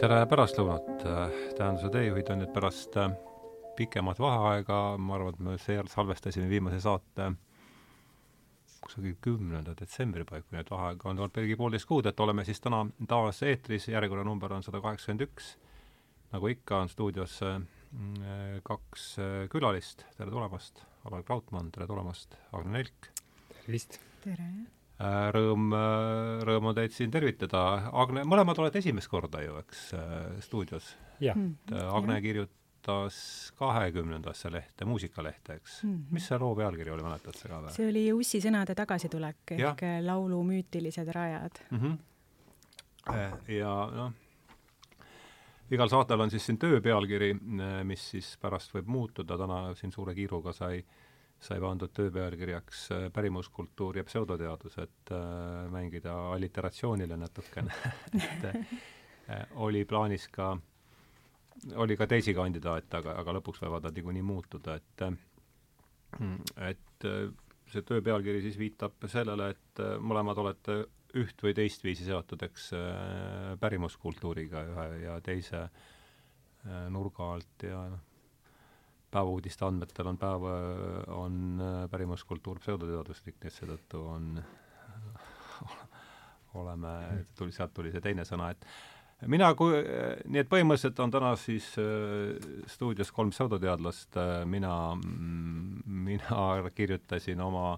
tere pärastlõunat, tähenduse teejuhid on nüüd pärast äh, pikemat vaheaega, ma arvan, et me seejärel salvestasime viimase saate kusagil kümnenda detsembri paiku, nii et vaheaega on olnud pelgi poolteist kuud, et oleme siis täna taas eetris, järjekorranumber on sada kaheksakümmend üks. nagu ikka, on stuudios äh, kaks äh, külalist, tere tulemast, Alar Krautmann, tere tulemast, Agne Nelk. tervist! tere! Rõõm, rõõm on teid siin tervitada. Agne, mõlemad olete esimest korda ju, eks, stuudios? jah. Agne kirjutas kahekümnendasse lehte, muusikalehte, eks mm. -hmm. mis see loo pealkiri oli, mäletad sa ka või? see oli Ussi sõnade tagasitulek ehk ja. laulu müütilised rajad mm. -hmm. ja noh, igal saatel on siis siin töö pealkiri, mis siis pärast võib muutuda, täna siin suure kiiruga sai äh, sai pandud töö pealkirjaks äh, pärimuskultuur ja pseudoteadus, et äh, mängida alliteratsioonile natukene. Et äh, oli plaanis ka, oli ka teisi kandidaate, aga, aga lõpuks võivad nad niikuinii muutuda, et äh, et äh, see töö pealkiri siis viitab sellele, et mõlemad olete üht või teistviisi seotud, eks pärimuskultuuriga ühe ja teise nurga alt ja noh, päevauudiste andmetel on päev, on äh, pärimuskultuur pseudoteaduslik, nii et seetõttu on, oleme, tuli, sealt tuli see teine sõna, et mina, kui, nii et põhimõtteliselt on täna siis äh, stuudios kolm pseudoteadlast äh,, mina, mina kirjutasin oma,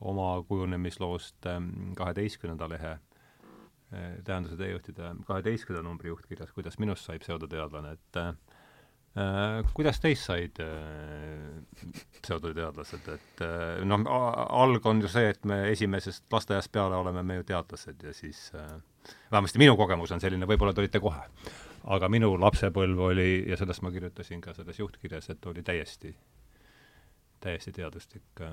oma kujunemisloost kaheteistkümnenda lehe äh, tähenduse teejuhtide kaheteistkümnenda numbri juhtkirjas, kuidas minust sai pseudoteadlane, et Äh, kuidas teist said äh, pseudoteadlased, et äh, noh, alg on ju see, et me esimesest lasteaiast peale oleme me ju teadlased ja siis vähemasti minu kogemus on selline, võib-olla te olite kohe, aga minu lapsepõlv oli, ja sellest ma kirjutasin ka selles juhtkirjas, et oli täiesti, täiesti teaduslik.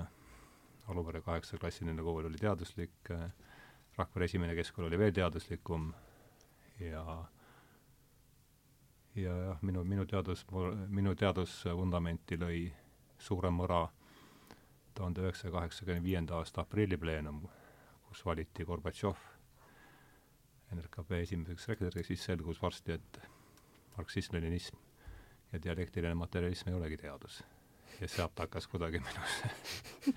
Aluvere kaheksaklassiline kool oli teaduslik, Rakvere esimene keskkool oli veel teaduslikum ja äh, ja jah, minu, minu teadus, minu teadusvundamenti lõi suure mõra tuhande üheksasaja kaheksakümne viienda aasta aprillipleenum, kus valiti Gorbatšov NRKP esimeseks rektoriks, siis selgus varsti, et marksism-leninism ja dialektiline materialism ei olegi teadus. ja sealt hakkas kuidagi minus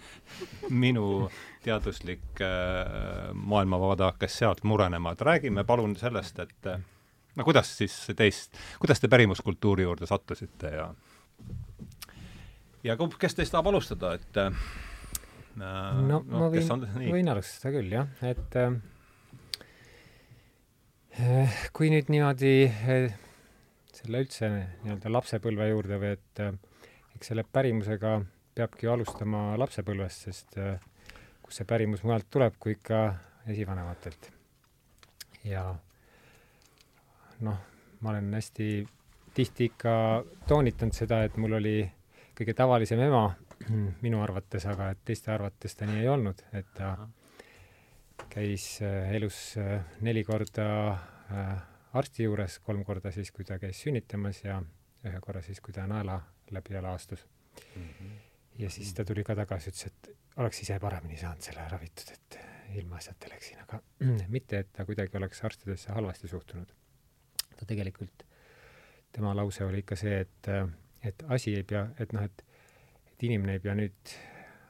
minu teaduslik äh, maailmavaade hakkas sealt murenema, et räägime palun sellest, et äh, no kuidas siis teist, kuidas te pärimuskultuuri juurde sattusite ja ja kes teist tahab alustada, et äh, no, no ma võin, võin alustada küll, jah, et äh, kui nüüd niimoodi äh, selle üldse nii-öelda lapsepõlve juurde või et äh, eks selle pärimusega peabki alustama lapsepõlvest, sest äh, kust see pärimus mujalt tuleb, kui ikka esivanematelt. ja noh, ma olen hästi tihti ikka toonitanud seda, et mul oli kõige tavalisem ema minu arvates, aga et teiste arvates ta nii ei olnud, et ta käis äh, elus äh, neli korda äh, arsti juures, kolm korda siis, kui ta käis sünnitamas ja ühe korra siis, kui ta naela läbi jala astus mm. -hmm. ja siis ta tuli ka tagasi, ütles, et oleks ise paremini saanud selle ravitud, et ilmaasjata läksin, aga mitte, et ta kuidagi oleks arstidesse halvasti suhtunud ta tegelikult, tema lause oli ikka see, et, et asi ei pea, et noh, et, et inimene ei pea nüüd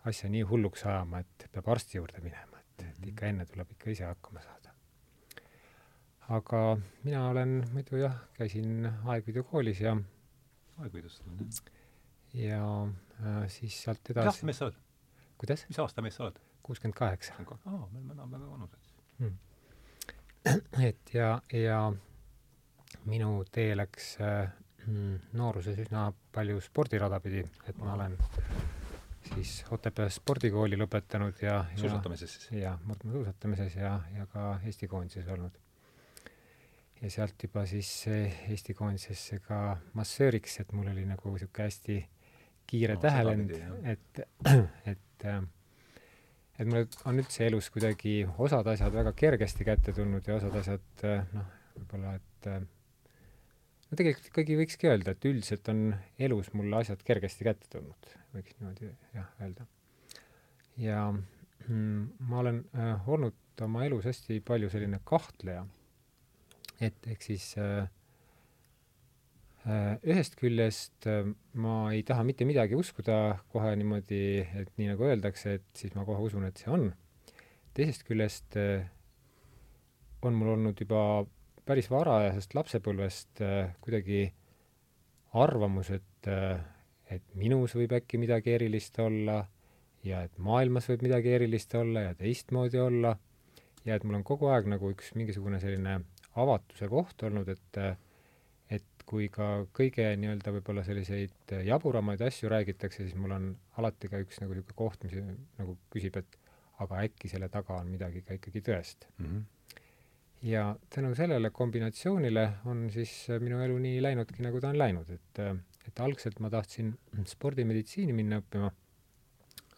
asja nii hulluks ajama, et peab arsti juurde minema, et, et mhm. ikka enne tuleb ikka ise hakkama saada. aga mina olen muidu jah, käisin Aegviidu koolis ja Aegviidust on jah? ja äh, siis sealt edasi mis aasta mees sa oled? kuidas? mis aasta mees sa oled? kuuskümmend kaheksa. aa, me oleme enam-vähem vanused hmm.. et ja, ja minu tee läks äh, nooruses üsna palju spordirada pidi, et ma olen siis Otepää spordikooli lõpetanud ja suusatamises siis? jah, murdmaasuusatamises ja, ja ka Eesti koondises olnud. ja sealt juba siis Eesti koondisesse ka massööriks, et mul oli nagu niisugune hästi kiire no, tähelend, et, et äh, et mul on üldse elus kuidagi osad asjad väga kergesti kätte tulnud ja osad asjad äh, noh, võib-olla et äh, no tegelikult ikkagi võikski öelda, et üldiselt on elus mulle asjad kergesti kätte tulnud, võiks niimoodi jah, öelda. ja mm, ma olen äh, olnud oma elus hästi palju selline kahtleja, et ehk siis äh, Äh, ühest küljest äh, ma ei taha mitte midagi uskuda kohe niimoodi, et nii nagu öeldakse, et siis ma kohe usun, et see on. teisest küljest äh, on mul olnud juba päris varajasest lapsepõlvest kuidagi arvamus, et, et minus võib äkki midagi erilist olla ja et maailmas võib midagi erilist olla ja teistmoodi olla ja et mul on kogu aeg nagu üks mingisugune selline avatuse koht olnud, et kui ka kõige nii-öelda võib-olla selliseid jaburamaid asju räägitakse, siis mul on alati ka üks nagu niisugune koht, mis nagu küsib, et aga äkki selle taga on midagi ka ikkagi tõest mm. -hmm. Ja tänu sellele kombinatsioonile on siis minu elu nii läinudki, nagu ta on läinud, et, et algselt ma tahtsin spordimeditsiini minna õppima,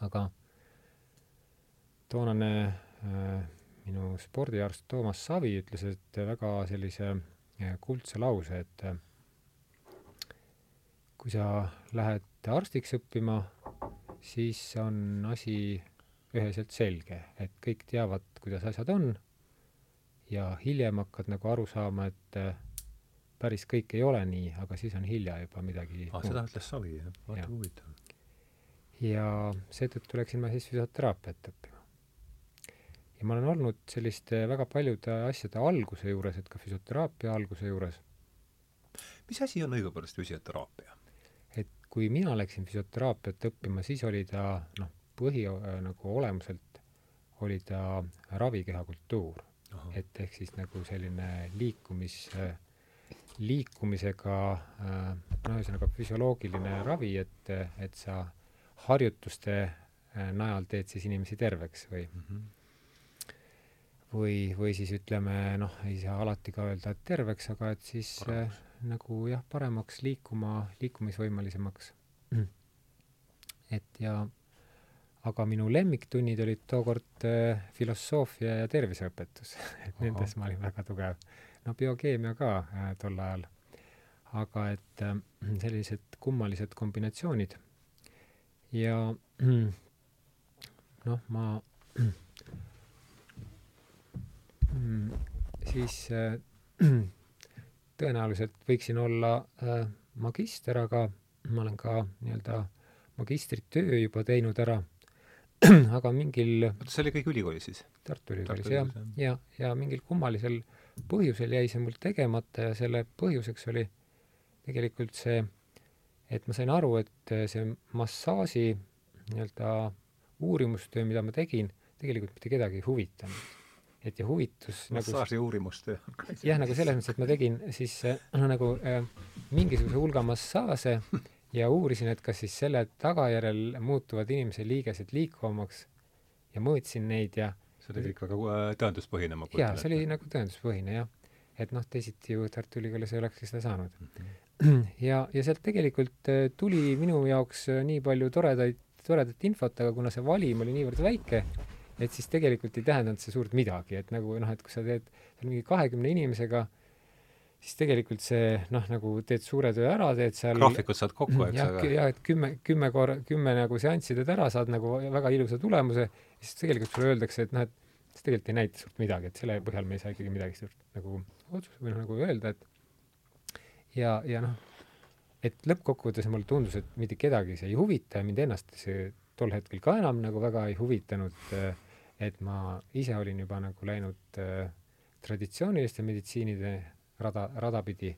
aga toonane äh, minu spordiarst Toomas Savi ütles, et väga sellise äh, kuldse lause, et äh, kui sa lähed arstiks õppima, siis on asi üheselt selge, et kõik teavad, kuidas asjad on ja hiljem hakkad nagu aru saama, et äh, päris kõik ei ole nii, aga siis on hilja juba midagi ah, seda ütles Savi, jah? vaata kui huvitav. ja seetõttu läksin ma siis füsioteraapiat õppima. ja ma olen olnud selliste väga paljude asjade alguse juures, et ka füsioteraapia alguse juures. mis asi on õigupoolest füsioteraapia? kui mina läksin füsioteraapiat õppima, siis oli ta noh, põhi nagu olemuselt oli ta ravikehakultuur. Et ehk siis nagu selline liikumis, äh, liikumisega äh, no ühesõnaga füsioloogiline ravi, et, et sa harjutuste najal teed siis inimesi terveks või mm -hmm. või, või siis ütleme noh, ei saa alati ka öelda, et terveks, aga et siis Paremaks. nagu jah, paremaks liikuma, liikumisvõimelisemaks. Mm.. et ja, aga minu lemmiktunnid olid tookord äh, filosoofia ja terviseõpetus et nendes ma olin väga tugev. no biokeemia ka äh, tol ajal. aga et äh, sellised kummalised kombinatsioonid. ja noh, ma siis äh, tõenäoliselt võiksin olla äh, magister, aga ma olen ka nii-öelda magistritöö juba teinud ära, aga mingil see oli kõik ülikoolis siis? Tartu Ülikoolis, jah. ja, ja, ja mingil kummalisel põhjusel jäi see mul tegemata ja selle põhjuseks oli tegelikult see, et ma sain aru, et see massaaži nii-öelda uurimustöö, mida ma tegin, tegelikult mitte kedagi ei huvitanud et ja huvitus nagu massaaži nagu, uurimustöö. jah, nagu selles mõttes, et ma tegin siis noh, nagu äh, mingisuguse hulga massaaže ja uurisin, et kas siis selle tagajärjel muutuvad inimese liigesed liikuvamaks ja mõõtsin neid ja see oli kõik väga äh, tõenduspõhine, ma kujutan ette. see oli nagu tõenduspõhine, jah. et noh, teisiti ju Tartu Ülikoolis ei olekski seda saanud mm. -hmm. ja, ja sealt tegelikult äh, tuli minu jaoks äh, nii palju toredaid, toredat infot, aga kuna see valim oli niivõrd väike, et siis tegelikult ei tähendanud see suurt midagi, et nagu noh, et kui sa teed mingi kahekümne inimesega, siis tegelikult see noh, nagu teed suure töö ära, teed seal graafikud saad kokku, eks aga jah, et kümme, kümme korra, kümme nagu seanssi teed ära, saad nagu väga ilusa tulemuse, siis tegelikult sulle öeldakse, et noh, et see tegelikult ei näita suurt midagi, et selle põhjal me ei saa ikkagi midagi suurt nagu otsus- või noh, nagu öelda, et ja, ja noh, et lõppkokkuvõttes mulle tundus, et mitte kedagi see ei huvita ja mind ennast see tol hetkel ka enam nagu väga ei huvitanud et ma ise olin juba nagu läinud äh, traditsiooniliste meditsiinide rada, rada pidi.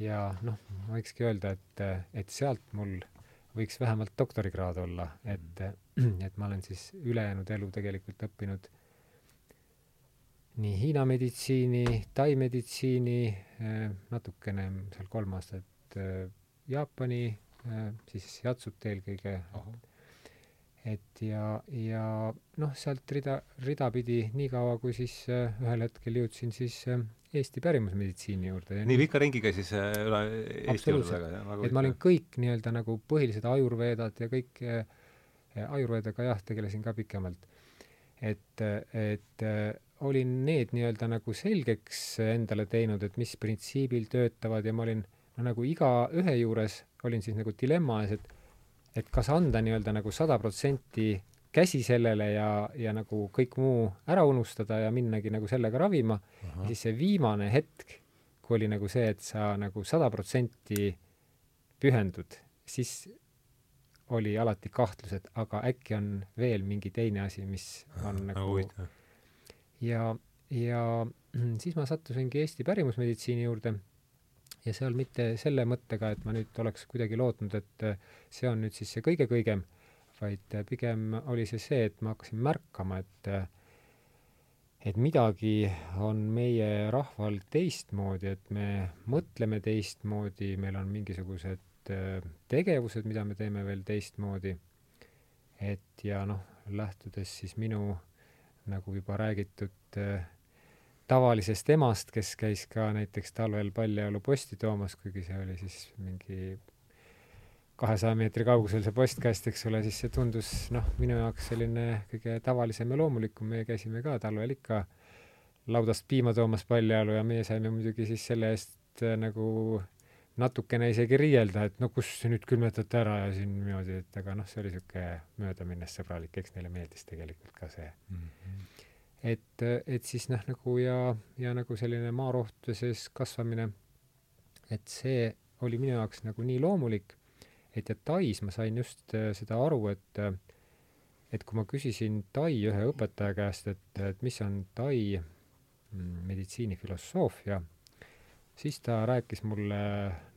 Ja noh, võikski öelda, et, et sealt mul võiks vähemalt doktorikraad olla, et, et ma olen siis ülejäänud elu tegelikult õppinud nii Hiina meditsiini, Tai meditsiini, äh, natukene seal kolm aastat äh, Jaapani, äh, siis Jatsut eelkõige, et ja, ja noh, sealt rida, ridapidi nii kaua, kui siis ühel hetkel jõudsin siis Eesti pärimusmeditsiini juurde. nii pika ringiga siis äh, üle Eesti juurde väga, jah? et ma olin kõik nii-öelda nagu põhilised ajurveedad ja kõik äh, ajurveedaga jah, tegelesin ka pikemalt. et, et äh, olin need nii-öelda nagu selgeks endale teinud, et mis printsiibil töötavad ja ma olin no nagu igaühe juures olin siis nagu dilemma ees, et et kas anda nii-öelda nagu sada protsenti käsi sellele ja, ja nagu kõik muu ära unustada ja minnagi nagu sellega ravima, ja siis see viimane hetk, kui oli nagu see, et sa nagu sada protsenti pühendud, siis oli alati kahtlus, et aga äkki on veel mingi teine asi, mis on ah, nagu ja, ja siis ma sattusingi Eesti pärimusmeditsiini juurde ja seal mitte selle mõttega, et ma nüüd oleks kuidagi lootnud, et see on nüüd siis see kõige-kõigem, vaid pigem oli see see, et ma hakkasin märkama, et et midagi on meie rahval teistmoodi, et me mõtleme teistmoodi, meil on mingisugused tegevused, mida me teeme veel teistmoodi. et ja noh, lähtudes siis minu nagu juba räägitud äh, tavalisest emast, kes käis ka näiteks talvel paljajaluposti toomas, kuigi see oli siis mingi kahesaja meetri kaugusel see postkast, eks ole, siis see tundus noh, minu jaoks selline kõige tavalisem ja loomulikum, meie käisime ka talvel ikka laudast piima toomas paljajalu ja meie saime muidugi siis selle eest äh, nagu natukene isegi riielda, et no kus nüüd külmetate ära ja siin niimoodi, et aga noh, see oli niisugune möödaminnes sõbralik, eks neile meeldis tegelikult ka see mm. -hmm. et, et siis noh, nagu ja, ja nagu selline maarohtude sees kasvamine, et see oli minu jaoks nagu nii loomulik et ja Tais ma sain just äh, seda aru, et äh, et kui ma küsisin Tai ühe õpetaja käest, et, et mis on Tai mm, meditsiinifilosoofia, siis ta rääkis mulle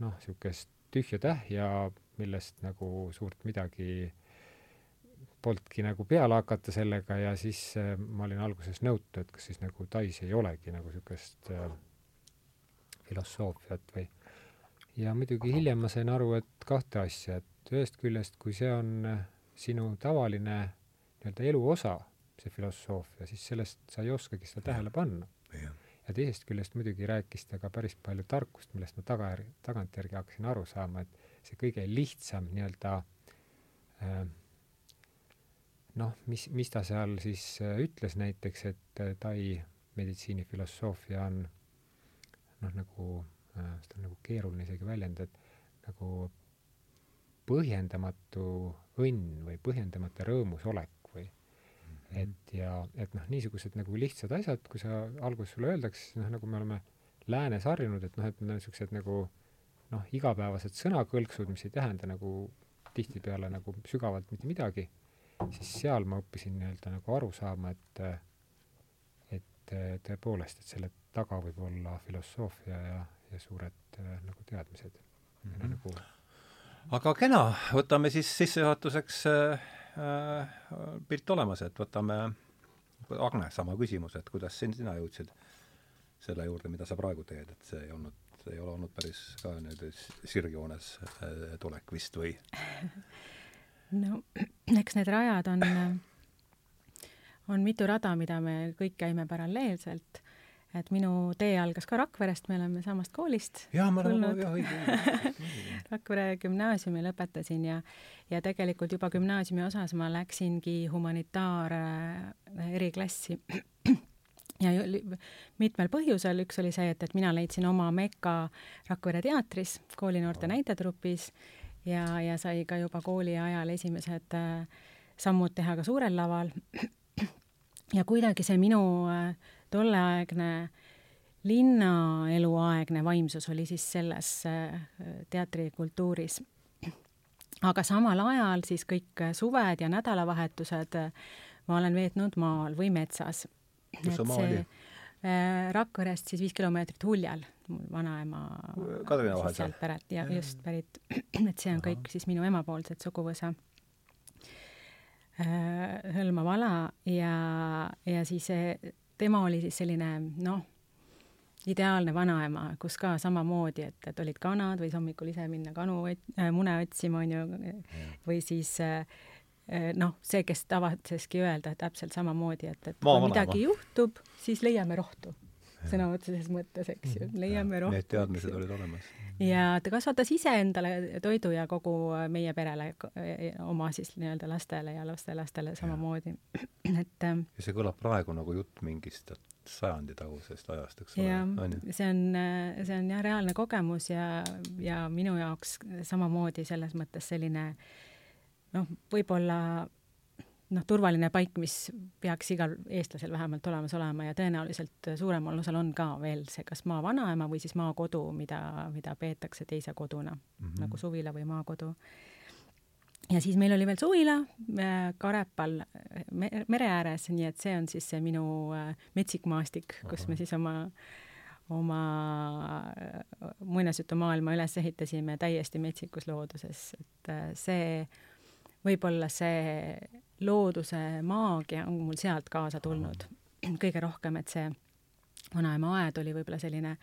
noh, niisugust tühja-tähja, millest nagu suurt midagi polnudki nagu peale hakata sellega ja siis äh, ma olin alguses nõutu, et kas siis nagu Tais ei olegi nagu niisugust äh, filosoofiat või ja muidugi hiljem ma sain aru, et kahte asja, et ühest küljest, kui see on äh, sinu tavaline nii-öelda elu osa, see filosoofia, siis sellest sa ei oskagi seda tähele panna. ja teisest küljest muidugi rääkis ta ka päris palju tarkust, millest ma tagajärgi, tagantjärgi hakkasin aru saama, et see kõige lihtsam nii-öelda äh, noh, mis, mis ta seal siis äh, ütles näiteks, et Tai meditsiinifilosoofia on noh, nagu seda on nagu keeruline isegi väljendada, et nagu põhjendamatu õnn või põhjendamata rõõmusolek või mm -hmm. et ja et noh, niisugused nagu lihtsad asjad, kui sa alguses sulle öeldakse, noh, nagu me oleme läänes harjunud, et noh, et need on niisugused nagu noh, igapäevased sõnakõlksud, mis ei tähenda nagu tihtipeale nagu sügavalt mitte midagi, siis seal ma õppisin nii-öelda nagu aru saama, et et tõepoolest, et selle taga võib olla filosoofia ja, ja suured äh, nagu teadmised mm. -hmm. nagu aga kena, võtame siis sissejuhatuseks äh, äh, pilt olemas, et võtame Agne, sama küsimus, et kuidas siin sina jõudsid selle juurde, mida sa praegu teed, et see ei olnud, ei ole olnud päris ka nüüd sirgjoones äh, tulek vist või? no eks need rajad on, on mitu rada, mida me kõik käime paralleelselt et minu tee algas ka Rakverest, me oleme samast koolist õige, õige. Rakvere gümnaasiumi lõpetasin ja ja tegelikult juba gümnaasiumi osas ma läksingi humanitaar äh, eriklassi ja mitmel põhjusel, üks oli see, et, et mina leidsin oma meka Rakvere teatris, koolinoorte näitetrupis ja, ja sai ka juba kooli ajal esimesed äh, sammud teha ka suurel laval. ja kuidagi see minu äh, tolleaegne linnaeluaegne vaimsus oli siis selles äh, teatrikultuuris. aga samal ajal siis kõik suved ja nädalavahetused äh, ma olen veetnud maal või metsas. kus see maa oli? Äh, Rakverest siis viis kilomeetrit Huljal, mul vanaema Kadrina vahel seal? pärit ja just pärit, et see on Aha. kõik siis minu emapoolset suguvõsa hõlmav ala ja, ja siis tema oli siis selline noh, ideaalne vanaema, kus ka samamoodi, et, et olid kanad, võis hommikul ise minna kanu äh, mune otsima, onju, või siis äh, äh, noh, see, kes tavatseski öelda täpselt samamoodi, et, et kui Maa midagi juhtub, siis leiame rohtu sõna otseses mõttes, eks ju, leiame rohkem. Need teadmised olid olemas. ja ta kasvatas ise endale toidu ja kogu meie perele, oma siis nii-öelda lastele ja lastelastele samamoodi, et ähm, ja see kõlab praegu nagu jutt mingist sajandi tagusest ajast, eks ole. jah, see on, see on jah, reaalne kogemus ja, ja minu jaoks samamoodi selles mõttes selline noh, võib-olla noh, turvaline paik, mis peaks igal eestlasel vähemalt olemas olema ja tõenäoliselt suuremal osal on ka veel see kas maavanaema või siis maakodu, mida, mida peetakse teise koduna mm, -hmm. nagu suvila või maakodu. ja siis meil oli veel suvila äh, Karepal mere ääres, nii et see on siis see minu äh, metsik maastik, kus me siis oma oma äh, muinasjutumaailma üles ehitasime täiesti metsikus looduses, et see võib-olla see looduse maagia on mul sealt kaasa tulnud kõige rohkem, et see vanaema aed oli võib-olla selline,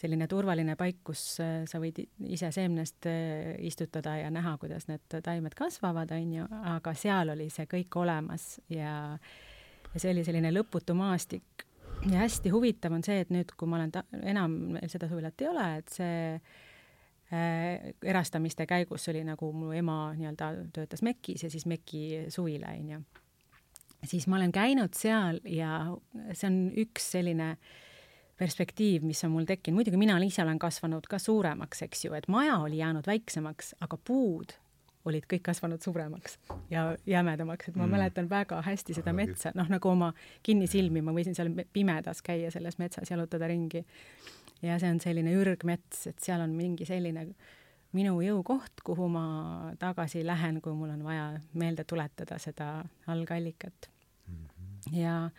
selline turvaline paik, kus äh, sa võid ise seemnest äh, istutada ja näha, kuidas need taimed kasvavad, onju, aga seal oli see kõik olemas ja, ja see oli selline lõputu maastik. ja hästi huvitav on see, et nüüd, kui ma olen ta-, enam seda suvilat ei ole, et see Äh, erastamiste käigus oli nagu mu ema nii-öelda töötas MEK-is ja siis MEK-i suvila, onju. siis ma olen käinud seal ja see on üks selline perspektiiv, mis on mul tekkinud, muidugi mina ise olen kasvanud ka suuremaks, eks ju, et maja oli jäänud väiksemaks, aga puud olid kõik kasvanud suuremaks ja jämedamaks, et ma mm. mäletan väga hästi seda metsa, noh nagu oma kinnisilmi, ma võisin seal pimedas käia selles metsas, jalutada ringi ja see on selline ürgmets, et seal on mingi selline minu jõukoht, kuhu ma tagasi lähen, kui mul on vaja meelde tuletada seda algallikat mm. -hmm. ja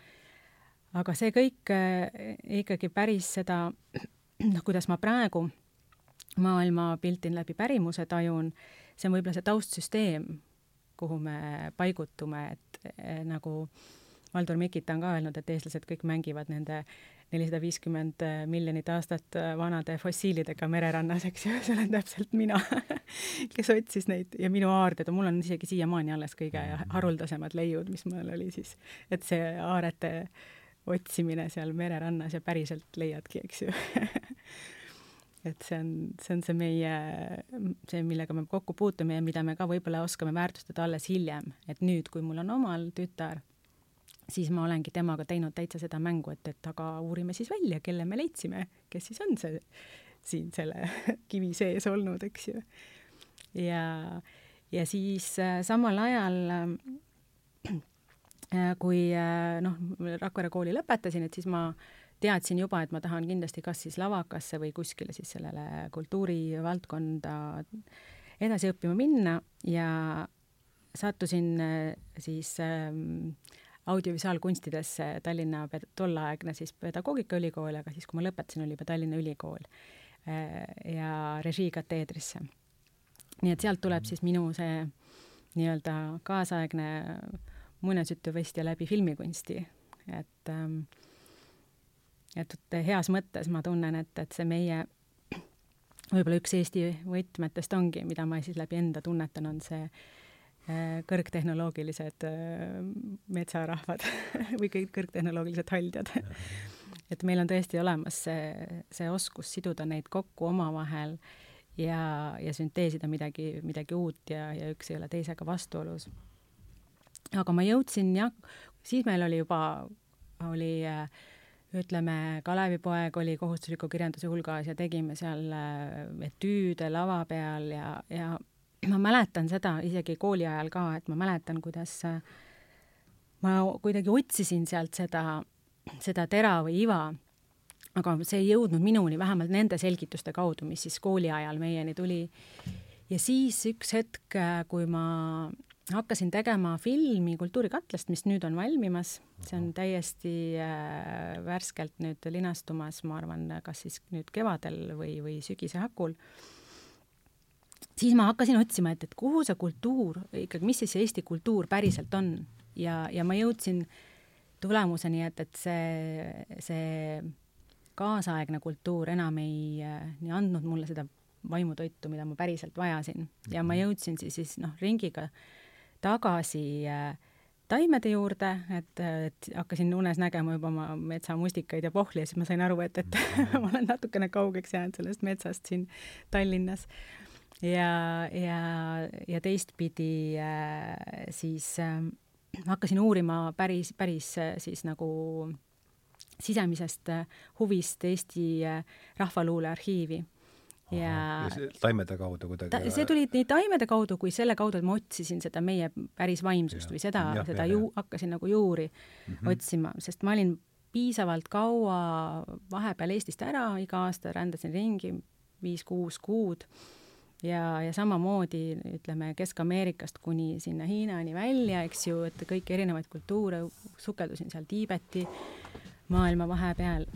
aga see kõik äh, ikkagi päris seda, noh, kuidas ma praegu maailmapilti läbi pärimuse tajun, see on võib-olla see taustsüsteem, kuhu me paigutume, et äh, nagu Valdur Mikita on ka öelnud, et eestlased kõik mängivad nende nelisada viiskümmend miljonit aastat vanade fossiilidega mererannas, eks ju, see olen täpselt mina kes otsis neid. Ja minu aarded, mul on isegi siiamaani alles kõige haruldasemad leiud, mis mul oli siis, et see aarete otsimine seal mererannas ja päriselt leiadki, eks ju. Et see on, see on see meie, see, millega me kokku puutume ja mida me ka võib-olla oskame väärtustada alles hiljem, et nüüd, kui mul on omal tütar siis ma olengi temaga teinud täitsa seda mängu, et, et aga uurime siis välja, kelle me leidsime, kes siis on see siin selle kivi sees olnud, eks ju. ja, ja siis äh, samal ajal äh, kui äh, noh, Rakvere kooli lõpetasin, et siis ma teadsin juba, et ma tahan kindlasti kas siis lavakasse või kuskile siis sellele kultuurivaldkonda edasi õppima minna ja sattusin siis äh, audiovisuaalkunstidesse Tallinna tolleaegne siis pedagoogikaülikool, aga siis, kui ma lõpetasin, oli juba Tallinna Ülikool äh, ja režiikateedrisse. nii et sealt tuleb siis minu see nii-öelda kaasaegne muinasjutuvestja läbi filmikunsti, et ähm, et heas mõttes ma tunnen, et, et see meie võib-olla üks Eesti võtmetest ongi, mida ma siis läbi enda tunnetan, on see äh, kõrgtehnoloogilised äh, metsarahvad või kõik kõrgtehnoloogilised haldjad. et meil on tõesti olemas see, see oskus siduda neid kokku omavahel ja, ja sünteesida midagi, midagi uut ja, ja üks ei ole teisega vastuolus. aga ma jõudsin jah, siis meil oli juba, oli äh, ütleme, Kalevipoeg oli kohustusliku kirjanduse hulgas ja tegime seal etüüde lava peal ja, ja ma mäletan seda isegi kooli ajal ka, et ma mäletan, kuidas äh, ma kuidagi otsisin sealt seda, seda tera või iva, aga see ei jõudnud minuni, vähemalt nende selgituste kaudu, mis siis kooli ajal meieni tuli. ja siis üks hetk, äh, kui ma hakkasin tegema filmi Kultuurikatlast, mis nüüd on valmimas, see on täiesti äh, värskelt nüüd linastumas, ma arvan, kas siis nüüd kevadel või, või sügise hakul siis ma hakkasin otsima, et, et kuhu see kultuur ikkagi, mis siis see Eesti kultuur päriselt on ja, ja ma jõudsin tulemuseni, et, et see, see kaasaegne kultuur enam ei nii andnud mulle seda vaimutoitu, mida ma päriselt vajasin ja ma mhm. jõudsin siis, siis noh, ringiga tagasi äh, taimede juurde, et, et hakkasin unes nägema juba oma metsamustikaid ja pohli ja siis ma sain aru, et, et mhm. ma olen natukene kaugeks jäänud sellest metsast siin Tallinnas ja, ja, ja teistpidi äh, siis äh, hakkasin uurima päris, päris äh, siis nagu sisemisest huvist Eesti Rahvaluule arhiivi. Ja, ja taimede kaudu kuidagi ta, see tuli nii taimede kaudu kui selle kaudu, et ma otsisin seda meie päris vaimsust ja, või seda, seda ja, ju hakkasin nagu juuri mm -hmm. otsima, sest ma olin piisavalt kaua vahepeal Eestist ära, iga aasta rändasin ringi viis-kuus kuud ja, ja samamoodi ütleme Kesk-Ameerikast kuni sinna Hiinani välja, eks ju, et kõiki erinevaid kultuure, sukeldusin seal Tiibeti maailma vahepeal.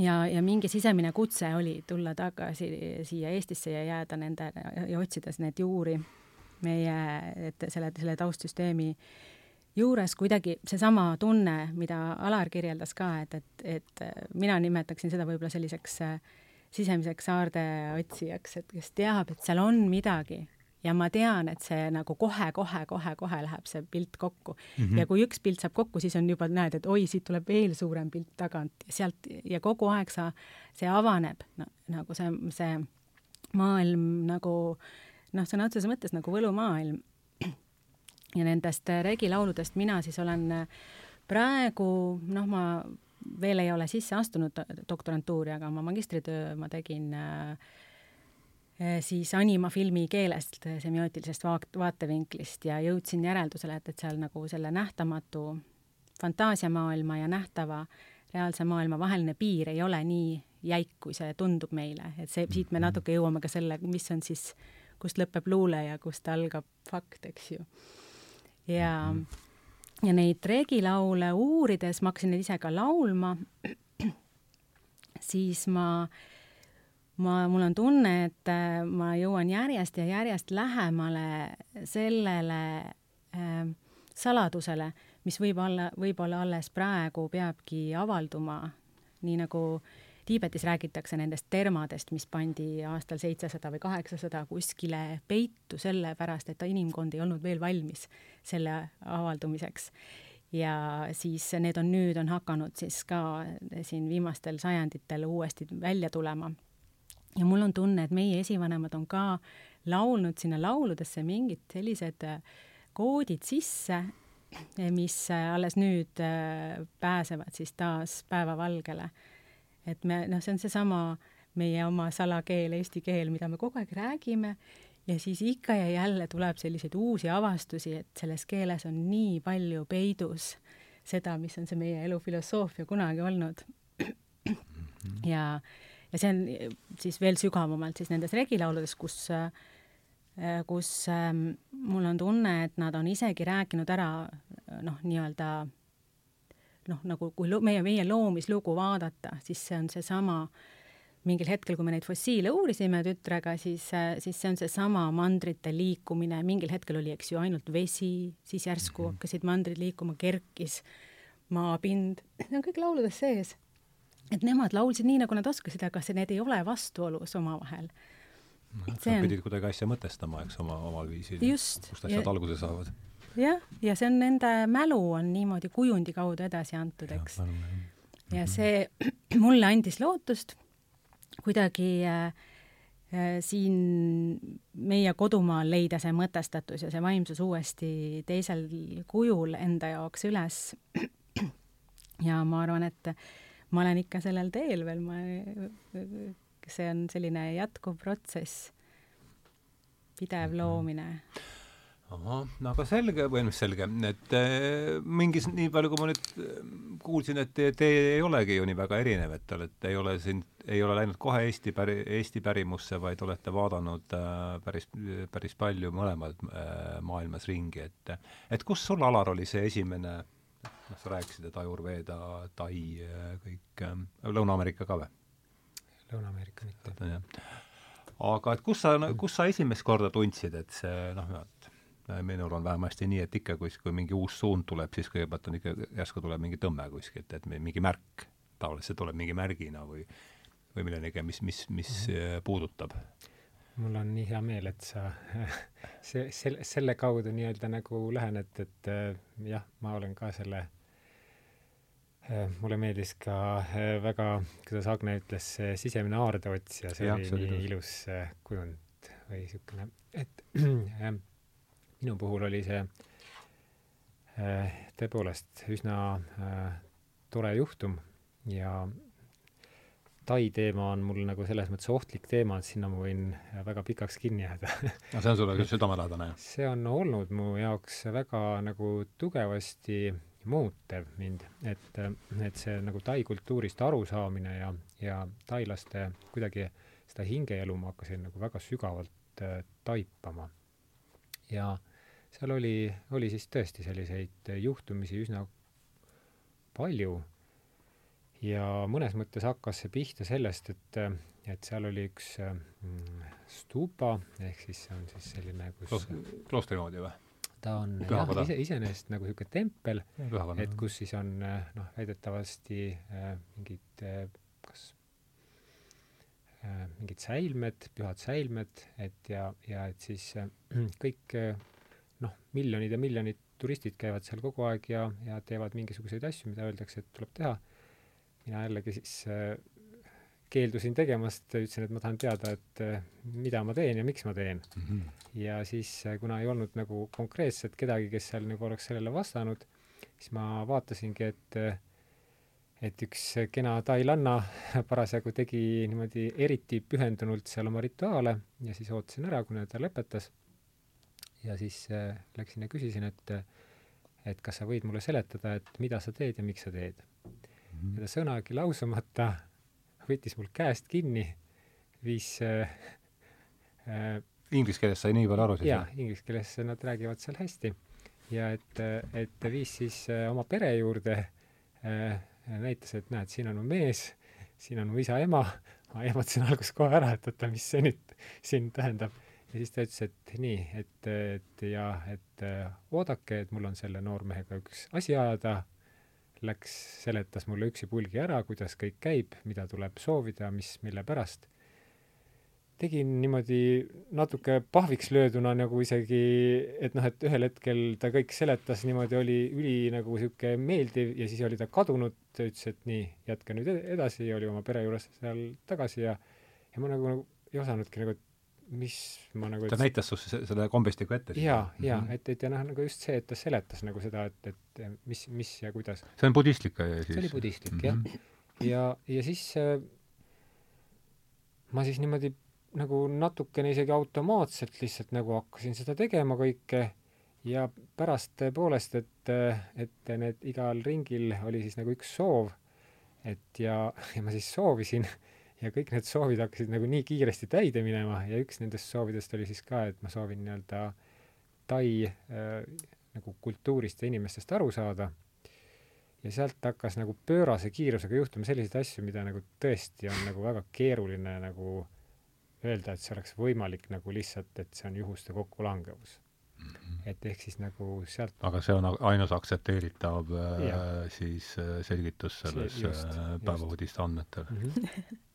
Ja, ja mingi sisemine kutse oli tulla tagasi siia Eestisse ja jääda nende ja otsides neid juuri meie, et selle, selle taustsüsteemi juures. Kuidagi seesama tunne, mida Alar kirjeldas ka, et, et, et mina nimetaksin seda võib-olla selliseks äh, sisemiseks saarde otsijaks, et kes teab, et seal on midagi, ja ma tean, et see nagu kohe-kohe-kohe-kohe läheb see pilt kokku mm. -hmm. ja kui üks pilt saab kokku, siis on juba, näed, et oi, siit tuleb veel suurem pilt tagant ja sealt ja kogu aeg sa, see avaneb no, nagu see, see maailm nagu noh, sõna otseses mõttes nagu võlumaailm. ja nendest regilauludest mina siis olen praegu, noh, ma veel ei ole sisse astunud doktorantuuri, aga oma magistritöö ma tegin äh, Eh, siis animafilmi keelest, eh, semiootilisest vaat-, vaatevinklist ja jõudsin järeldusele, et, et seal nagu selle nähtamatu fantaasiamaailma ja nähtava reaalse maailma vaheline piir ei ole nii jäik, kui see tundub meile, et see, siit me mhm. natuke jõuame ka selle, mis on siis, kust lõpeb luule ja kust algab fakt, eks ju. ja, mhm. Ja neid regilaule uurides, ma hakkasin neid ise ka laulma, siis ma äh, ma, mul on tunne, et äh, ma jõuan järjest ja järjest lähemale sellele äh, saladusele, mis võib-olla, võib-olla alles praegu peabki avalduma, nii nagu Tiibetis räägitakse nendest termadest, mis pandi aastal seitsesada või kaheksasada kuskile peitu sellepärast, et inimkond ei olnud veel valmis selle avaldumiseks. ja siis need on nüüd, on hakanud siis ka siin viimastel sajanditel uuesti välja tulema ja mul on tunne, et meie esivanemad on ka laulnud sinna lauludesse mingid sellised koodid sisse, mis alles nüüd pääsevad siis taas päevavalgele. Et me, noh, see on seesama meie oma salakeel, eesti keel, mida me kogu aeg räägime ja siis ikka ja jälle tuleb selliseid uusi avastusi, et selles keeles on nii palju peidus seda, mis on see meie elu filosoofia kunagi olnud. Mhm. ja ja see on siis veel sügavamalt siis nendes regilauludes, kus kus ähm, mul on tunne, et nad on isegi rääkinud ära noh, nii-öelda noh, nagu kui meie, meie loomislugu vaadata, siis see on seesama mingil hetkel, kui me neid fossiile uurisime tütrega, siis, siis see on seesama mandrite liikumine, mingil hetkel oli, eks ju, ainult vesi, siis järsku mhm. hakkasid mandrid liikuma, kerkis maapind, see on kõik lauludes sees et nemad laulsid nii, nagu nad oskasid, aga see, need ei ole vastuolus omavahel. Nad on... pidid kuidagi asja mõtestama, eks, oma, omal viisil. kust asjad ja... alguse saavad. Jah, ja see on nende mälu on niimoodi kujundi kaudu edasi antud, eks. ja mhm. see mulle andis lootust kuidagi äh, äh, siin meie kodumaal leida see mõtestatus ja see vaimsus uuesti teisel kujul enda jaoks üles. ja ma arvan, et ma olen ikka sellel teel veel, ma, see on selline jätkuv protsess, pidev mhm. loomine ahah, no aga selge, või noh, selge, et äh, mingis, nii palju kui ma nüüd eh, kuulsin, et te, te ei olegi ju nii väga erinev, et te olete, ei ole siin, ei ole läinud kohe Eesti päri-, Eesti pärimusse, vaid olete vaadanud äh, päris, päris palju mõlemal äh, maailmas ringi, et et kus sul, Alar, oli see esimene äh, noh, sa rääkisid, et Ajurveeda, Tai, kõik äh,, Lõuna-Ameerika ka või? Lõuna-Ameerika mitte. aga et kus sa, kus sa esimest korda tundsid, et see noh, minul on vähemasti nii, et ikka, kui, kui mingi uus suund tuleb, siis kõigepealt on ikka, järsku tuleb mingi tõmme kuskilt, et mingi märk, tavaliselt see tuleb mingi märgina või või millenegi, mis, mis, mis mm -hmm. puudutab. Mul on nii hea meel, et sa see, selle, selle kaudu nii-öelda nagu lähened, et äh, jah, ma olen ka selle äh,, mulle meeldis ka äh, väga, kuidas Agne ütles, see sisemine aardeotsija, see ja, oli nii ilus, ilus äh, kujund või niisugune, et äh, minu puhul oli see äh, tõepoolest üsna äh, tore juhtum ja tai teema on mul nagu selles mõttes ohtlik teema, et sinna ma võin väga pikaks kinni jääda no see on sulle küll südamelähedane, jah? see on olnud mu jaoks väga nagu tugevasti muutev mind, et, et see nagu tai kultuurist arusaamine ja, ja tailaste kuidagi seda hingeelu ma hakkasin nagu väga sügavalt äh, taipama. ja seal oli, oli siis tõesti selliseid juhtumisi üsna palju. Ja mõnes mõttes hakkas see pihta sellest, et, et seal oli üks mm, stupa, ehk siis see on siis selline, kus kloostri moodi või? ta on jah, ise, iseenesest nagu niisugune tempel, et kus siis on noh, väidetavasti äh, mingid äh, kas äh, mingid säilmed, pühad säilmed, et ja, ja et siis äh, kõik noh, miljonid ja miljonid turistid käivad seal kogu aeg ja, ja teevad mingisuguseid asju, mida öeldakse, et tuleb teha mina jällegi siis äh, keeldusin tegemast, ütlesin, et ma tahan teada, et äh, mida ma teen ja miks ma teen mm. -hmm. ja siis, äh, kuna ei olnud nagu konkreetselt kedagi, kes seal nagu oleks sellele vastanud, siis ma vaatasingi, et et üks kena tailanna parasjagu tegi niimoodi eriti pühendunult seal oma rituaale ja siis ootasin ära, kuni ta lõpetas. Ja siis äh, läksin ja küsisin, et et kas sa võid mulle seletada, et mida sa teed ja miks sa teed mm. -hmm. ja ta sõnagi lausumata võttis mul käest kinni, viis äh, äh, Inglise keeles sai nii palju aru siis? jaa, inglise keeles nad räägivad seal hästi. ja et, et ta viis siis äh, oma pere juurde äh,, näitas, et näed, siin on mu mees, siin on mu isa-ema, ma ehmatasin alguses kohe ära, et oota, mis see nüüd siin tähendab. Ja siis ta ütles, et nii, et, et ja, et äh, oodake, et mul on selle noormehega üks asi ajada läks, seletas mulle üksipulgi ära, kuidas kõik käib, mida tuleb soovida, mis, mille pärast. tegin niimoodi natuke pahviks lööduna nagu isegi, et noh, et ühel hetkel ta kõik seletas niimoodi, oli üli nagu niisugune meeldiv ja siis oli ta kadunud, ta ütles, et nii, jätka nüüd edasi, oli oma pere juures seal tagasi ja ja ma nagu, nagu ei osanudki nagu mis ma nagu ta näitas sulle selle kombestiku ette? jaa, jaa mm, -hmm. et, et ja noh, nagu just see, et ta seletas nagu seda, et, et mis, mis ja kuidas. see on budistlik siis? see oli budistlik mm, -hmm. jah. ja, ja siis äh, ma siis niimoodi nagu natukene isegi automaatselt lihtsalt nagu hakkasin seda tegema kõike ja pärast tõepoolest, et, et need igal ringil oli siis nagu üks soov, et ja, ja ma siis soovisin ja kõik need soovid hakkasid nagu nii kiiresti täide minema ja üks nendest soovidest oli siis ka, et ma soovin nii-öelda Tai äh, nagu kultuurist ja inimestest aru saada. ja sealt hakkas nagu pöörase kiirusega juhtuma selliseid asju, mida nagu tõesti on nagu väga keeruline nagu öelda, et see oleks võimalik nagu lihtsalt, et see on juhuste kokkulangevus mm. -hmm. et ehk siis nagu sealt aga see on ainus aktsepteeritav äh, siis äh, selgitus selles äh, päevauudiste andmetel mm. -hmm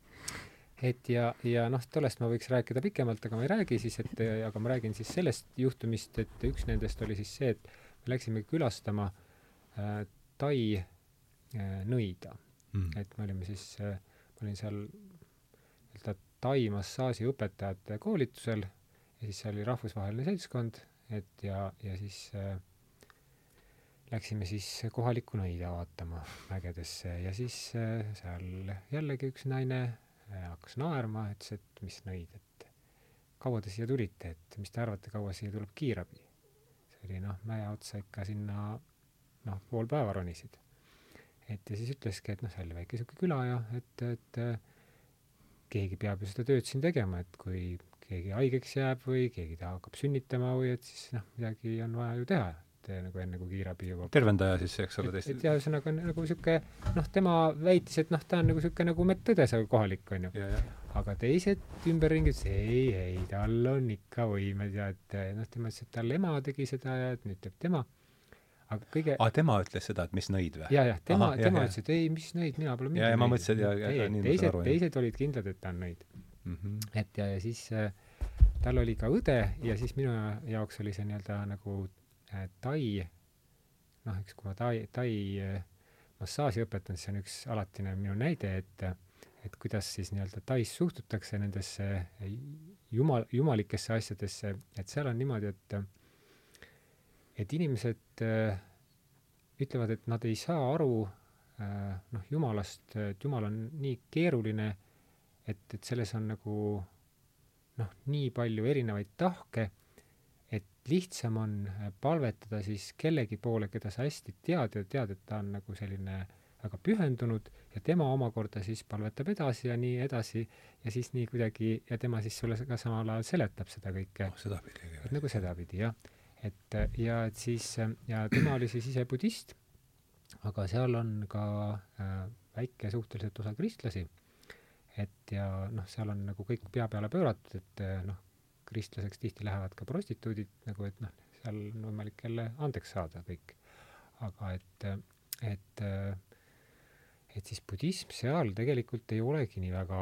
et ja, ja noh, tollest ma võiks rääkida pikemalt, aga ma ei räägi siis, et aga ma räägin siis sellest juhtumist, et üks nendest oli siis see, et me läksime külastama äh, Tai äh, nõida. Mm.. et me olime siis äh,, ma olin seal nii-öelda Tai massaaži õpetajate koolitusel ja siis seal oli rahvusvaheline seltskond, et ja, ja siis äh, läksime siis kohalikku nõida vaatama mägedesse ja siis äh, seal jällegi üks naine hakkas naerma, ütles, et mis nõid, et kaua te siia tulite, et mis te arvate, kaua siia tuleb kiirabi? see oli noh, mäe otsa ikka sinna noh, pool päeva ronisid. et ja siis ütleski, et noh, see oli väike niisugune küla ja et, et keegi peab ju seda tööd siin tegema, et kui keegi haigeks jääb või keegi ta hakkab sünnitama või et siis noh, midagi on vaja ju teha et nagu enne, kui kiirabi jõuab. tervendaja siis, eks ole, teist. et jah, ühesõnaga nagu niisugune noh, tema väitis, et noh, ta on nagu niisugune nagu medõde, see kohalik, on ju. aga teised ümberringi ütlesid, ei, ei, tal on ikka võimed ja et noh, tema ütles, et tal ema tegi seda ja et nüüd teeb tema. aga kõige aa, tema ütles seda, et mis nõid või? ja, jah, tema, tema ütles, et ei, mis nõid, mina pole ja, ja ma mõtlesin, et ja, ja, ja nii teised, teised olid kindlad, et ta on nõid mm. -hmm. et ja, ja siis äh, tal oli ka õde ja siis minu jaoks oli see nii-öelda nagu tai noh, eks kui ma tai, tai eh, massaaži õpetan, siis on üks alatine minu näide, et et kuidas siis nii-öelda tais suhtutakse nendesse jumal, jumalikesse asjadesse, et seal on niimoodi, et et inimesed äh, ütlevad, et nad ei saa aru äh, noh, jumalast, et jumal on nii keeruline et, et selles on nagu noh, nii palju erinevaid tahke, lihtsam on äh, palvetada siis kellegi poole, keda sa hästi tead ja tead, et ta on nagu selline väga pühendunud ja tema omakorda siis palvetab edasi ja nii edasi ja siis nii kuidagi ja tema siis sulle ka samal ajal seletab seda kõike oh,. sedapidi. nagu sedapidi jah. et ja et siis ja tema oli siis ise budist, aga seal on ka äh, väike suhteliselt osa kristlasi et ja noh, seal on nagu kõik pea peale pööratud, et noh, kristlaseks tihti lähevad ka prostituudid nagu, et noh, seal on võimalik jälle andeks saada kõik. aga et, et, et siis budism seal tegelikult ei olegi nii väga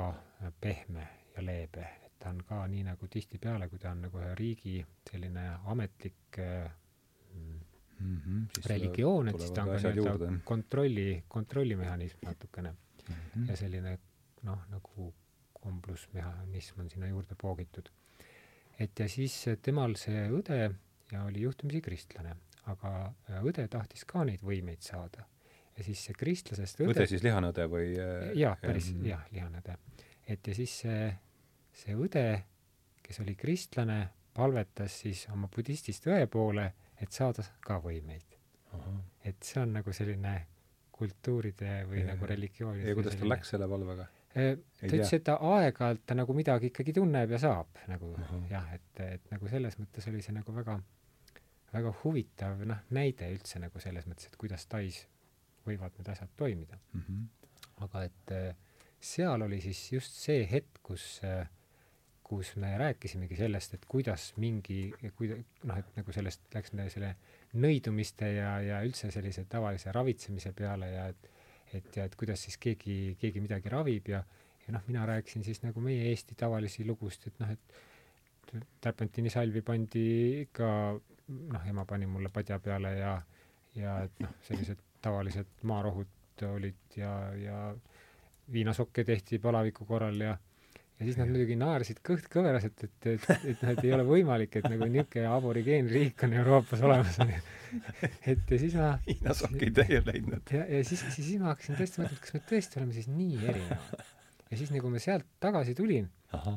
pehme ja leebe, et ta on ka nii nagu tihtipeale, kui ta on nagu ühe riigi selline ametlik mm -hmm, religioon, et siis ta on ka nii-öelda kontrolli, kontrollimehhanism natukene mm -hmm. ja selline noh, nagu komblusmehhanism on sinna juurde poogitud. Et ja siis temal see õde ja oli juhtumisi kristlane, aga äh, õde tahtis ka neid võimeid saada. ja siis see kristlasest õde õde siis lihanõde või äh, jah, päris jah, lihanõde. et ja siis see, see õde, kes oli kristlane, palvetas siis oma budistist õe poole, et saada ka võimeid. et see on nagu selline kultuuride või ja, nagu religioonide ja kuidas tal läks selle valvega? Ta ütles, et ta aeg-ajalt ta nagu midagi ikkagi tunneb ja saab nagu uh -huh. jah, et, et nagu selles mõttes oli see nagu väga, väga huvitav noh, näide üldse nagu selles mõttes, et kuidas Tais võivad need asjad toimida. Mhm. -huh. aga et äh, seal oli siis just see hetk, kus, äh, kus me rääkisimegi sellest, et kuidas mingi, kuida-, noh, et nagu sellest läks selle nõidumiste ja, ja üldse sellise tavalise ravitsemise peale ja et et ja et kuidas siis keegi, keegi midagi ravib ja, ja noh, mina rääkisin siis nagu meie Eesti tavalisi lugust, et noh, et Tärpentini salvi pandi ikka, noh, ema pani mulle padja peale ja, ja et noh, sellised tavalised maarohud olid ja, ja viinasokke tehti palaviku korral ja ja siis nad muidugi naersid kõht kõveras, et, et, et, et noh, et ei ole võimalik, et nagu niisugune aborigeenriik on Euroopas olemas, onju. et ja siis ma hiinasokki teie leidnud. ja, ja siis, siis ma hakkasin tõesti mõtlema, et kas me tõesti oleme siis nii erinevad. ja siis nagu ma sealt tagasi tulin,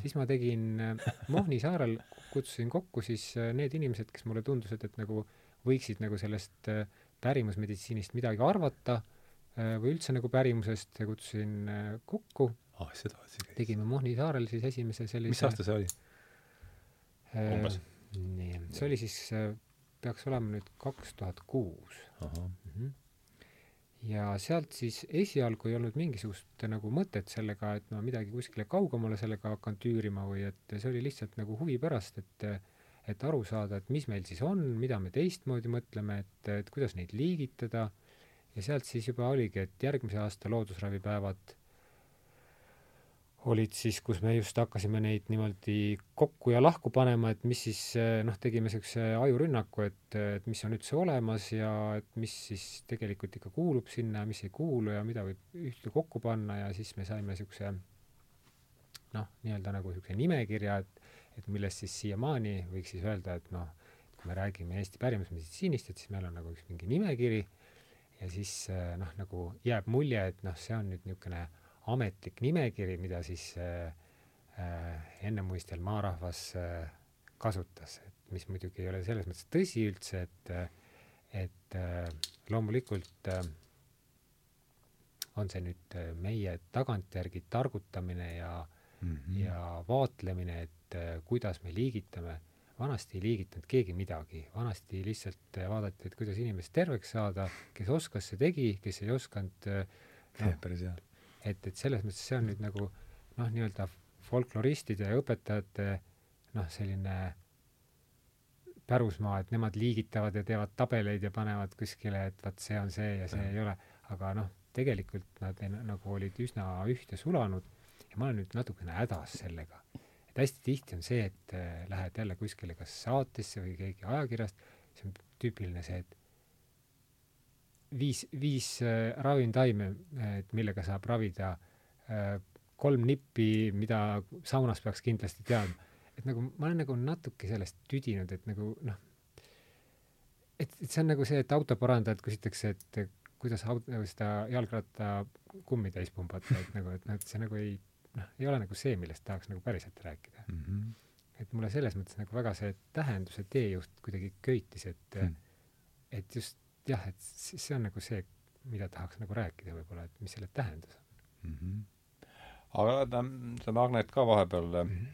siis ma tegin äh, Mohni saarel, kutsusin kokku siis äh, need inimesed, kes mulle tundusid, et nagu võiksid nagu sellest äh, pärimusmeditsiinist midagi arvata või üldse nagu pärimusest, kutsusin kokku ah, seda otsi käis. tegime Mohni saarel siis esimese sellise mis aasta see oli äh,? umbes? nii, see oli siis äh,, peaks olema nüüd kaks tuhat kuus. Mhm. ja sealt siis esialgu ei olnud mingisugust nagu mõtet sellega, et ma midagi kuskile kaugemale sellega hakkan tüürima või et see oli lihtsalt nagu huvi pärast, et et aru saada, et mis meil siis on, mida me teistmoodi mõtleme, et, et kuidas neid liigitada ja sealt siis juba oligi, et järgmise aasta loodusravipäevad olid siis, kus me just hakkasime neid niimoodi kokku ja lahku panema, et mis siis noh, tegime niisuguse ajurünnaku, et, et mis on üldse olemas ja et mis siis tegelikult ikka kuulub sinna mis ei kuulu ja mida võib ühte kokku panna ja siis me saime niisuguse noh, nii-öelda nagu niisuguse nimekirja, et, et millest siis siiamaani võiks siis öelda, et noh, kui me räägime Eesti pärimusmeditsiinist, et siis meil on nagu üks mingi nimekiri ja siis noh, nagu jääb mulje, et noh, see on nüüd niisugune ametlik nimekiri, mida siis äh, äh, ennemuistel maarahvas äh, kasutas, et mis muidugi ei ole selles mõttes tõsi üldse, et et loomulikult on see nüüd meie tagantjärgi targutamine ja mm -hmm. ja vaatlemine, et kuidas me liigitame, vanasti ei liigitanud keegi midagi, vanasti lihtsalt vaadati, et kuidas inimest terveks saada, kes oskas, see tegi, kes ei osanud noh, päris hea et, et selles mõttes see on nüüd nagu noh, nii-öelda folkloristide ja õpetajate noh, selline pärusmaa, et nemad liigitavad ja teevad tabeleid ja panevad kuskile, et vot see on see ja see ja. ei ole, aga noh, tegelikult nad ei, nagu olid üsna ühte sulanud ja ma olen nüüd natukene hädas sellega. et hästi tihti on see, et äh, lähed jälle kuskile kas saatesse või keegi ajakirjast, see on tüüpiline see, et viis, viis äh, ravimtaime, et millega saab ravida äh, kolm nippi, mida saunas peaks kindlasti teadma. et nagu ma olen nagu natuke sellest tüdinud, et nagu noh, et, et see on nagu see, et autoparandajalt küsitakse, et kuidas auto, seda jalgratta kummi täis pumbata, et nagu, et noh, et see nagu ei noh, ei ole nagu see, millest tahaks nagu päriselt rääkida mm. -hmm. et mulle selles mõttes nagu väga see tähenduse teejuht kuidagi köitis, et mm. et just jah, et see on nagu see, mida tahaks nagu rääkida võib-olla, et mis selle tähendus on mm. -hmm. aga ta, see magnet ka vahepeal mm, -hmm.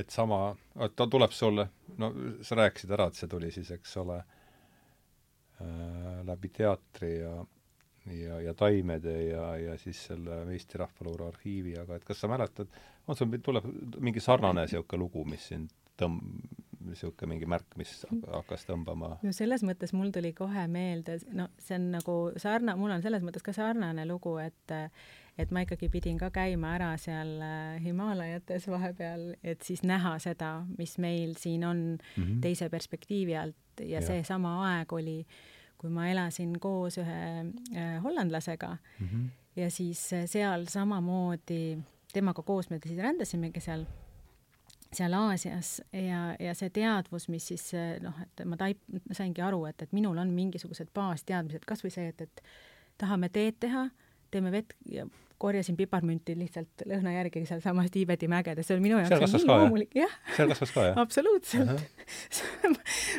et sama, ta tuleb sulle, no sa rääkisid ära, et see tuli siis, eks ole äh,, läbi teatri ja ja, ja taimede ja, ja siis selle Eesti Rahvaluule arhiivi, aga et kas sa mäletad, on sul, tuleb mingi sarnane niisugune lugu, mis sind tõmb-, niisugune mingi märk, mis hakkas tõmbama? no selles mõttes mul tuli kohe meelde, no see on nagu sarna-, mul on selles mõttes ka sarnane lugu, et et ma ikkagi pidin ka käima ära seal äh, Himaalajates vahepeal, et siis näha seda, mis meil siin on mm -hmm. teise perspektiivi alt ja, ja. seesama aeg oli kui ma elasin koos ühe äh, hollandlasega mm -hmm. ja siis äh, seal samamoodi temaga koos me siis rändasimegi seal seal Aasias ja, ja see teadvus, mis siis noh, et ma taip-, saingi aru, et, et minul on mingisugused baasteadmised, kasvõi see, et, et tahame teed teha, teeme vett ja korjasin piparmünti lihtsalt lõhna järgi sealsamas Tiibeti mägedes, see oli minu jaoks nii loomulik, jah. seal kasvas ka, jah? absoluutselt uh. -huh.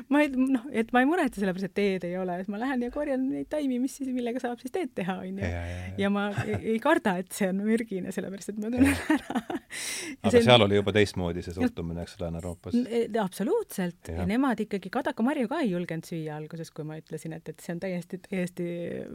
ma ei, noh, et ma ei muretse selle pärast, et teed ei ole, et ma lähen ja korjan neid taimi, mis siis, millega saab siis teed teha, onju. ja ma ei, ei karda, et see on mürgine, sellepärast et ma tunnen ära aga see, seal oli juba teistmoodi see suhtumine, eks Lääne-Euroopas? absoluutselt. ja nemad ikkagi kadakamarju ka ei julgenud süüa alguses, kui ma ütlesin, et, et see on täiesti, täiesti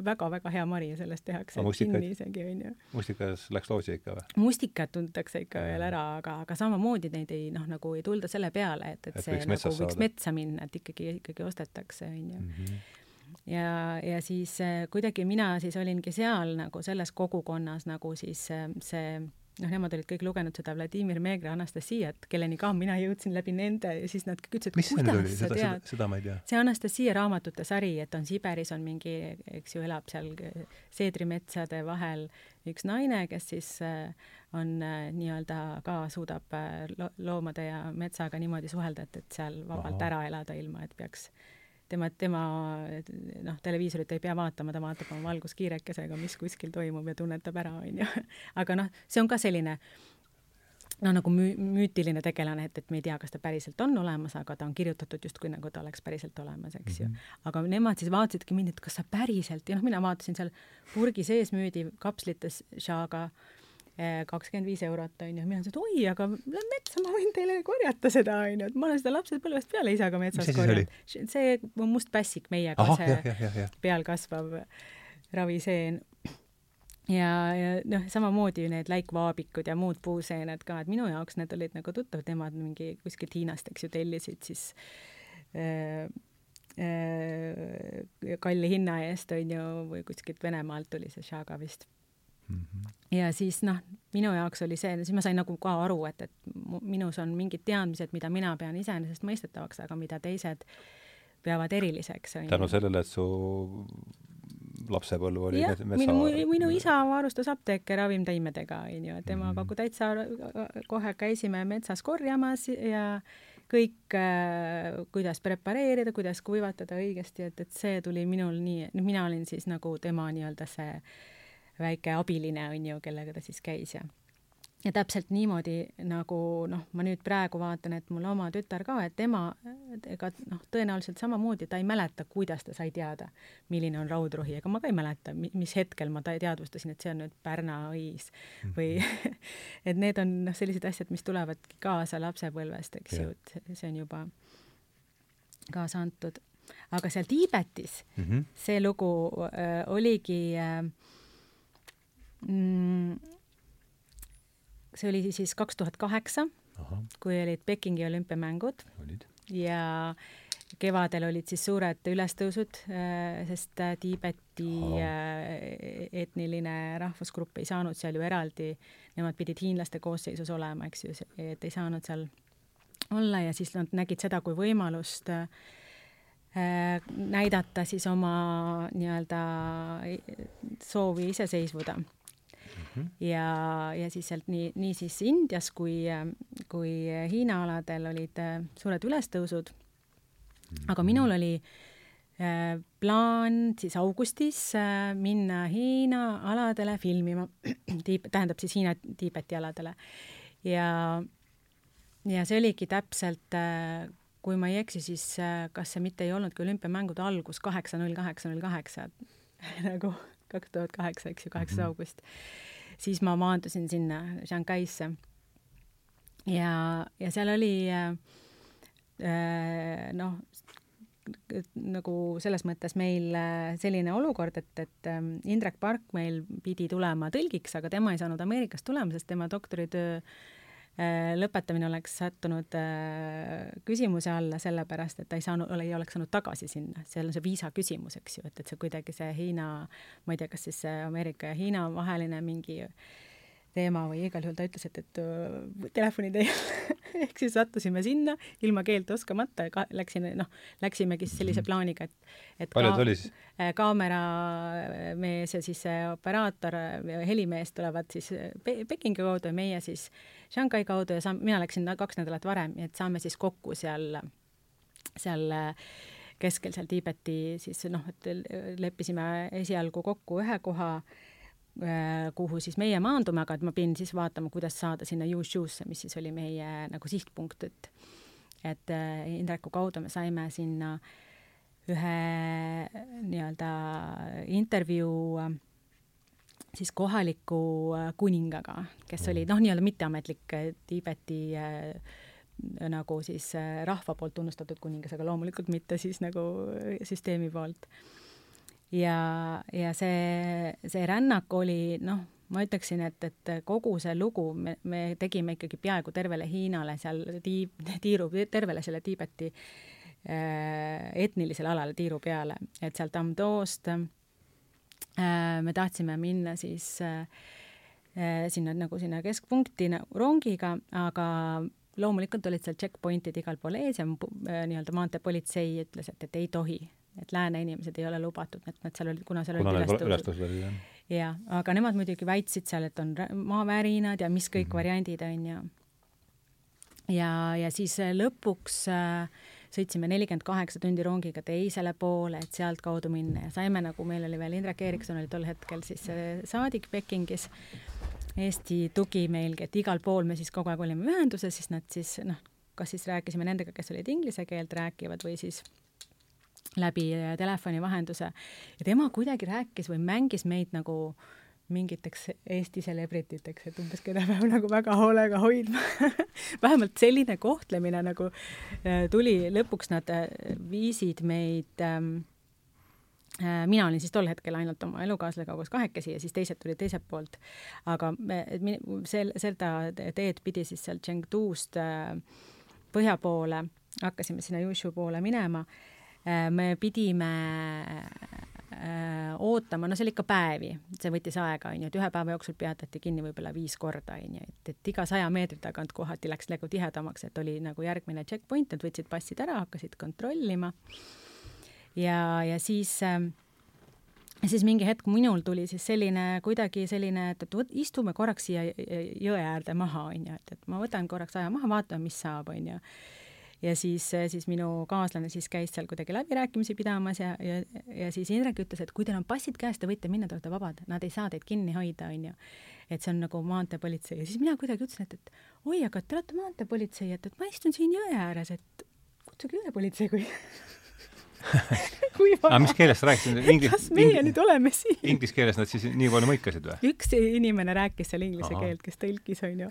väga-väga hea mari ja sellest tehakse kinni isegi, onju mustikas läks loosi ikka või? mustikat tuntakse ikka veel ära, aga, aga samamoodi neid ei noh, nagu ei tulda selle peale, et, et, et see võiks nagu võiks saada. metsa minna, et ikkagi, ikkagi ostetakse, onju mhm. ja, ja siis äh, kuidagi mina siis olingi seal nagu selles kogukonnas nagu siis äh, see noh, nemad olid kõik lugenud seda Vladimir Meegri Anastasiat, kelleni ka mina jõudsin läbi nende ja siis nad kõik ütlesid, kuidas sa tead. Seda, seda ma ei tea. see Anastasia raamatute sari, et on Siberis on mingi, eks ju, elab seal seedrimetsade vahel üks naine, kes siis äh, on äh, nii-öelda ka suudab äh, loomade ja metsaga niimoodi suhelda, et, et seal vabalt Aha. ära elada, ilma et peaks tema, tema noh, televiisorit ei pea vaatama, ta vaatab oma valguskiirekesega, mis kuskil toimub ja tunnetab ära, onju. aga noh, see on ka selline noh, nagu müü-, müütiline tegelane, et, et me ei tea, kas ta päriselt on olemas, aga ta on kirjutatud justkui nagu ta oleks päriselt olemas, eks ju mm. -hmm. aga nemad siis vaatasidki mind, et kas sa päriselt ja noh, mina vaatasin seal purgi sees müüdi kapslites šaga äh, kakskümmend viis eurot, onju. mina ütlesin, et oi, aga lähen metsa, ma võin teile korjata seda, onju, et ma olen seda lapsepõlvest peale isaga metsas korjanud. see on must pässik meiega, see peal kasvav raviseen. ja, ja noh, samamoodi need läikvaabikud ja muud puuseened ka, et minu jaoks need olid nagu tuttavad, nemad mingi kuskilt Hiinast, eks ju, tellisid siis äh, äh, kalli hinna eest, onju, või kuskilt Venemaalt tuli see šaga vist mm. -hmm. ja siis noh, minu jaoks oli see, siis ma sain nagu ka aru, et, et minus on mingid teadmised, mida mina pean iseenesestmõistetavaks, aga mida teised peavad eriliseks. tänu sellele, et su lapsepõlv oli jah, minu, minu isa varustas apteeke ravimtaimedega, onju, et temaga mm -hmm. täitsa kohe käisime metsas korjamas ja kõik äh,, kuidas prepareerida, kuidas kuivatada õigesti, et, et see tuli minul nii, mina olin siis nagu tema nii-öelda see äh, väike abiline, on ju, kellega ta siis käis ja ja täpselt niimoodi nagu noh, ma nüüd praegu vaatan, et mul oma tütar ka, et tema ega noh, tõenäoliselt samamoodi ta ei mäleta, kuidas ta sai teada, milline on raudrohi, ega ma ka ei mäleta, mis hetkel ma teadvustasin, et see on nüüd Pärna õis või mhm. et need on noh, sellised asjad, mis tulevadki kaasa lapsepõlvest, eks ju, et see on juba kaasa antud. aga seal Tiibetis mm -hmm. see lugu äh, oligi äh, see oli siis kaks tuhat kaheksa, kui olid Pekingi olümpiamängud. Ja kevadel olid siis suured ülestõusud, äh, sest äh, Tiibeti Aha. Äh, etniline rahvusgrupp ei saanud seal ju eraldi, nemad pidid hiinlaste koosseisus olema, eks ju, et ei saanud seal olla ja siis nad nägid seda kui võimalust näidata siis oma nii-öelda soovi iseseisvuda -hmm. ja, ja siis sealt nii, nii siis Indias kui, kui Hiina aladel olid äh, suured ülestõusud mm. -hmm. aga minul oli äh, plaan siis augustis äh, minna Hiina aladele filmima, tähendab siis Hiina-Tiibeti aladele. ja, ja see oligi täpselt, kui ma ei eksi, siis kas see mitte ei olnudki olümpiamängude algus kaheksa null kaheksa null kaheksa, nagu kaks tuhat kaheksa, eks ju, kaheksas mhm. august. Siis ma maandusin sinna Shanghai'sse. ja, ja seal oli äh, noh, nagu selles mõttes meil äh, selline olukord, et, et ähm, Indrek Park meil pidi tulema tõlgiks, aga tema ei saanud Ameerikast tulema, sest tema doktoritöö äh, lõpetamine oleks sattunud äh, küsimuse alla, sellepärast et ta ei saanud, ei oleks saanud tagasi sinna, seal on see viisa küsimus, eks ju, et, et see kuidagi see Hiina, ma ei tea, kas siis Ameerika ja Hiina vaheline mingi teema või igal juhul ta ütles, et, et telefoni teel ehk siis sattusime sinna ilma keelt oskamata ja ka, läksin, noh, läksimegi siis sellise mhm. plaaniga, et, et palju ta oli siis? Äh, kaameramees ja siis see operaator, helimees tulevad siis Pe Pekingi kaudu ja meie siis Shanghai kaudu ja saam-, mina läksin kaks nädalat varem, et saame siis kokku seal, seal keskel seal Tiibeti siis noh, et leppisime esialgu kokku ühe koha Äh, kuhu siis meie maandume, aga et ma pidin siis vaatama, kuidas saada sinna Yushu'sse, mis siis oli meie nagu sihtpunkt, et et äh, Indreku kaudu me saime sinna ühe nii-öelda intervjuu äh, siis kohaliku kuningaga, kes oli noh, nii-öelda mitteametlik Tiibeti nagu siis rahva poolt tunnustatud kuningas, aga loomulikult mitte siis nagu süsteemi poolt ja, ja see, see rännak oli noh, ma ütleksin, et, et kogu see lugu me, me tegime ikkagi peaaegu tervele Hiinale seal tiib, tiiru, tervele selle Tiibeti äh, etnilisele alale tiiru peale, et sealt Amdoost äh, me tahtsime minna siis äh, sinna nagu sinna keskpunkti rongiga, aga loomulikult olid seal checkpoint'id igal pool ees ja äh, nii-öelda maanteepolitsei ütles, et, et ei tohi et lääne inimesed ei ole lubatud, et nad seal olid, kuna seal kuna olid ülestõusud jah, aga nemad muidugi väitsid seal, et on maavärinad ja mis kõik mm -hmm. variandid on ju. ja, ja siis äh, lõpuks äh, sõitsime nelikümmend kaheksa tundi rongiga teisele poole, et sealtkaudu minna ja saime nagu, meil oli veel Indrek Erikson oli tol hetkel siis äh, saadik Pekingis, Eesti tugi meilgi, et igal pool me siis kogu aeg olime ühenduses, siis nad siis noh, kas siis rääkisime nendega, kes olid inglise keelt rääkivad või siis läbi äh, telefoni vahenduse. Ja tema kuidagi rääkis või mängis meid nagu mingiteks Eesti celebrititeks, et umbes keda peab nagu väga hoolega hoidma. Vähemalt selline kohtlemine nagu äh, tuli, lõpuks nad äh, viisid meid ähm, mina olin siis tol hetkel ainult oma elukaaslasega koos kahekesi ja siis teised tulid teiselt poolt. aga me, sel-, seda teed pidi siis sealt Chengduust põhja poole, hakkasime sinna Yushu poole minema me pidime äh, ootama, no see oli ikka päevi, see võttis aega, onju, et ühe päeva jooksul peatati kinni võib-olla viis korda, onju, et, et iga saja meetri tagant kohati läks nagu tihedamaks, et oli nagu järgmine checkpoint, nad võtsid passid ära, hakkasid kontrollima. ja, ja siis äh, siis mingi hetk minul tuli siis selline kuidagi selline, et, et võt, istume korraks siia jõe äärde maha, onju, et, et ma võtan korraks aja maha, vaatame, mis saab, onju ja siis, siis minu kaaslane siis käis seal kuidagi läbirääkimisi pidamas ja, ja, ja siis Indrek ütles, et kui teil on passid käes, te võite minna, te olete vabad, nad ei saa teid kinni hoida, onju. et see on nagu maanteepolitsei ja siis mina kuidagi ütlesin, et, et oi, aga te olete maanteepolitsei, et, et ma istun siin jõe ääres, et kutsuge üle politsei, kui kui vaja. aga mis keeles sa rääkisid? Inglis... kas meie nüüd oleme siin? Inglise keeles nad siis nii palju mõikasid või? üks inimene rääkis seal inglise Aha. keelt, kes tõlkis, onju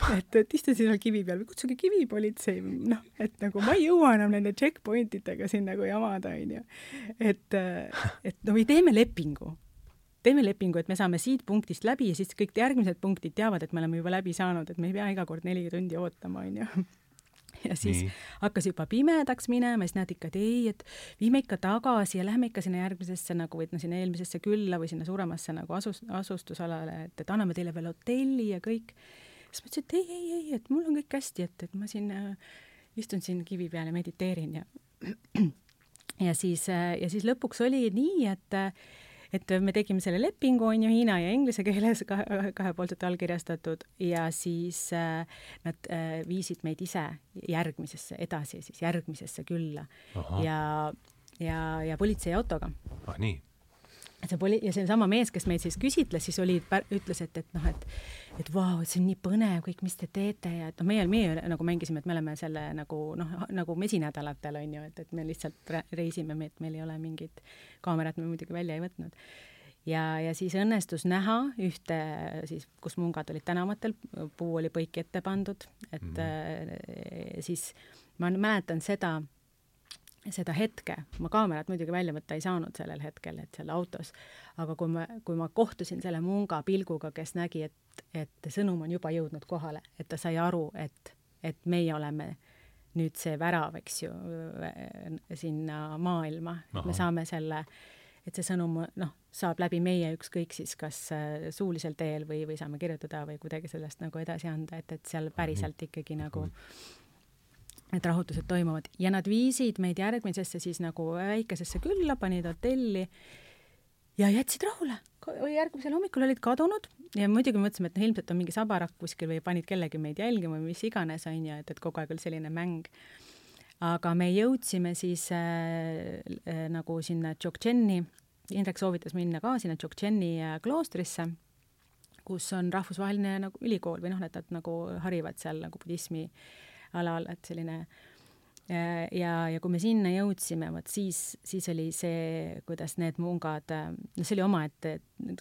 et, et istusin seal kivi peal kutsuge kivipolitsei, noh, et nagu ma ei jõua enam nende checkpoint itega siin nagu jamada, onju. et, et no või teeme lepingu. teeme lepingu, et me saame siit punktist läbi ja siis kõik järgmised punktid teavad, et me oleme juba läbi saanud, et me ei pea iga kord neli tundi ootama, onju ja siis Nii. hakkas juba pimedaks minema, siis nad ikka, et ei, et viime ikka tagasi ja lähme ikka sinna järgmisesse nagu või no sinna eelmisesse külla või sinna suuremasse nagu asus, asustusalale, et, et anname teile veel hotelli ja kõik siis ma ütlesin, et ei, ei, ei, et mul on kõik hästi, et, et ma siin äh, istun siin kivi peal ja mediteerin ja ja siis äh,, ja siis lõpuks oli nii, et äh, et me tegime selle lepingu, on ju, hiina ja inglise keeles kahe, kahepoolselt allkirjastatud ja siis äh, nad äh, viisid meid ise järgmisesse, edasi siis järgmisesse külla. ja ja, ja politseiautoga. ah nii see poli- ja seesama mees, kes meid siis küsitles, siis oli, ütles, et, et noh, et et vau, et see on nii põnev kõik, mis te teete ja et noh, meie, meie nagu mängisime, et me oleme selle nagu noh, nagu mesinädalatel on ju, et, et me lihtsalt reisime, et meil ei ole mingit kaamerat, me muidugi välja ei võtnud. ja, ja siis õnnestus näha ühte siis, kus mungad olid tänavatel, puu oli põiki ette pandud, et mm -hmm. siis ma mäletan seda seda hetke, ma kaamerat muidugi välja võtta ei saanud sellel hetkel, et seal autos, aga kui ma, kui ma kohtusin selle munga pilguga, kes nägi, et, et sõnum on juba jõudnud kohale, et ta sai aru, et, et meie oleme nüüd see värav, eks ju, sinna maailma, et me saame selle, et see sõnum, noh, saab läbi meie ükskõik siis kas äh, suulisel teel või, või saame kirjutada või kuidagi sellest nagu edasi anda, et, et seal päriselt ikkagi nagu mm need rahutused toimuvad ja nad viisid meid järgmisesse siis nagu väikesesse külla, panid hotelli ja jätsid rahule. järgmisel hommikul olid kadunud ja muidugi mõtlesime, et noh, ilmselt on mingi sabarakk kuskil või panid kellegi meid jälgima või mis iganes, on ju, et, et kogu aeg oli selline mäng. aga me jõudsime siis äh, äh, nagu sinna Dzogtšeni, Indrek soovitas minna ka sinna Dzogtšeni äh, kloostrisse, kus on rahvusvaheline nagu ülikool või noh, et nad nagu harivad seal nagu budismi äh, alal, et selline ja, ja kui me sinna jõudsime, vot siis, siis oli see, kuidas need mungad, no see oli omaette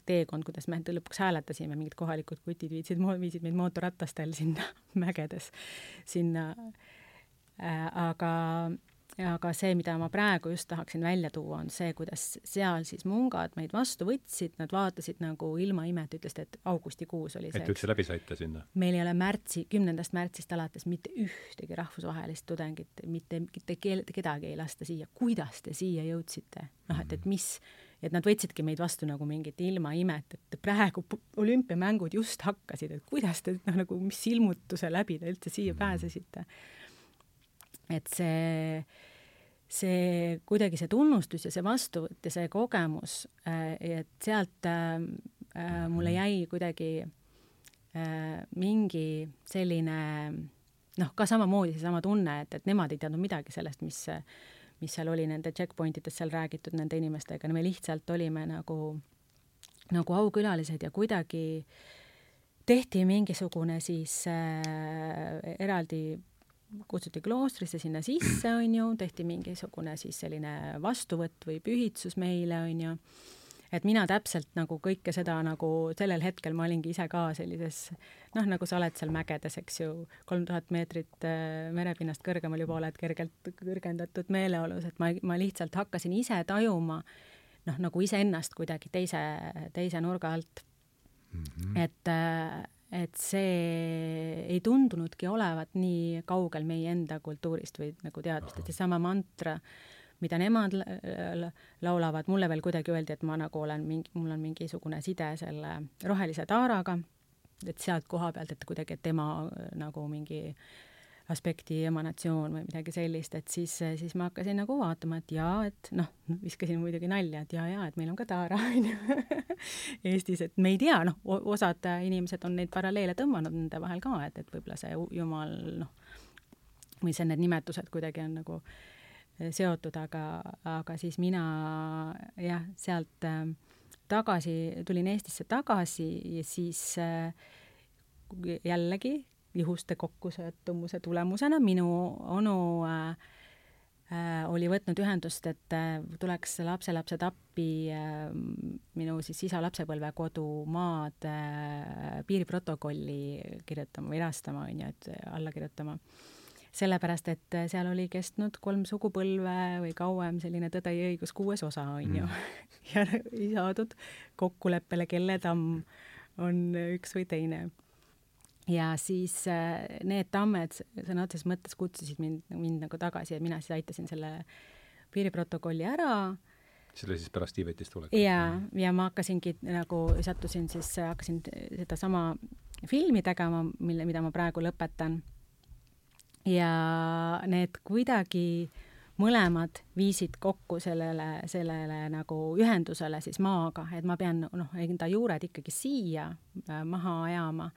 teekond, kuidas me lõpuks hääletasime, mingid kohalikud kutid viitsid, viisid meid mootorratastel sinna mägedes, sinna äh,. aga aga see, mida ma praegu just tahaksin välja tuua, on see, kuidas seal siis mungad meid vastu võtsid, nad vaatasid nagu ilma imet, ütlesid, et augustikuus oli see. et üldse läbi saite sinna? meil ei ole märtsi, kümnendast märtsist alates mitte ühtegi rahvusvahelist tudengit, mitte, mitte kedagi ei lasta siia. kuidas te siia jõudsite? noh, et, et mis, et nad võtsidki meid vastu nagu mingit ilma imet, et praegu olümpiamängud just hakkasid, et kuidas te noh, nagu mis ilmutuse läbi te üldse siia pääsesite et see, see kuidagi see tunnustus ja see vastuvõtt ja see kogemus, äh, et sealt äh, äh, mulle jäi kuidagi mingi selline noh, ka samamoodi seesama tunne, et, et nemad ei teadnud midagi sellest, mis, mis seal oli nende checkpoint ides seal räägitud nende inimestega, me lihtsalt olime nagu, nagu aukülalised ja kuidagi tehti mingisugune siis äh, eraldi kutsuti kloostrisse sinna sisse, on ju, tehti mingisugune siis selline vastuvõtt või pühitsus meile, on ju. et mina täpselt nagu kõike seda nagu sellel hetkel ma olingi ise ka sellises noh, nagu sa oled seal mägedes, eks ju, kolm tuhat meetrit äh, merepinnast kõrgemal juba oled kergelt kõrgendatud meeleolus, et ma, ma lihtsalt hakkasin ise tajuma noh, nagu iseennast kuidagi teise, teise nurga alt mm. -hmm. et äh, et see ei tundunudki olevat nii kaugel meie enda kultuurist või nagu teadmist, et seesama mantra, mida nemad laulavad, mulle veel kuidagi öeldi, et ma nagu olen mingi, mul on mingisugune side selle rohelise taaraga, et sealt koha pealt, et kuidagi, et tema nagu mingi äh, aspekti emanatsioon või midagi sellist, et siis, siis ma hakkasin nagu vaatama, et jaa, et noh, viskasin muidugi nalja, et jaa, jaa, et meil on ka Taara, on ju, Eestis, et me ei tea, noh, osad inimesed on neid paralleele tõmmanud nende vahel ka, et, et võib-olla see jumal, noh, või see, need nimetused kuidagi on nagu eh, seotud, aga, aga siis mina jah, sealt äh, tagasi, tulin Eestisse tagasi ja siis äh, jällegi juhuste kokkusattumuse tulemusena minu onu äh, äh, oli võtnud ühendust, et äh, tuleks lapselapsed appi äh, minu siis isa lapsepõlvekodu maad äh, piiriprotokolli kirjutama või erastama, on ju, et alla kirjutama. sellepärast, et seal oli kestnud kolm sugupõlve või kauem selline Tõde ja õigus kuues osa, on ju mm. ja ei saadud kokkuleppele, kelle tamm on üks või teine ja siis äh, need tammed sõna otseses mõttes kutsusid mind, mind nagu tagasi ja mina siis aitasin selle piiriprotokolli ära. see oli siis pärast Tiibetist tulekut? ja, ja ma hakkasingi nagu, sattusin siis, hakkasin sedasama filmi tegema, mille, mida ma praegu lõpetan. ja need kuidagi mõlemad viisid kokku sellele, sellele nagu ühendusele siis maaga, et ma pean noh, enda juured ikkagi siia äh, maha ajama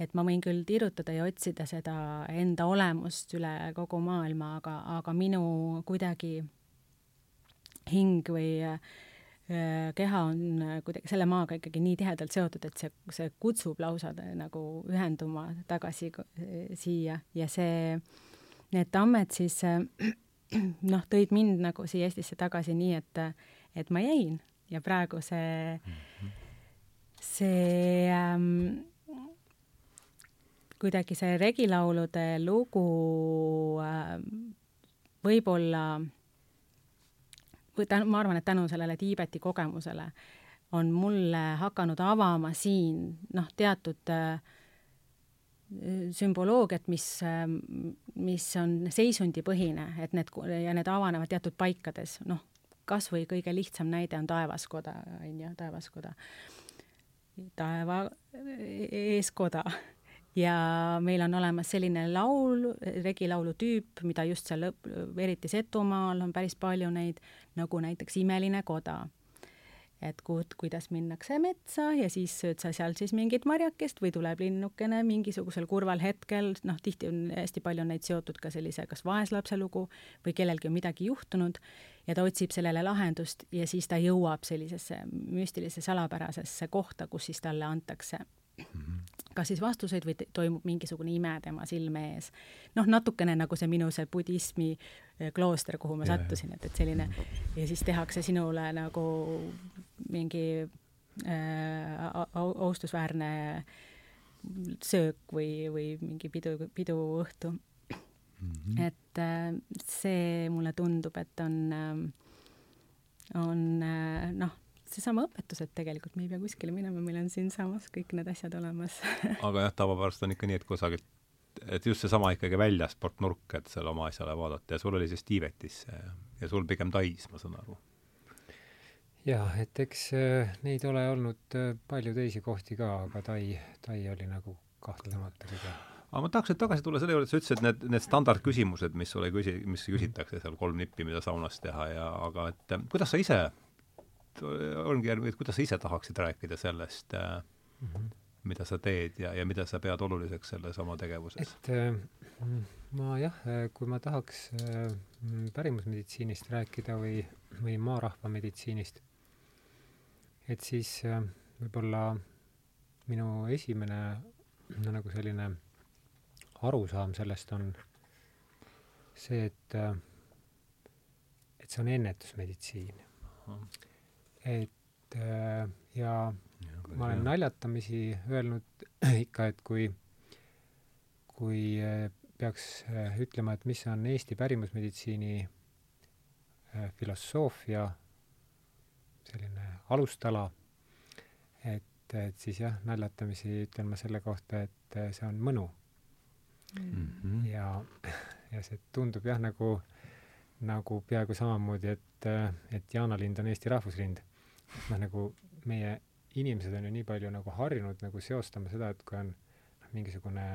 et ma võin küll tirutada ja otsida seda enda olemust üle kogu maailma, aga, aga minu kuidagi hing või keha on kuidagi selle maaga ikkagi nii tihedalt seotud, et see, see kutsub lausa nagu ühenduma tagasi siia. Ja see, need tammed siis noh, tõid mind nagu siia Eestisse tagasi nii, et, et ma jäin. Ja praegu see, see ähm, kuidagi see regilaulude lugu äh, võib-olla või tänu, ma arvan, et tänu sellele Tiibeti kogemusele on mulle hakanud avama siin noh, teatud äh, sümboloogiat, mis, äh, mis on seisundipõhine, et need ja need avanevad teatud paikades, noh, kas või kõige lihtsam näide on taevaskoda, on ju, taevaskoda. taeva eeskoda ja meil on olemas selline laul, regilaulu tüüp, mida just seal, eriti Setumaal on päris palju neid, nagu näiteks Imeline koda. et ku-, kuidas minnakse metsa ja siis sööd sa seal siis mingit marjakest või tuleb linnukene mingisugusel kurval hetkel, noh, tihti on hästi palju neid seotud ka sellise kas vaeslapse lugu või kellelgi on midagi juhtunud ja ta otsib sellele lahendust ja siis ta jõuab sellisesse müstilisse salapärasesse kohta, kus siis talle antakse kas siis vastuseid või toimub mingisugune ime tema silme ees. noh, natukene nagu see minu see budismi eh, klooster, kuhu ma sattusin, et, et selline ja siis tehakse sinule nagu mingi äh, austusväärne söök või, või mingi pidu, piduõhtu mm. -hmm. et äh, see mulle tundub, et on äh,, on äh, noh, seesama õpetus, et tegelikult me ei pea kuskile minema, meil on siinsamas kõik need asjad olemas aga jah, tavapärast on ikka nii, et kusagilt, et just seesama ikkagi väljastpoolt nurk, et seal oma asjale vaadata ja sul oli siis Tiibetis see ja sul pigem Tais, ma saan aru. jah, et eks äh, neid ole olnud äh, palju teisi kohti ka, aga Tai, Tai oli nagu kahtlemata kõige aga ma tahaks nüüd tagasi tulla selle juurde, et sa ütlesid, et need, need standardküsimused, mis sulle küsi-, mis küsitakse seal kolm nippi, mida saunas teha ja aga et kuidas sa ise ongi järgmine, et kuidas sa ise tahaksid rääkida sellest äh, mm, -hmm. mida sa teed ja, ja mida sa pead oluliseks selles oma tegevuses? et äh, ma jah, kui ma tahaks äh, pärimusmeditsiinist rääkida või, või maarahva meditsiinist, et siis äh, võib-olla minu esimene no nagu selline arusaam sellest on see, et, äh, et see on ennetusmeditsiin et äh, ja, ja ma olen naljatamisi öelnud ikka, et kui, kui äh, peaks äh, ütlema, et mis on Eesti pärimusmeditsiini filosoofia selline alustala, et, et siis jah, naljatamisi ütlen ma selle kohta, et see on mõnu mm. -hmm. ja, ja see tundub jah, nagu, nagu peaaegu samamoodi, et, et jaanalind on Eesti rahvuslind noh, nagu meie inimesed on ju nii palju nagu harjunud nagu seostama seda, et kui on noh, mingisugune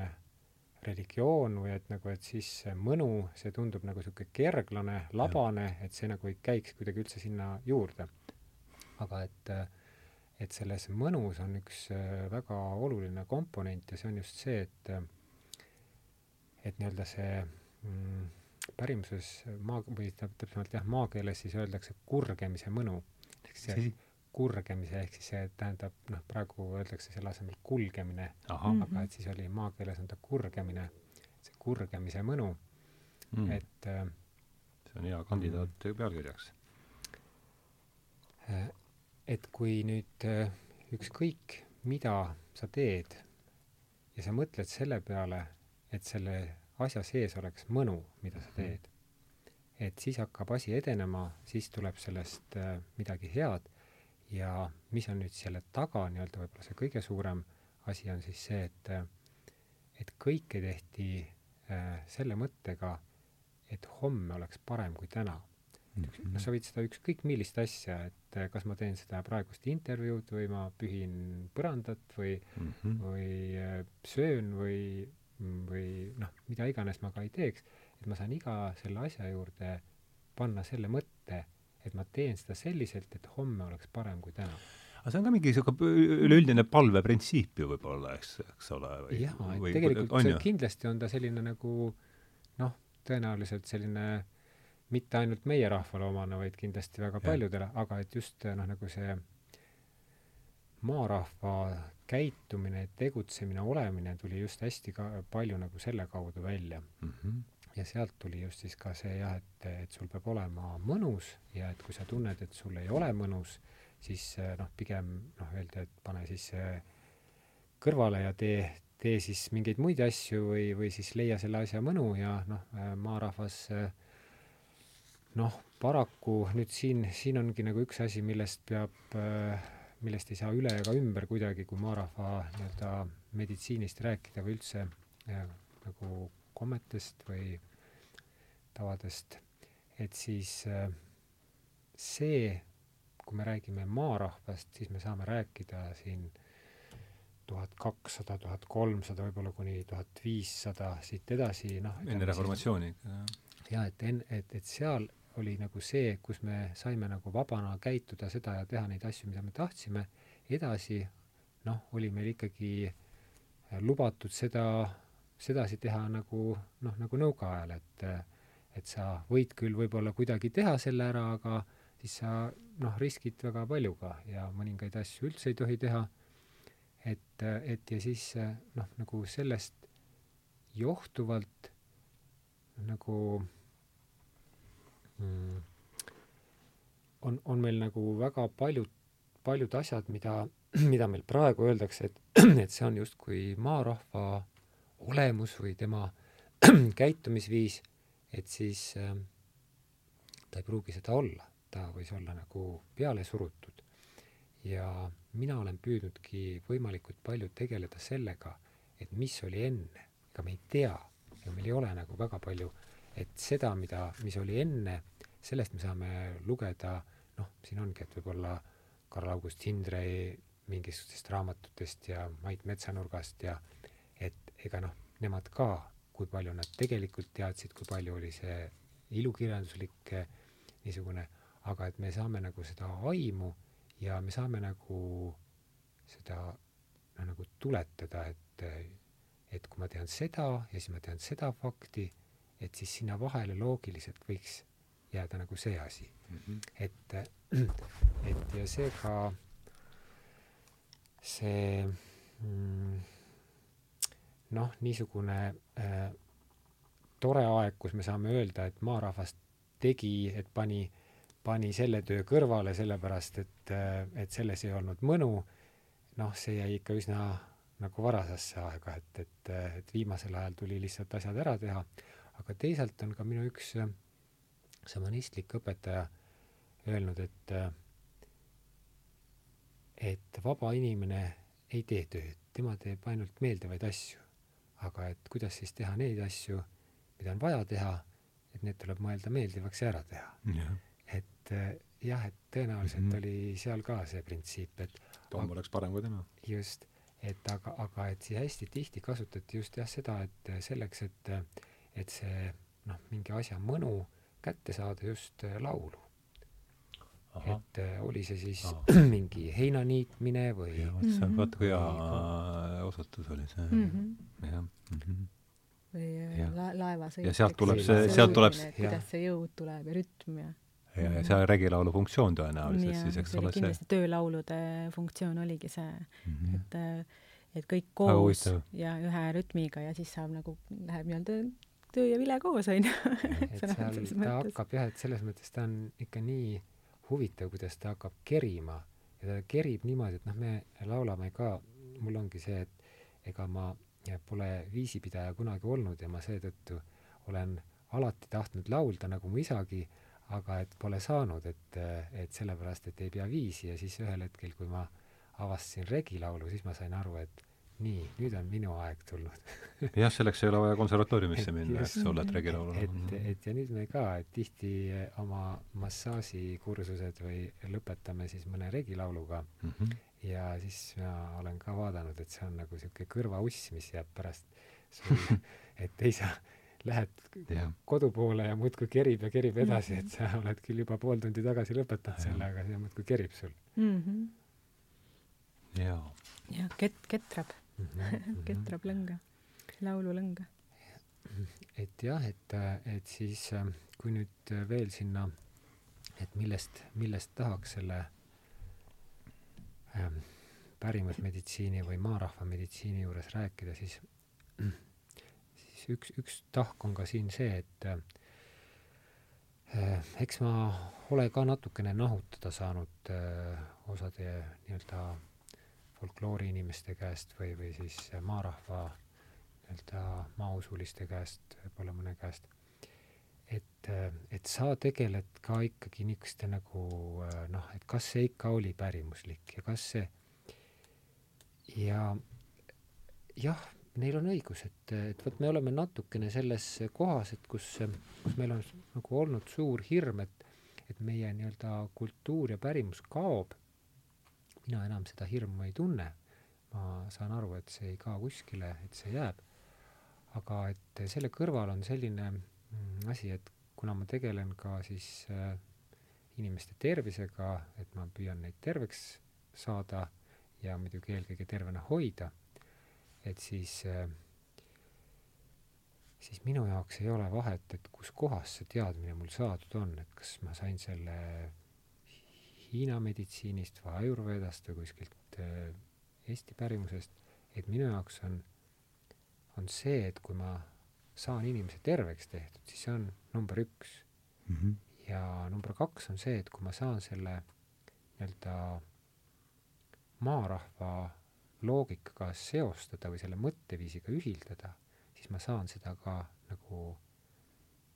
religioon või et nagu, et siis see mõnu, see tundub nagu niisugune kerglane, labane, et see nagu ei käiks kuidagi üldse sinna juurde. aga et, et selles mõnus on üks äh, väga oluline komponent ja see on just see, et et nii-öelda see mm, pärimuses maa, või täpsemalt jah, maakeeles siis öeldakse kurgemise mõnu. ehk see kurgemise, ehk siis see tähendab, noh, praegu öeldakse selle asemel kulgemine, aga et siis oli maakeeles on ta kurgemine, see kurgemise mõnu. Mm., et äh, see on hea kandidaat mm, pealkirjaks. Äh, et kui nüüd äh, ükskõik, mida sa teed ja sa mõtled selle peale, et selle asja sees oleks mõnu, mida sa teed, et siis hakkab asi edenema, siis tuleb sellest äh, midagi head ja mis on nüüd selle taga nii-öelda võib-olla see kõige suurem asi on siis see, et et kõike tehti äh, selle mõttega, et homme oleks parem kui täna mm. -hmm. noh, sa võid seda ükskõik millist asja, et äh, kas ma teen seda praegust intervjuud või ma pühin põrandat või mm, -hmm. või äh, söön või, või noh, mida iganes ma ka ei teeks, et ma saan iga selle asja juurde panna selle mõtte et ma teen seda selliselt, et homme oleks parem kui täna aga see on ka mingi niisugune üleüldine palveprintsiip ju võib-olla, eks, eks ole? jaa, et tegelikult on, see, kindlasti on ta selline nagu noh, tõenäoliselt selline mitte ainult meie rahvale omane, vaid kindlasti väga Jah. paljudele, aga et just noh, nagu see maarahva käitumine, tegutsemine, olemine tuli just hästi ka palju nagu selle kaudu välja. Mhm. Ja sealt tuli just siis ka see jah, et, et sul peab olema mõnus ja et kui sa tunned, et sul ei ole mõnus, siis eh, noh, pigem noh, öeldi, et pane siis eh, kõrvale ja tee, tee siis mingeid muid asju või, või siis leia selle asja mõnu ja noh, maarahvas eh, noh, paraku nüüd siin, siin ongi nagu üks asi, millest peab, millest ei saa üle ega ümber kuidagi, kui maarahva nii-öelda meditsiinist rääkida või üldse ja, nagu kommetest või tavadest, et siis äh, see, kui me räägime maarahvast, siis me saame rääkida siin tuhat kakssada, tuhat kolmsada, võib-olla kuni tuhat viissada, siit edasi, noh. enne reformatsiooni. jaa, et en-, et, et seal oli nagu see, kus me saime nagu vabana käituda seda ja teha neid asju, mida me tahtsime, edasi noh, oli meil ikkagi lubatud seda sedasi teha nagu noh, nagu nõukaajal, et et sa võid küll võib-olla kuidagi teha selle ära, aga siis sa noh, riskid väga palju ka ja mõningaid asju üldse ei tohi teha. et, et ja siis noh, nagu sellest johtuvalt nagu mm, on, on meil nagu väga paljud, paljud asjad, mida, mida meil praegu öeldakse, et, et see on justkui maarahva olemus või tema käitumisviis, et siis äh, ta ei pruugi seda olla, ta võis olla nagu peale surutud. ja mina olen püüdnudki võimalikult palju tegeleda sellega, et mis oli enne, ega me ei tea, ega meil ei ole nagu väga palju, et seda, mida, mis oli enne, sellest me saame lugeda, noh, siin ongi, et võib-olla Karl-August Hindrei mingisugustest raamatutest ja Mait Metsanurgast ja et ega noh, nemad ka, kui palju nad tegelikult teadsid, kui palju oli see ilukirjanduslik eh, niisugune, aga et me saame nagu seda aimu ja me saame nagu seda noh, nagu tuletada, et et kui ma tean seda ja siis ma tean seda fakti, et siis sinna vahele loogiliselt võiks jääda nagu see asi mm. -hmm. et, et ja seega see mm, noh, niisugune äh, tore aeg, kus me saame öelda, et maarahvas tegi, et pani, pani selle töö kõrvale, sellepärast et äh,, et selles ei olnud mõnu, noh, see jäi ikka üsna nagu varasesse aega, et, et, et viimasel ajal tuli lihtsalt asjad ära teha, aga teisalt on ka minu üks äh, šamanistlik õpetaja öelnud, et äh, et vaba inimene ei tee tööd, tema teeb ainult meeldivaid asju. Aga et kuidas siis teha neid asju, mida on vaja teha, et need tuleb mõelda meeldivaks ja ära teha. et äh, jah, et tõenäoliselt mm -hmm. oli seal ka see printsiip, et Tom oleks parem kui tema. just, et aga, aga et siis hästi tihti kasutati just jah seda, et selleks, et et see noh, mingi asja mõnu kätte saada just laulu et äh, oli see siis Aha. mingi heina niitmine või vot see on vaata kui hea osutus oli see mm. -hmm. jah mm. -hmm. või ja. la laevasõit. ja sealt tuleb see, sealt tuleb see kuidas see jõud tuleb ja rütm ja ja, ja see regilaulu funktsioon tõenäoliselt siis, eks ole, see kindlasti töölaulude funktsioon oligi see mm, -hmm. et et kõik koos ja ühe rütmiga ja siis saab nagu, läheb nii-öelda töö ja vile koos, onju. et seal ta hakkab jah, et selles mõttes ta on ikka nii huvitav, kuidas ta hakkab kerima. Ja ta kerib niimoodi, et noh, me laulame ka, mul ongi see, et ega ma pole viisipidaja kunagi olnud ja ma seetõttu olen alati tahtnud laulda nagu mu isagi, aga et pole saanud, et, et sellepärast, et ei pea viisi. Ja siis ühel hetkel, kui ma avastasin regilaulu, siis ma sain aru, et nii, nüüd on minu aeg tulnud jah, selleks ei ole vaja konservatooriumisse minna, eks ole, et regilaulu. et, et ja nüüd me ka, et tihti oma massaažikursused või lõpetame siis mõne regilauluga mm -hmm. ja siis ma olen ka vaadanud, et see on nagu niisugune kõrvauss, mis jääb pärast sul et ei sa lähed ja. kodu poole ja muudkui kerib ja kerib edasi et sa oled küll juba pool tundi tagasi lõpetanud selle, aga see muudkui kerib sul mm. -hmm. jaa. jah, ket-, ketrab. Ketrab lõnga, laululõnga. et jah, et, et siis kui nüüd veel sinna, et millest, millest tahaks selle ähm, pärimusmeditsiini või maarahva meditsiini juures rääkida, siis, siis üks, üks tahk on ka siin see, et äh, eks ma ole ka natukene nahutada saanud äh, osade nii-öelda folkloori inimeste käest või, või siis maarahva nii-öelda maausuliste käest, võib-olla mõne käest, et, et sa tegeled ka ikkagi niisuguste nagu noh, et kas see ikka oli pärimuslik ja kas see ja jah, neil on õigus, et, et vot me oleme natukene selles kohas, et kus, kus meil on nagu olnud suur hirm, et, et meie nii-öelda kultuur ja pärimus kaob. Mina enam seda hirmu ei tunne. ma saan aru, et see ei kao kuskile, et see jääb. aga et selle kõrval on selline mm, asi, et kuna ma tegelen ka siis äh, inimeste tervisega, et ma püüan neid terveks saada ja muidugi eelkõige tervena hoida, et siis, äh, siis minu jaoks ei ole vahet, et kuskohast see teadmine mul saadud on, et kas ma sain selle Hiina meditsiinist või Ayurvedast või kuskilt äh, Eesti pärimusest, et minu jaoks on, on see, et kui ma saan inimese terveks tehtud, siis see on number üks mm. -hmm. ja number kaks on see, et kui ma saan selle nii-öelda maarahva loogikaga seostada või selle mõtteviisiga ühildada, siis ma saan seda ka nagu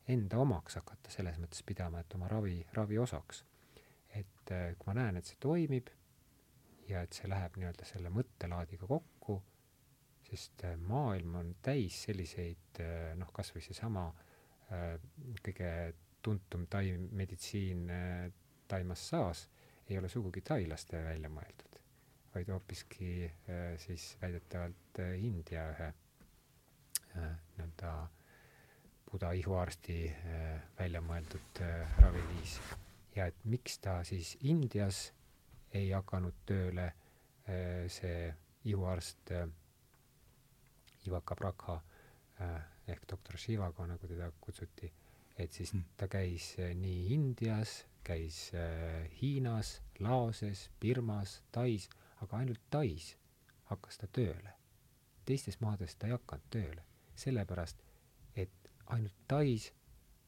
enda omaks hakata selles mõttes pidama, et oma ravi, ravi osaks. Et äh, kui ma näen, et see toimib ja et see läheb nii-öelda selle mõttelaadiga kokku, sest äh, maailm on täis selliseid äh, noh, kas või seesama kõige tuntum tai meditsiin Taimassaas ei ole sugugi tailaste välja mõeldud vaid hoopiski siis väidetavalt India ühe nii-öelda Buda ihuarsti välja mõeldud raviviis. Ja et miks ta siis Indias ei hakanud tööle, see ihuarst Ivaka Prakha ehk doktor Shivago, nagu teda kutsuti, et siis hmm. ta käis nii Indias, käis Hiinas, Laoses, Birmas, Tais aga ainult Tais hakkas ta tööle. teistes maades ta ei hakanud tööle, sellepärast et ainult Tais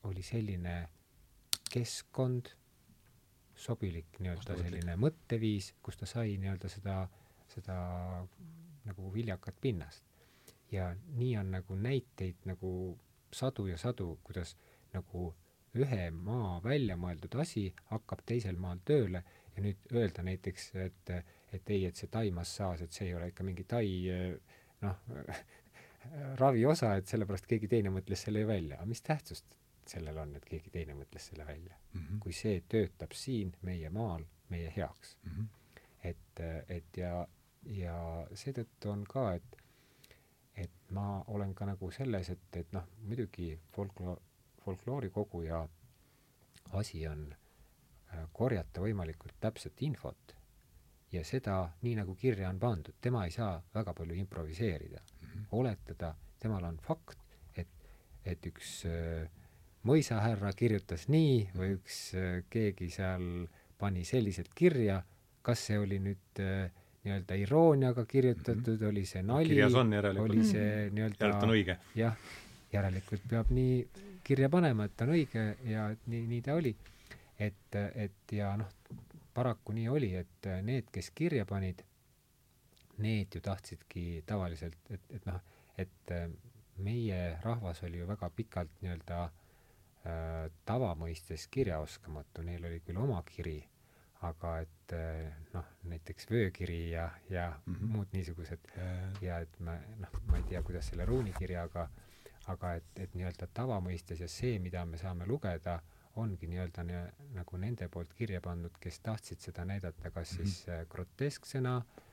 oli selline keskkond, sobilik nii-öelda selline mõtteviis, kus ta sai nii-öelda seda, seda nagu viljakat pinnast. ja nii on nagu näiteid nagu sadu ja sadu, kuidas nagu ühe maa välja mõeldud asi hakkab teisel maal tööle ja nüüd öelda näiteks, et et ei, et see tai massaaž, et see ei ole ikka mingi tai noh, raviosa, et sellepärast keegi teine mõtles selle välja. aga mis tähtsust sellel on, et keegi teine mõtles selle välja mm? -hmm. kui see töötab siin meie maal meie heaks mm. -hmm. et, et ja, ja seetõttu on ka, et et ma olen ka nagu selles, et, et noh, muidugi folkloor, folkloorikoguja asi on äh, korjata võimalikult täpset infot ja seda nii, nagu kirja on pandud, tema ei saa väga palju improviseerida mm, -hmm. oletada, temal on fakt, et, et üks äh, mõisahärra kirjutas nii või üks äh, keegi seal pani selliselt kirja, kas see oli nüüd äh, nii-öelda irooniaga kirjutatud mm, -hmm. oli see nali, oli see mhm. nii-öelda järelikult on õige. jah, järelikult peab nii kirja panema, et ta on õige ja nii, nii ta oli. et, et ja noh, paraku nii oli, et need, kes kirja panid, need ju tahtsidki tavaliselt, et, et noh, et meie rahvas oli ju väga pikalt nii-öelda äh, tavamõistes kirjaoskamatu, neil oli küll oma kiri, aga et äh, noh, näiteks vöökiri ja, ja mm -hmm. muud niisugused ja, et ma noh, ma ei tea, kuidas selle ruunikirjaga, aga et, et nii-öelda tavamõistes ja see, mida me saame lugeda, ongi nii-öelda nii, nagu nende poolt kirja pandud, kes tahtsid seda näidata kas siis mm -hmm. grotesksena äh,,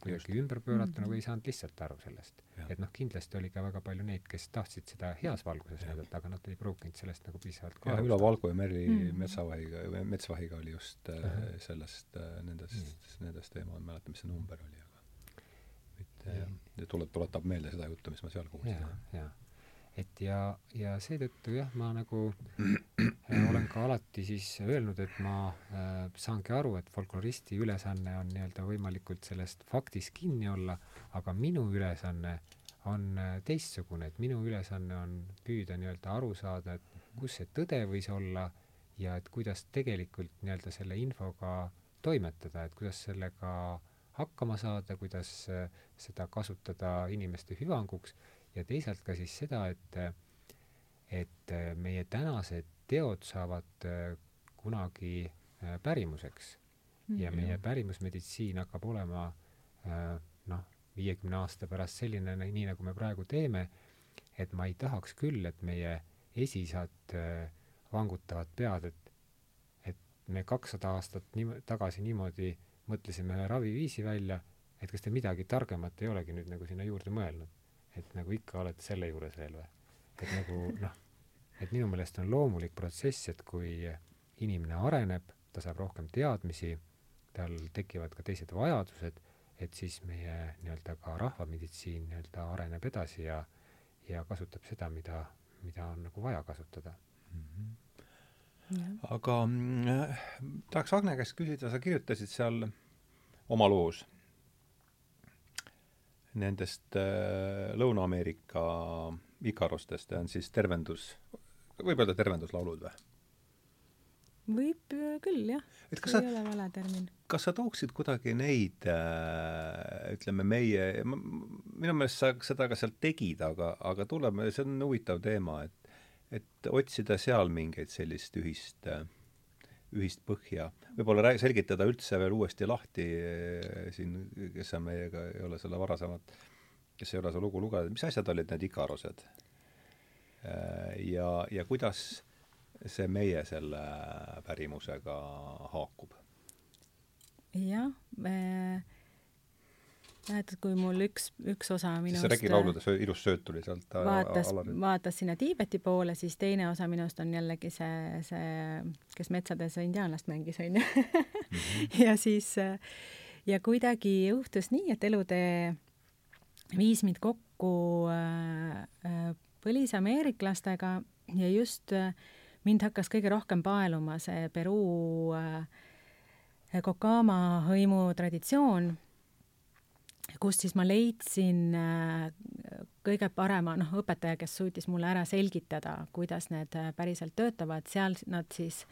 kuidagi ümberpööratuna mm -hmm. või ei saanud lihtsalt aru sellest. et noh, kindlasti oli ka väga palju neid, kes tahtsid seda heas valguses näidata, aga nad ei pruukinud sellest nagu piisavalt jah, Ülo Valgu ja Merli mm -hmm. Metsavahiga, Metsvahiga oli just äh, uh -huh. sellest äh,, nendest mm, -hmm. nendest teema, ma ei mäleta, mis see number oli, aga mitte jah, tuleb, tuletab meelde seda juttu, mis ma seal kuulsin. jah, jah et ja, ja seetõttu jah, ma nagu äh, olen ka alati siis öelnud, et ma äh, saangi aru, et folkloristi ülesanne on nii-öelda võimalikult sellest faktist kinni olla, aga minu ülesanne on äh, teistsugune, et minu ülesanne on püüda nii-öelda aru saada, et kus see tõde võis olla ja et kuidas tegelikult nii-öelda selle infoga toimetada, et kuidas sellega hakkama saada, kuidas äh, seda kasutada inimeste hüvanguks ja teisalt ka siis seda, et et meie tänased teod saavad äh, kunagi äh, pärimuseks. Mm. -hmm. ja meie pärimusmeditsiin hakkab olema äh, noh, viiekümne aasta pärast selline, nii nagu me praegu teeme, et ma ei tahaks küll, et meie esisad vangutavad pead, et et me kakssada aastat niim-, tagasi niimoodi mõtlesime ühe raviviisi välja, et kas te midagi targemat ei olegi nüüd nagu sinna juurde mõelnud et nagu ikka olete selle juures veel või? et nagu noh, et minu meelest on loomulik protsess, et kui inimene areneb, ta saab rohkem teadmisi, tal tekivad ka teised vajadused, et siis meie nii-öelda ka rahvameditsiin nii-öelda areneb edasi ja ja kasutab seda, mida, mida on nagu vaja kasutada mm. -hmm. Ja. aga äh, tahaks Agne käest küsida, sa kirjutasid seal oma loos nendest äh, Lõuna-Ameerika ikarostest on siis tervendus, võib öelda tervenduslaulud või? võib äh, küll, jah. et kas sa, kas sa tooksid kuidagi neid äh, ütleme, meie, minu meelest sa seda ka sealt tegid, aga, aga tuleme, see on huvitav teema, et et otsida seal mingeid sellist ühist äh, ühist põhja. võib-olla selgitada üldse veel uuesti lahti eh, siin, kes on meiega, ei ole selle varasemat, kes ei ole seda lugu lugenud, mis asjad olid need ikarused? Eh, ja, ja kuidas see meie selle pärimusega haakub? jah äh,, mäletad, kui mul üks, üks osa minust siis see regilaulude söö, ilus sööt tuli sealt vaatas, vaatas sinna Tiibeti poole, siis teine osa minust on jällegi see, see, kes metsades indiaanlast mängis, onju. Mhm. ja siis ja kuidagi juhtus nii, et elutee viis mind kokku äh, äh, põlisameeriklastega ja just äh, mind hakkas kõige rohkem paeluma see Peruu Kokama hõimu traditsioon kust siis ma leidsin äh, kõige parema, noh, õpetaja, kes suutis mulle ära selgitada, kuidas need äh, päriselt töötavad, seal nad siis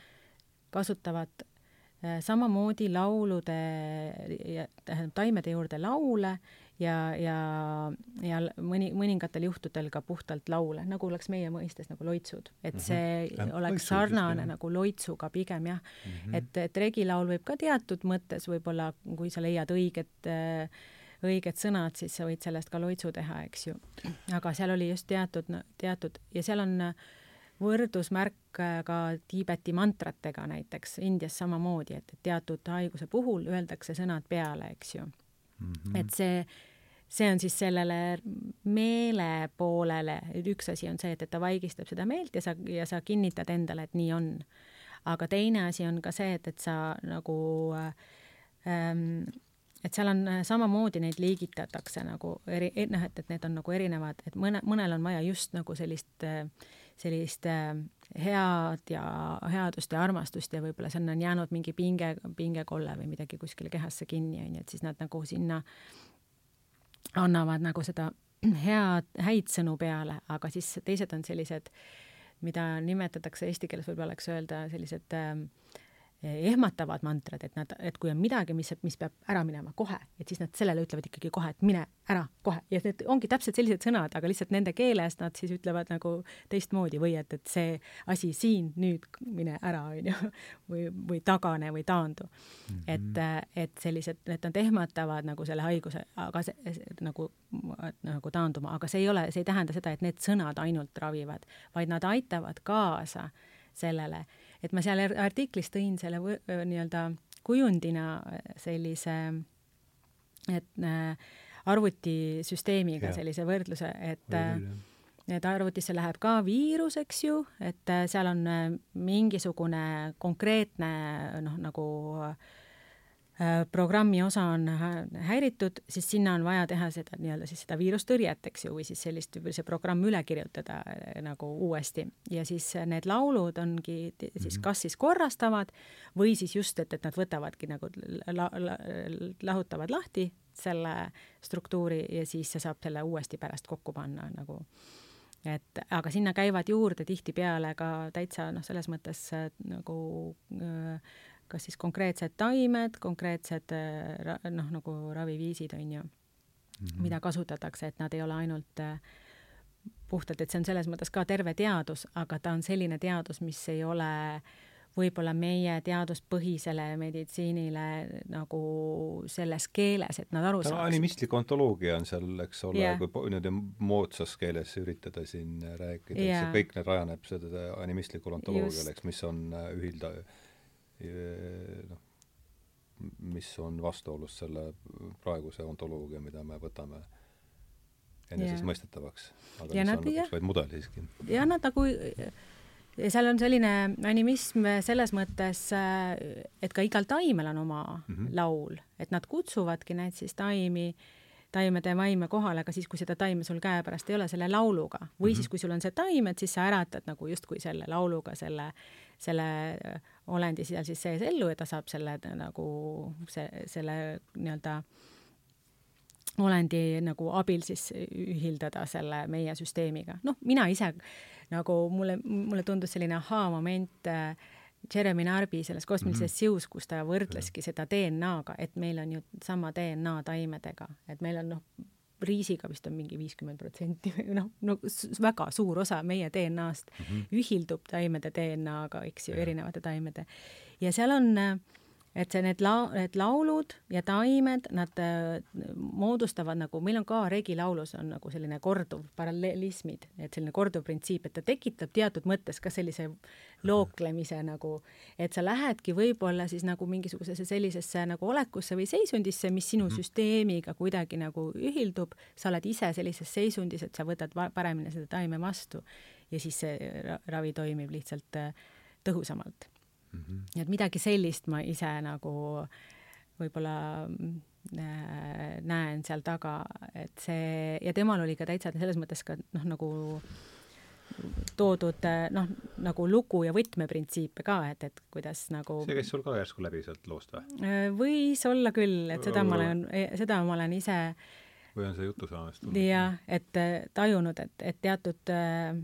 kasutavad äh, samamoodi laulude, tähendab taimede juurde laule ja, ja, ja mõni, mõningatel juhtudel ka puhtalt laule, nagu oleks meie mõistes nagu loitsud, et mhm. see mm -hmm. oleks sarnane nagu loitsuga pigem jah mm, -hmm. et, et regilaul võib ka teatud mõttes võib-olla, kui sa leiad õiget äh, õiged sõnad, siis sa võid sellest ka loitsu teha, eks ju. aga seal oli just teatud, teatud ja seal on võrdusmärk ka Tiibeti mantratega näiteks, Indias samamoodi, et teatud haiguse puhul öeldakse sõnad peale, eks ju mm. -hmm. et see, see on siis sellele meele poolele, üks asi on see, et, et ta vaigistab seda meelt ja sa, ja sa kinnitad endale, et nii on. aga teine asi on ka see, et, et sa nagu ähm, et seal on äh, samamoodi neid liigitatakse nagu eri, noh, et, et need on nagu erinevad, et mõne, mõnel on vaja just nagu sellist, äh, sellist äh, head ja headust ja armastust ja võib-olla sinna on jäänud mingi pinge, pingekolle või midagi kuskile kehasse kinni, onju, et siis nad nagu sinna annavad nagu seda head, häid sõnu peale, aga siis teised on sellised, mida nimetatakse eesti keeles võib-olla oleks öelda sellised äh, ehmatavad mantrad, et nad, et kui on midagi, mis, mis peab ära minema kohe, et siis nad sellele ütlevad ikkagi kohe, et mine ära kohe ja need ongi täpselt sellised sõnad, aga lihtsalt nende keeles nad siis ütlevad nagu teistmoodi või et, et see asi siin nüüd mine ära, onju, või, või tagane või taandu mm. -hmm. et, et sellised, et nad ehmatavad nagu selle haiguse, aga see, nagu, nagu taanduma, aga see ei ole, see ei tähenda seda, et need sõnad ainult ravivad, vaid nad aitavad kaasa sellele et ma seal artiklis tõin selle nii-öelda kujundina sellise, et äh, arvutisüsteemiga sellise võrdluse, et äh, et arvutisse läheb ka viirus, eks ju, et äh, seal on mingisugune konkreetne noh, nagu Äh, programmi osa on häiritud, siis sinna on vaja teha seda nii-öelda siis seda viirustõrjet, eks ju, või siis sellist, see programm üle kirjutada äh, nagu uuesti ja siis need laulud ongi siis mhm. kas siis korrastavad või siis just, et, et nad võtavadki nagu la, la, lahutavad lahti selle struktuuri ja siis see saab selle uuesti pärast kokku panna nagu et aga sinna käivad juurde tihtipeale ka täitsa noh, selles mõttes nagu äh, kas siis konkreetsed taimed, konkreetsed äh, noh, nagu raviviisid, on ju mm, -hmm. mida kasutatakse, et nad ei ole ainult äh, puhtalt, et see on selles mõttes ka terve teadus, aga ta on selline teadus, mis ei ole võib-olla meie teaduspõhisele meditsiinile nagu selles keeles, et nad aru saaks. animistlik ontoloogia on seal, eks ole yeah., kui niimoodi moodsas keeles üritada siin rääkida yeah., see kõik need rajaneb sellele animistlikul ontoloogial, eks, mis on ühilda-, noh, mis on vastuolus selle praeguse ontoloogia, mida me võtame enesestmõistetavaks, aga ja mis nad, on lõpuks vaid mudel siiski. jah, nad nagu ja seal on selline animism selles mõttes, et ka igal taimel on oma mm -hmm. laul, et nad kutsuvadki neid siis taimi äh, taimede vaime kohale ka siis, kui seda taime sul käepärast ei ole, selle lauluga. või mm -hmm. siis, kui sul on see taim, et siis sa äratad nagu justkui selle lauluga selle, selle äh, olendi seal siis sees ellu ja ta saab selle nagu see, selle nii-öelda olendi nagu abil siis ühildada selle meie süsteemiga. noh, mina ise nagu mulle, mulle tundus selline ahaa-moment äh, Jeremy Narby selles kosmilises mm -hmm. sius, kus ta võrdleski seda DNA-ga, et meil on ju sama DNA taimedega, et meil on noh, riisiga vist on mingi viiskümmend protsenti või noh, no väga suur osa meie DNA-st mm -hmm. ühildub taimede DNA-ga, eks ju, erinevate taimede. ja seal on äh, et see, need la-, need laulud ja taimed, nad moodustavad nagu, meil on ka regilaulus on nagu selline korduv paralleelismid, et selline korduv printsiip, et ta tekitab teatud mõttes ka sellise looklemise nagu, et sa lähedki võib-olla siis nagu mingisugusesse sellisesse nagu olekusse või seisundisse, mis sinu mm süsteemiga kuidagi nagu ühildub, sa oled ise sellises seisundis, et sa võtad paremini seda taime vastu ja siis see ravi toimib lihtsalt äh, tõhusamalt mm. -hmm. et midagi sellist ma ise nagu võib-olla äh, näen seal taga, et see ja temal oli ka täitsa selles mõttes ka noh, nagu toodud noh, nagu lugu ja võtmeprintsiipe ka, et, et kuidas nagu see käis sul ka järsku läbi sealt loost või? Äh, võis olla küll, et seda ma olen, seda ma olen ise või on see jutusaamest tulnud? jah, et äh, tajunud, et, et teatud äh,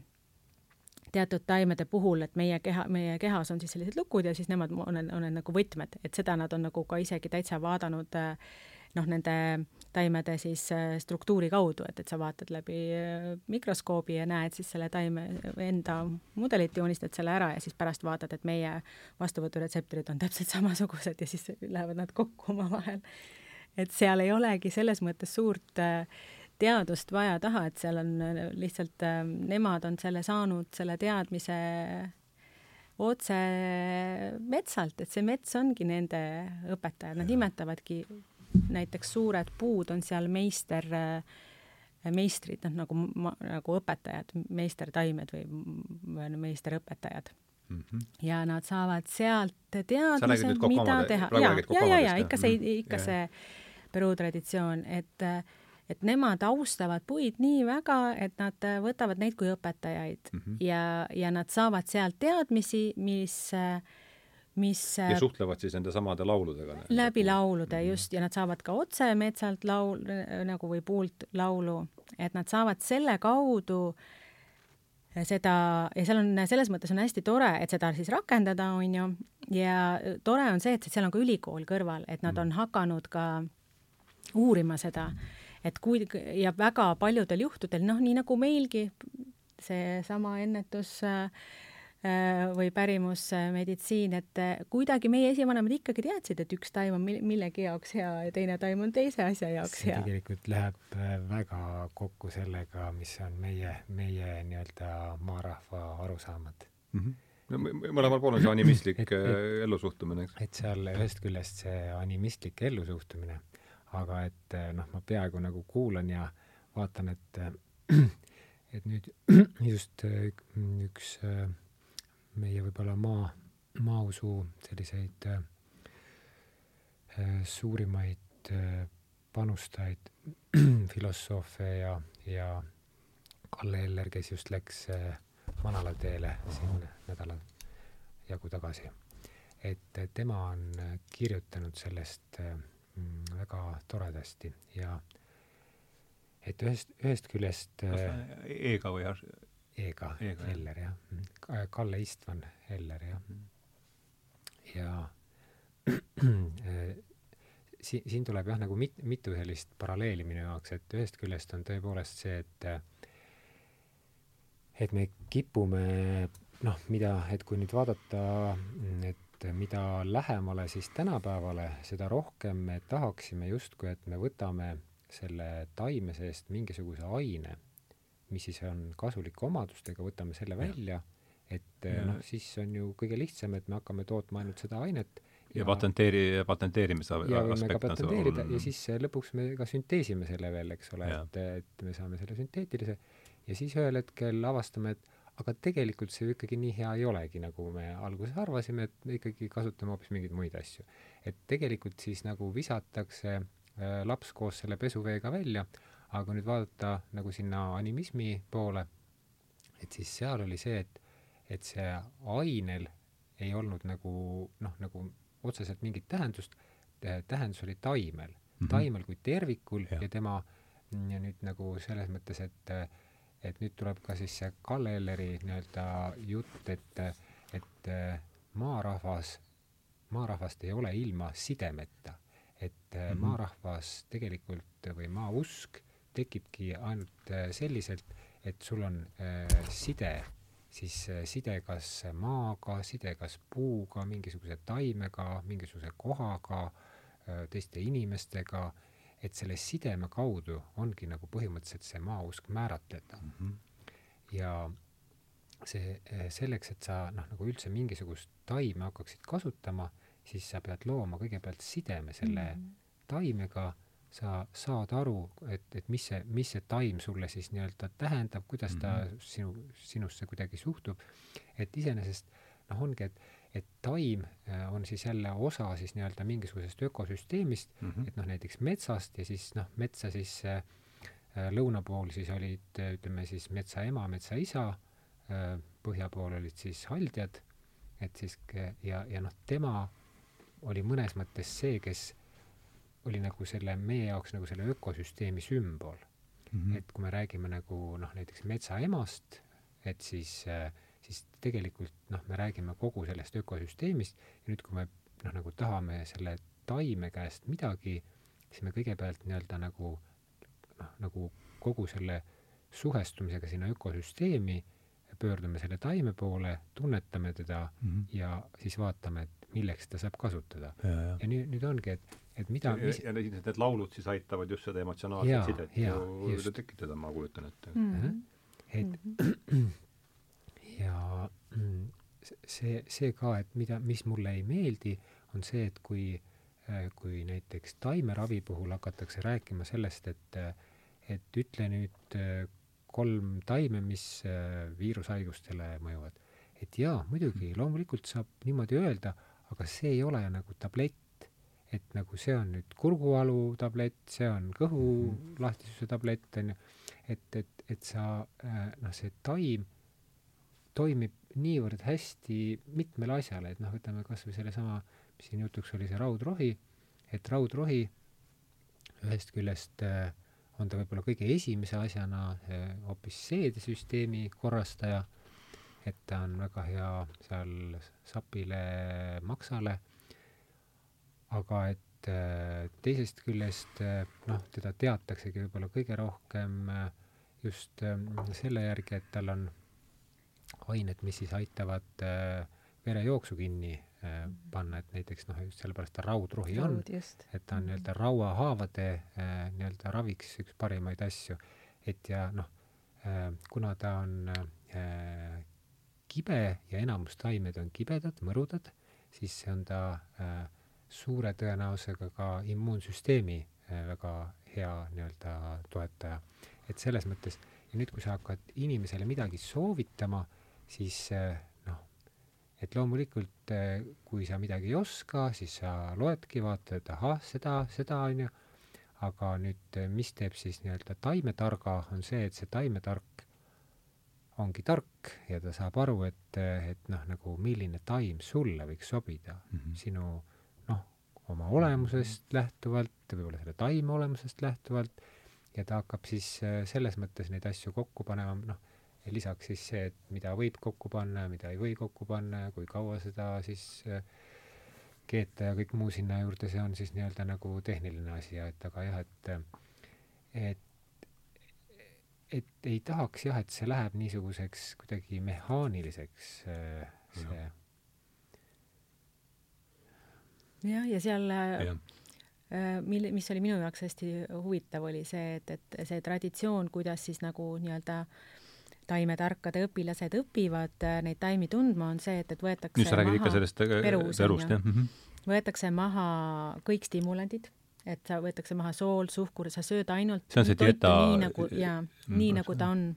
teatud taimede puhul, et meie keha, meie kehas on siis sellised lukud ja siis nemad on, on, on nagu võtmed, et seda nad on nagu ka isegi täitsa vaadanud noh, nende taimede siis struktuuri kaudu, et, et sa vaatad läbi mikroskoobi ja näed siis selle taime enda mudelit, joonistad selle ära ja siis pärast vaatad, et meie vastuvõturetseptorid on täpselt samasugused ja siis lähevad nad kokku omavahel. et seal ei olegi selles mõttes suurt äh, teadust vaja taha, et seal on äh, lihtsalt, äh, nemad on selle saanud, selle teadmise otse metsalt, et see mets ongi nende õpetaja, nad nimetavadki näiteks suured puud on seal meister, äh, meistrid, noh nagu, nagu õpetajad, meistertaimed või, või meisterõpetajad mm. -hmm. ja nad saavad sealt teadmise, mida teha. ja, ja, ja, ja ikka see, ikka ja. see Peruu traditsioon, et äh, et nemad austavad puid nii väga, et nad äh, võtavad neid kui õpetajaid mm -hmm. ja, ja nad saavad sealt teadmisi, mis mis ja äh, suhtlevad siis nende samade lauludega? läbi laulude mm -hmm. just, ja nad saavad ka otse metsalt laul, nagu või puult laulu, et nad saavad selle kaudu seda, ja seal on, selles mõttes on hästi tore, et seda siis rakendada, on ju, ja tore on see, et seal on ka ülikool kõrval, et nad mhm. on hakanud ka uurima seda mm. -hmm et kui ja väga paljudel juhtudel, noh, nii nagu meilgi, seesama ennetus äh, või pärimusmeditsiin, et kuidagi meie esivanemad ikkagi teadsid, et üks taim on millegi jaoks hea ja teine taim on teise asja jaoks see hea. tegelikult läheb äh, väga kokku sellega, mis on meie, meie nii-öelda maarahva arusaamad mm. -hmm no mõlemal pool on see animistlik äh, ellusuhtumine, eks? et seal ühest küljest see animistlik ellusuhtumine aga et eh, noh, ma peaaegu nagu kuulan ja vaatan, et eh, et nüüd just eh, üks meie võib-olla maa, maausu selliseid suurimaid panustajaid, filosoofe ja, ja Kalle Eller, kes just läks Manala teele siin nädala jagu tagasi. et tema on kirjutanud sellest mm, väga toredasti ja et ühest, ühest küljest E-ga või E-ga, Eller jah, mm, Kalle Istvan Eller jah. Mm.. ja siin, siin tuleb jah, nagu mit-, mitu sellist paralleeli minu jaoks, et ühest küljest on tõepoolest see, et et me kipume noh, mida, et kui nüüd vaadata, et mida lähemale siis tänapäevale, seda rohkem me tahaksime justkui, et me võtame selle taime seest mingisuguse aine, mis siis on kasulike omadustega, võtame selle välja, et noh, siis on ju kõige lihtsam, et me hakkame tootma ainult seda ainet ja, ja patenteeri-, patenteerimise ja võime ka patenteerida ja siis lõpuks me ka sünteesime selle veel, eks ole, et, et me saame selle sünteetilise. Ja siis ühel hetkel avastame, et aga tegelikult see ju ikkagi nii hea ei olegi, nagu me alguses arvasime, et me ikkagi kasutame hoopis mingeid muid asju. et tegelikult siis nagu visatakse äh, laps koos selle pesuveega välja, aga kui nüüd vaadata nagu sinna animismi poole, et siis seal oli see, et, et see ainel ei olnud nagu noh, nagu otseselt mingit tähendust, tähendus oli taimel mm, -hmm. taimel kui tervikul ja, ja tema ja nüüd nagu selles mõttes, et et nüüd tuleb ka siis see Kalle Elleri nii-öelda jutt, et, et maarahvas, maarahvast ei ole ilma sidemeta. et mm -hmm. maarahvas tegelikult või maausk tekibki ainult selliselt, et sul on äh, side siis side kas maaga, side kas puuga, mingisuguse taimega, mingisuguse kohaga, teiste inimestega, et selle sideme kaudu ongi nagu põhimõtteliselt see maausk määratleda mm. -hmm. ja see, selleks, et sa noh, nagu üldse mingisugust taime hakkaksid kasutama, siis sa pead looma kõigepealt sideme selle mm -hmm. taimega sa saad aru, et, et mis see, mis see taim sulle siis nii-öelda tähendab, kuidas ta mm -hmm. sinu, sinusse kuidagi suhtub, et iseenesest noh, ongi, et, et taim äh, on siis jälle osa siis nii-öelda mingisugusest ökosüsteemist mm, -hmm. et noh, näiteks metsast ja siis noh, metsa siis äh, äh lõuna pool siis olid, ütleme siis metsa ema, metsa isa äh,, põhja pool olid siis haldjad, et siis ja, ja noh, tema oli mõnes mõttes see, kes oli nagu selle meie jaoks nagu selle ökosüsteemi sümbol mm. -hmm. et kui me räägime nagu noh, näiteks metsaemast, et siis, siis tegelikult noh, me räägime kogu sellest ökosüsteemist ja nüüd, kui me noh, nagu tahame selle taime käest midagi, siis me kõigepealt nii-öelda nagu noh, nagu kogu selle suhestumisega sinna ökosüsteemi pöördume selle taime poole, tunnetame teda mm -hmm. ja siis vaatame, et milleks ta saab kasutada. ja, ja. ja nüüd, nüüd ongi, et et mida mis... ja need, need laulud siis aitavad just seda emotsionaalset sidet ju tekitada, ma kujutan ette mm. -hmm. et mm -hmm. Ja mm, see, see ka, et mida, mis mulle ei meeldi, on see, et kui, äh, kui näiteks taimeravi puhul hakatakse rääkima sellest, et, et ütle nüüd äh, kolm taime, mis äh, viirushaigustele mõjuvad. et jaa, muidugi, loomulikult saab niimoodi öelda, aga see ei ole nagu tablett et nagu see on nüüd kurguvalu tablett, see on kõhu mm. lahtisuse tablett, on ju, et, et, et sa äh, noh, see taim toimib niivõrd hästi mitmele asjale, et noh, võtame kas või sellesama, mis siin jutuks oli, see raudrohi, et raudrohi ühest küljest äh, on ta võib-olla kõige esimese asjana äh, hoopis seedesüsteemi korrastaja, et ta on väga hea seal sapile, maksale aga et äh, teisest küljest äh, noh, teda teataksegi võib-olla kõige rohkem äh, just selle järgi, et tal on ained, mis siis aitavad verejooksu kinni panna, et näiteks noh, just sellepärast ta raudrohi on, et ta on mhm. nii-öelda rauahaavade nii-öelda raviks üks parimaid asju. et ja noh, kuna ta on kibe ja enamus taimed on kibedad, mõrudad, siis on ta äh, suure tõenäosusega ka immuunsüsteemi äh, väga hea nii-öelda toetaja. et selles mõttes, ja nüüd, kui sa hakkad inimesele midagi soovitama, siis äh, noh, et loomulikult, äh, kui sa midagi ei oska, siis sa loedki, vaatad, et ahah, seda, seda on ju, aga nüüd, mis teeb siis nii-öelda taimetarga, on see, et see taimetark ongi tark ja ta saab aru, et, et noh, nagu milline taim sulle võiks sobida. Mm -hmm. sinu noh, oma olemusest lähtuvalt, võib-olla selle taime olemusest lähtuvalt. Ja ta hakkab siis selles mõttes neid asju kokku panema, noh, lisaks siis see, et mida võib kokku panna ja mida ei või kokku panna ja kui kaua seda siis äh, keeta ja kõik muu sinna juurde, see on siis nii-öelda nagu tehniline asi ja et aga jah, et et et ei tahaks jah, et see läheb niisuguseks kuidagi mehaaniliseks, äh, see. jah, ja seal äh, ja äh, mille, mis oli minu jaoks hästi huvitav, oli see, et, et see traditsioon, kuidas siis nagu nii-öelda taimetarkade õpilased õpivad neid taimi tundma, on see, et, et võetakse nüüd sa räägid ikka sellest perust, jah mm? -hmm. võetakse maha kõik stimulandid et sa võetakse maha sool, suhkur, sa sööd ainult see on see dieta nii nagu jaa, nii nagu ta on.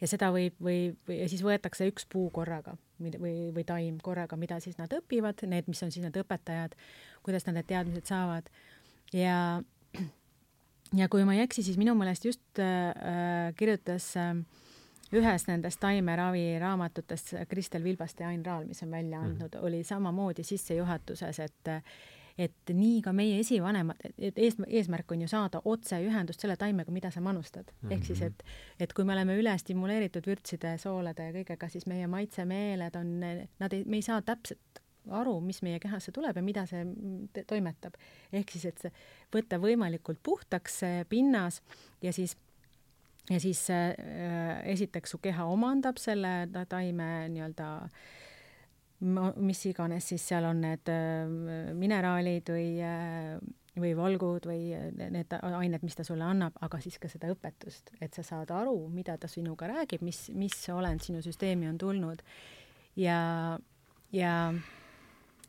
ja seda võib, või, või, ja siis võetakse üks puu korraga või, või taim korraga, mida siis nad õpivad, need, mis on siis need õpetajad, kuidas nad need teadmised saavad ja ja kui ma ei eksi, siis minu meelest just äh, kirjutas äh, ühes nendest taimeravi raamatutest Kristel Vilbaste ja Ain Raal, mis on välja mhm. andnud mm, -hmm. oli samamoodi sissejuhatuses, et et nii ka meie esivanemad, et ees, eesmärk on ju saada otseühendust selle taimega, mida sa manustad mm. -hmm. ehk siis, et, et kui me oleme üle stimuleeritud vürtside, soolade ja kõigega, siis meie maitsemeeled on, nad ei, me ei saa täpselt aru, mis meie kehasse tuleb ja mida see toimetab. ehk siis, et võtta võimalikult puhtaks see pinnas ja siis ja siis äh, esiteks su keha omandab selle taime nii-öelda äh, mis iganes siis seal on need äh, mineraalid või, äh, või valgud või äh, need ained, mis ta sulle annab, aga siis ka seda õpetust, et sa saad aru, mida ta sinuga räägib, mis, mis olend sinu süsteemi on tulnud. ja, ja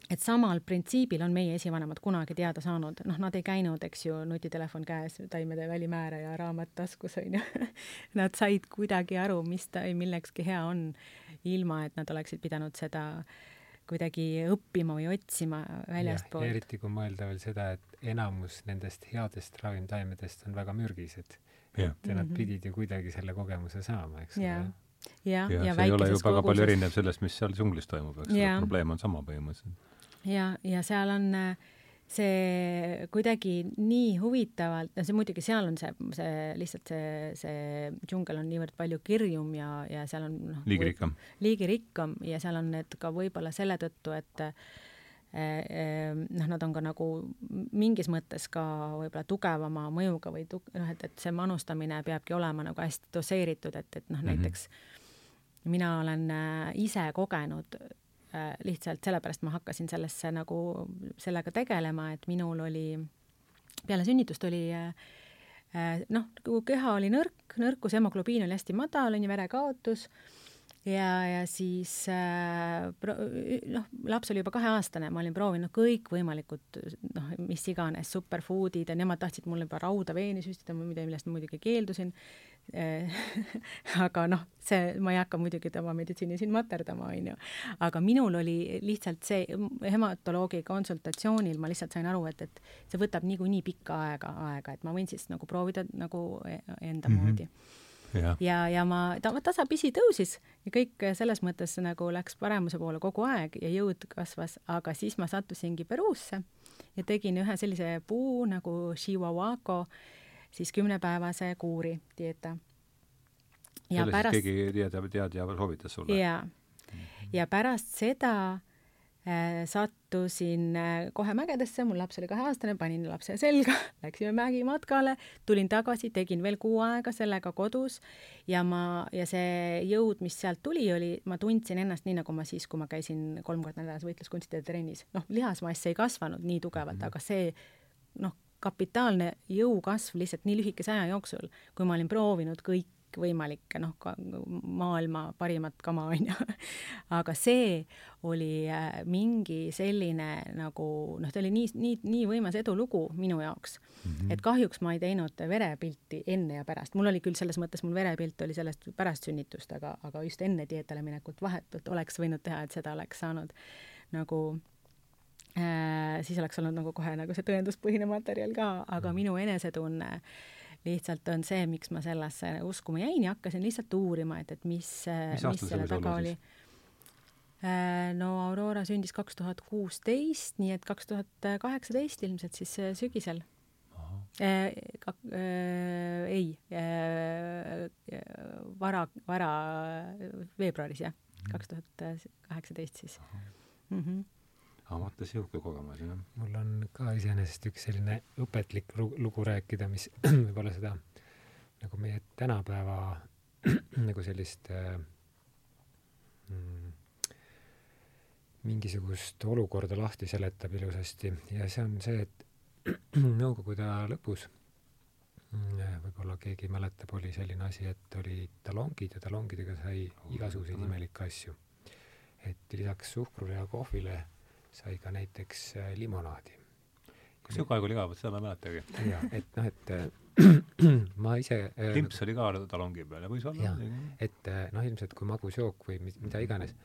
et samal printsiibil on meie esivanemad kunagi teada saanud, noh, nad ei käinud, eks ju, nutitelefon käes, taimede välimääraja raamat taskus, onju. Nad said kuidagi aru, mis taim millekski hea on ilma et nad oleksid pidanud seda kuidagi õppima või otsima väljastpoolt. eriti kui mõelda veel seda, et enamus nendest headest ravimtaimedest on väga mürgised. et nad mm -hmm. pidid ju kuidagi selle kogemuse saama, eks ole. ja, ja, ja, ja see ei ole ju väga palju erinev sellest, mis seal džunglis toimub, eks ole, probleem on sama põhimõtteliselt. Ja, ja seal on äh, see kuidagi nii huvitavalt, no see muidugi seal on see, see lihtsalt see, see džungel on niivõrd palju kirjum ja, ja seal on noh, liigirikkam, liigirikkam ja seal on need ka võib-olla selle tõttu, et eh, eh, noh, nad on ka nagu mingis mõttes ka võib-olla tugevama mõjuga või tu-, noh, et, et see manustamine peabki olema nagu hästi doseeritud, et, et noh mm -hmm., näiteks mina olen äh, ise kogenud Äh, lihtsalt sellepärast ma hakkasin sellesse nagu, sellega tegelema, et minul oli, peale sünnitust oli äh, äh, noh, nagu keha oli nõrk, nõrkus, hemoglobiin oli hästi madal, on ju, verekaotus. Ja, ja siis noh, laps oli juba kaheaastane, ma olin proovinud kõikvõimalikud noh, mis iganes superfood'id ja nemad tahtsid mulle juba rauda veeni süstida, millest ma muidugi keeldusin aga noh, see, ma ei hakka muidugi tema meditsiini siin materdama, onju. aga minul oli lihtsalt see hematoloogi konsultatsioonil ma lihtsalt sain aru, et, et see võtab niikuinii pikka aega, aega, et ma võin siis nagu proovida nagu e-, enda mm -hmm. moodi ja, ja, ja ma, ta tasapisi tõusis ja kõik selles mõttes nagu läks paremuse poole kogu aeg ja jõud kasvas, aga siis ma sattusingi Peruusse ja tegin ühe sellise puu nagu Chihuahua siis kümnepäevase kuuri dieeta. ja Selle pärast keegi teadja, teadja soovitas sulle? jaa. ja pärast seda äh, sattusin äh, kohe mägedesse, mul laps oli kaheaastane, panin lapse selga, läksime mägimatkale, tulin tagasi, tegin veel kuu aega sellega kodus ja ma, ja see jõud, mis sealt tuli, oli, ma tundsin ennast nii, nagu ma siis, kui ma käisin kolm korda nädalas võitluskunstide trennis. noh, lihasmass ei kasvanud nii tugevalt mm, -hmm. aga see noh, kapitaalne jõu kasv lihtsalt nii lühikese aja jooksul, kui ma olin proovinud kõik kõikvõimalikke, noh, ka maailma parimat kama, on ju. aga see oli äh, mingi selline nagu noh, ta oli nii, nii, nii võimas edulugu minu jaoks mm, -hmm. et kahjuks ma ei teinud verepilti enne ja pärast. mul oli küll selles mõttes, mul verepilt oli sellest pärast sünnitust, aga, aga just enne dieetale minekut vahetult oleks võinud teha, et seda oleks saanud nagu siis oleks olnud nagu kohe nagu see tõenduspõhine materjal ka, aga minu enesetunne lihtsalt on see, miks ma sellesse uskuma jäin ja hakkasin lihtsalt uurima, et, et mis, mis, mis selle taga oli. Äh, no Aurora sündis kaks tuhat kuusteist, nii et kaks tuhat kaheksateist ilmselt siis äh, sügisel. Äh, äh, ei äh,, vara, vara veebruaris jah, kaks tuhat kaheksateist siis. Mm -hmm aga vaata, niisugune kogemus, jah. mul on ka iseenesest üks selline õpetlik lugu rääkida, mis võib-olla seda nagu meie tänapäeva nagu sellist äh, mm, mingisugust olukorda lahti seletab ilusasti ja see on see, et Nõukogude aja lõpus mm, võib-olla keegi mäletab, oli selline asi, et olid talongid ja talongidega sai igasuguseid imelikke asju. et lisaks suhkrule ja kohvile sai ka näiteks äh, limonaadi. kas niisugune aeg oli ka, vot seda ma ei mäletagi. jaa, et noh, et äh, ma ise äh, klimps oli ka talongi peal ja võis olla. et noh, ilmselt kui magus jook või mida iganes,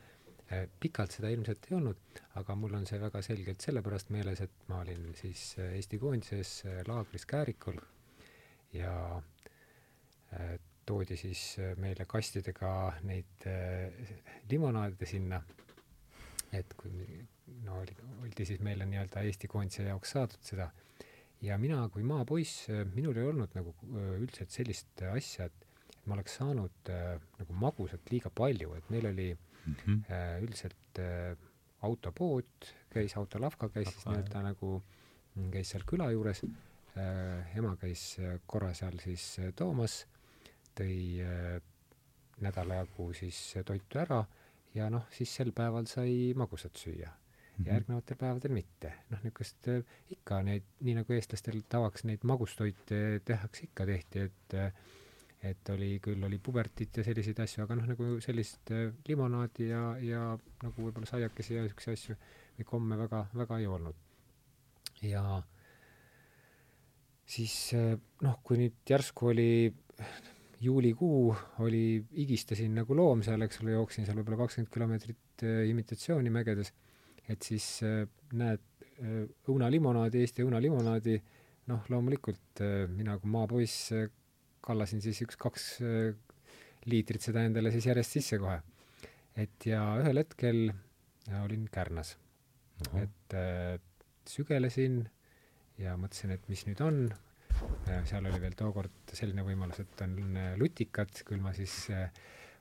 pikalt seda ilmselt ei olnud, aga mul on see väga selgelt sellepärast meeles, et ma olin siis Eesti koondises laagris Käärikul ja toodi siis meile kastidega neid limonaade sinna, et kui no oli, oldi siis meile nii-öelda Eesti koondise jaoks saadud seda ja mina kui maapoiss, minul ei olnud nagu üldse sellist asja, et et ma oleks saanud äh, nagu magusat liiga palju, et meil oli mm -hmm. äh, üldiselt äh, autopood, käis autolavka, käis siis nii-öelda nagu, mm, käis seal küla juures äh,, ema käis korra seal siis toomas, tõi äh, nädala jagu siis toitu ära ja noh, siis sel päeval sai magusat süüa. Järgnevatel päevadel mitte. noh, niisugust äh, ikka neid, nii nagu eestlastel tavaks neid magustoite tehakse ikka tehti, et äh, et oli, küll oli pubertit ja selliseid asju, aga noh, nagu sellist äh, limonaadi ja, ja nagu võib-olla saiakesi ja niisuguseid asju või komme väga, väga ei olnud. ja siis noh, kui nüüd järsku oli juulikuu, oli, higistasin nagu loom seal, eks ole, jooksin seal võib-olla kakskümmend kilomeetrit imitatsiooni mägedes et siis äh, näed äh, õunalimonaadi, Eesti õunalimonaadi, noh, loomulikult äh, mina kui maapoiss kallasin siis üks-kaks liitrit seda endale siis järjest sisse kohe. et ja ühel hetkel olin Kärnas uh. -huh. et sügelesin ja mõtlesin, et mis nüüd on, seal oli veel tookord selline võimalus, et on lutikad, küll ma siis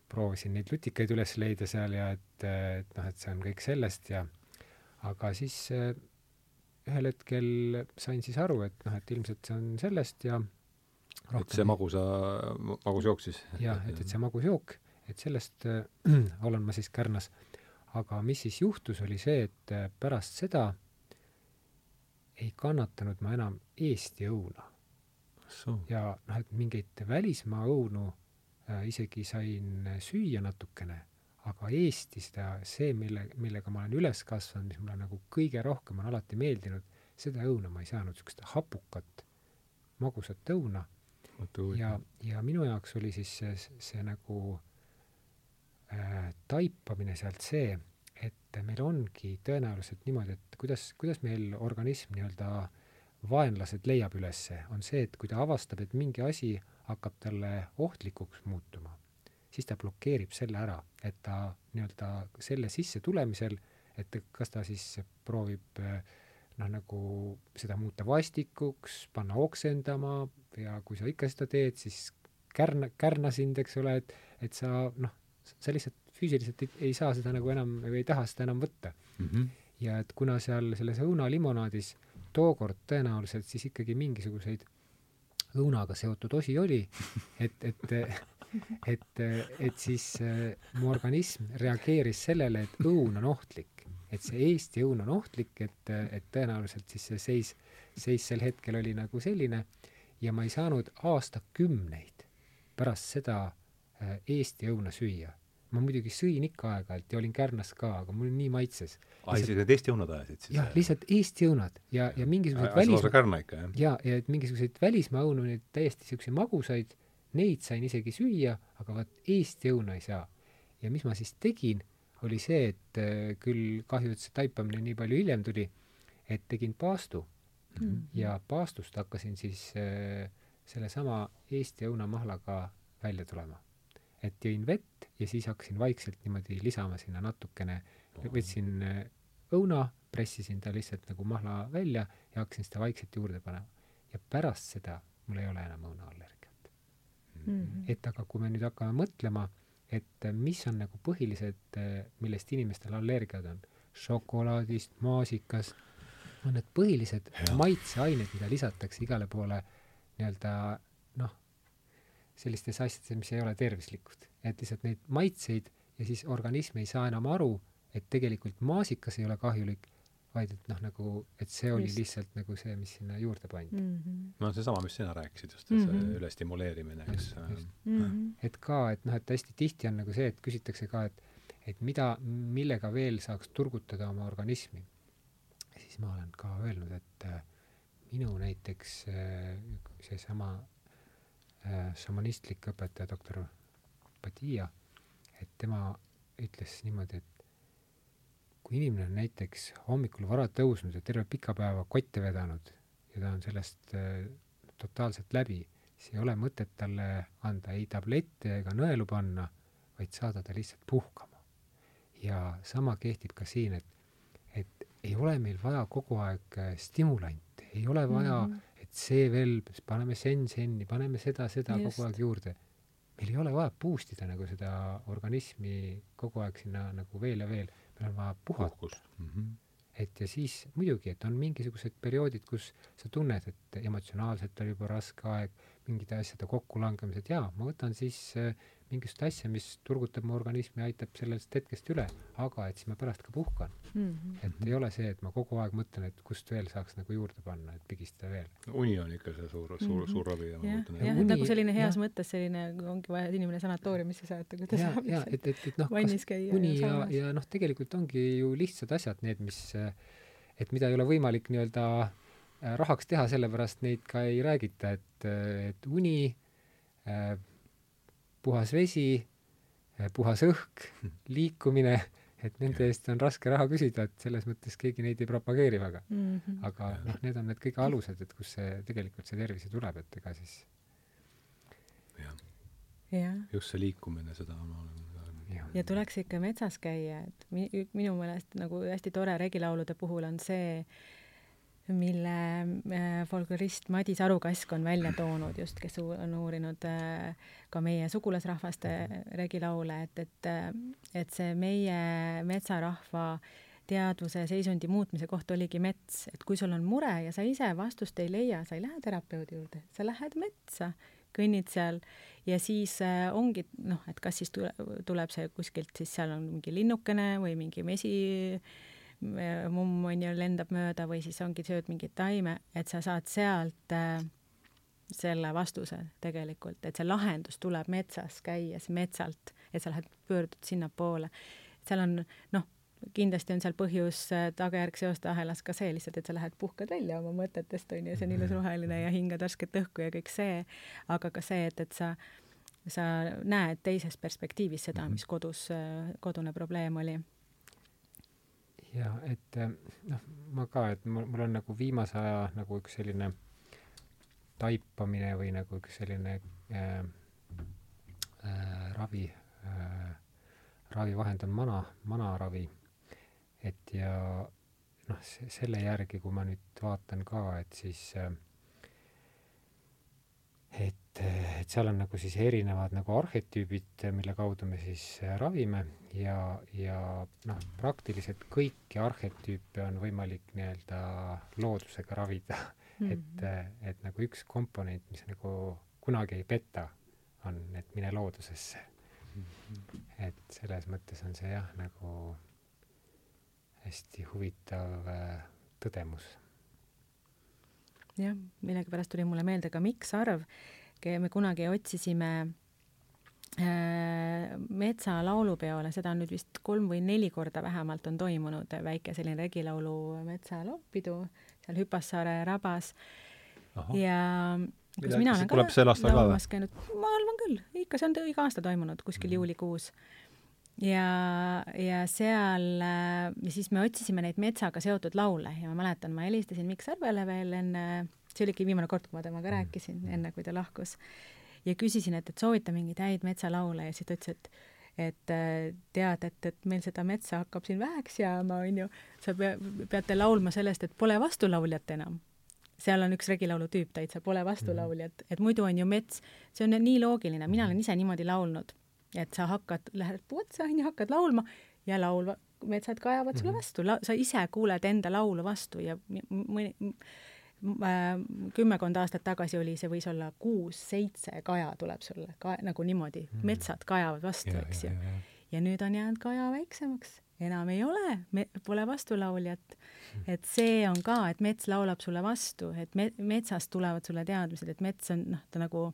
proovisin neid lutikaid üles leida seal ja et, et noh, et see on kõik sellest ja aga siis äh, ühel hetkel sain siis aru, et noh, et ilmselt see on sellest ja rohkem... et see magusa, magus jook siis? jah, et, et see magus jook, et sellest äh, olen ma siis Kärnas. aga mis siis juhtus, oli see, et äh, pärast seda ei kannatanud ma enam Eesti õuna. ja noh, et mingeid välismaa õunu äh, isegi sain süüa natukene aga Eesti seda, see, mille, millega ma olen üles kasvanud, mis mulle nagu kõige rohkem on alati meeldinud, seda õuna ma ei saanud, niisugust hapukat, magusat õuna. ja, ja minu jaoks oli siis see, see nagu äh, taipamine sealt see, et meil ongi tõenäoliselt niimoodi, et kuidas, kuidas meil organism nii-öelda vaenlased leiab ülesse, on see, et kui ta avastab, et mingi asi hakkab talle ohtlikuks muutuma siis ta blokeerib selle ära, et ta nii-öelda selle sisse tulemisel, et kas ta siis proovib noh, nagu seda muuta vastikuks, panna oksendama ja kui sa ikka seda teed, siis kärna, kärna sind, eks ole, et, et sa noh, sa lihtsalt füüsiliselt ei, ei saa seda nagu enam või ei taha seda enam võtta mm. -hmm. ja et kuna seal selles õunalimonaadis tookord tõenäoliselt siis ikkagi mingisuguseid õunaga seotud osi oli, et, et et, et siis äh, mu organism reageeris sellele, et õun on ohtlik, et see Eesti õun on ohtlik, et, et tõenäoliselt siis see seis, seis sel hetkel oli nagu selline ja ma ei saanud aastakümneid pärast seda äh, Eesti õuna süüa. ma muidugi sõin ikka aeg-ajalt ja olin Kärnas ka, aga mul nii maitses. aa, isegi need Eesti õunad ajasid siis? jah, lihtsalt Eesti õunad ja, ja mingisugused välismaa jaa, ja et mingisuguseid välismaa õunu, neid täiesti niisuguseid magusaid, neid sain isegi süüa, aga vaat Eesti õuna ei saa. ja mis ma siis tegin, oli see, et äh, küll kahju, et see taipamine nii palju hiljem tuli, et tegin paastu mm -hmm. ja paastust hakkasin siis äh, sellesama Eesti õunamahlaga välja tulema. et jõin vett ja siis hakkasin vaikselt niimoodi lisama sinna natukene, võtsin äh, õuna, pressisin ta lihtsalt nagu mahla välja ja hakkasin seda vaikselt juurde panema. ja pärast seda mul ei ole enam õunaallergiat mm. -hmm. et aga kui me nüüd hakkame mõtlema, et mis on nagu põhilised, millest inimestel allergiad on, šokolaadist, maasikast, on need põhilised ja. maitseained, mida lisatakse igale poole nii-öelda noh, sellistes asjades, mis ei ole tervislikud. et lihtsalt neid maitseid ja siis organism ei saa enam aru, et tegelikult maasikas ei ole kahjulik, vaid et noh, nagu, et see oli just. lihtsalt nagu see, mis sinna juurde pandi mm. -hmm. no seesama, mis sina rääkisid just, et mm -hmm. see ülestimuleerimine, eks. Mm -hmm. et ka, et noh, et hästi tihti on nagu see, et küsitakse ka, et et mida, millega veel saaks turgutada oma organismi siis ma olen ka öelnud, et äh, minu näiteks äh, seesama äh, šamanistlik õpetaja, doktor Padilla, et tema ütles niimoodi, et kui inimene on näiteks hommikul vara tõusnud ja terve pika päeva kotte vedanud ja ta on sellest totaalselt läbi, siis ei ole mõtet talle anda ei tablette ega nõelu panna, vaid saada ta lihtsalt puhkama. ja sama kehtib ka siin, et ei ole meil vaja kogu aeg äh, stimulante, ei ole vaja mm, -hmm. et see veel, paneme sen-senni, paneme seda, seda Just. kogu aeg juurde. meil ei ole vaja boost ida nagu seda organismi kogu aeg sinna nagu veel ja veel, meil on vaja puhata. Mm -hmm. et ja siis muidugi, et on mingisugused perioodid, kus sa tunned, et emotsionaalselt on juba raske aeg, mingite asjade kokkulangemised, jaa, ma võtan siis äh, mingisugust asja, mis turgutab mu organismi, aitab sellest hetkest üle, aga et siis ma pärast ka puhkan mm. -hmm. et ei ole see, et ma kogu aeg mõtlen, et kust veel saaks nagu juurde panna, et pigistada veel. uni on ikka see suur, suur -hmm. suur ravi. jah, jah, et nagu selline heas ja. mõttes selline, ongi vaja, et inimene sanatooriumisse saata, kui ta ja, saab ja, et, et, et noh, vannis käia. uni ja, ja, ja noh, tegelikult ongi ju lihtsad asjad, need, mis, et mida ei ole võimalik nii-öelda äh, rahaks teha, sellepärast neid ka ei räägita, et, et uni äh, puhas vesi, eh, puhas õhk, liikumine, et nende eest on raske raha küsida, et selles mõttes keegi neid ei propageeri väga mm. -hmm. aga noh, need on need kõige alused, et kus see, tegelikult see tervis tuleb, et ega siis jah ja. just see liikumine, seda ma olen ja, ja tuleks ikka metsas käia, et mi-, minu meelest nagu hästi tore regilaulude puhul on see, mille äh, folklorist Madis Arukask on välja toonud just, kes on uurinud äh, ka meie sugulasrahvaste regilaule, et, et, äh, et see meie metsarahva teadvuse seisundi muutmise koht oligi mets, et kui sul on mure ja sa ise vastust ei leia, sa ei lähe terapeudi juurde, sa lähed metsa, kõnnid seal ja siis äh, ongi noh, et kas siis tule, tuleb see kuskilt, siis seal on mingi linnukene või mingi mesi mumm on ju, lendab mööda või siis ongi, sööd mingit taime, et sa saad sealt äh, selle vastuse tegelikult, et see lahendus tuleb metsas käies, metsalt, et sa lähed, pöördud sinnapoole. seal on noh, kindlasti on seal põhjus äh, tagajärg seoste ahelas ka see lihtsalt, et sa lähed puhkad välja oma mõtetest, on ju, see on ilus roheline ja hingad värsket õhku ja kõik see, aga ka see, et, et sa, sa näed teises perspektiivis seda, mis kodus, äh, kodune probleem oli ja et eh, noh, ma ka, et mul, mul on nagu viimase aja nagu üks selline taipamine või nagu üks selline äh, äh, ravi äh,, ravivahend on mana, manaravi. et ja noh, selle järgi, kui ma nüüd vaatan ka, et siis äh, et, et seal on nagu siis erinevad nagu arhetüübid, mille kaudu me siis äh, ravime ja, ja noh, praktiliselt kõiki arhetüüpe on võimalik nii-öelda loodusega ravida mm. -hmm. et, äh, et nagu üks komponent, mis nagu kunagi ei peta, on, et mine loodusesse mm. -hmm. et selles mõttes on see jah, nagu hästi huvitav tõdemus jah, millegipärast tuli mulle meelde ka miksarv, me kunagi otsisime äh, metsa laulupeole, seda on nüüd vist kolm või neli korda vähemalt on toimunud väike selline regilaulu metsalaulupidu seal Hüpassaare rabas. ja kus mina olen ka laulmas käinud, ma arvan küll, ikka, see on iga aasta toimunud kuskil mm. juulikuus ja, ja seal, ja siis me otsisime neid metsaga seotud laule ja ma mäletan, ma helistasin Mikk Sarvele veel enne, see oligi viimane kord, kui ma temaga mm. rääkisin, enne kui ta lahkus. ja küsisin, et, et soovita mingeid häid metsalaule ja siis ta ütles, et et tead, et, et meil seda metsa hakkab siin väheks jääma, onju. sa pea, peate laulma sellest, et pole vastulauljat enam seal on üks regilaulu tüüp täitsa, pole vastulauljat, mhm. et muidu on ju mets, see on nii loogiline, mina olen ise niimoodi laulnud, et sa hakkad, lähed puu otsa, onju, hakkad laulma ja laulva, metsad kajavad sulle mhm. vastu, sa ise kuuled enda laulu vastu ja mõni äh, kümmekond aastat tagasi oli, see võis olla kuus-seitse kaja tuleb sulle ka nagu niimoodi mm., metsad kajavad vastu, eks ju. ja nüüd on jäänud kaja väiksemaks, enam ei ole, pole vastulauljat. Mhm. et see on ka, et mets laulab sulle vastu, et me-, metsast tulevad sulle teadmised, et mets on noh, ta nagu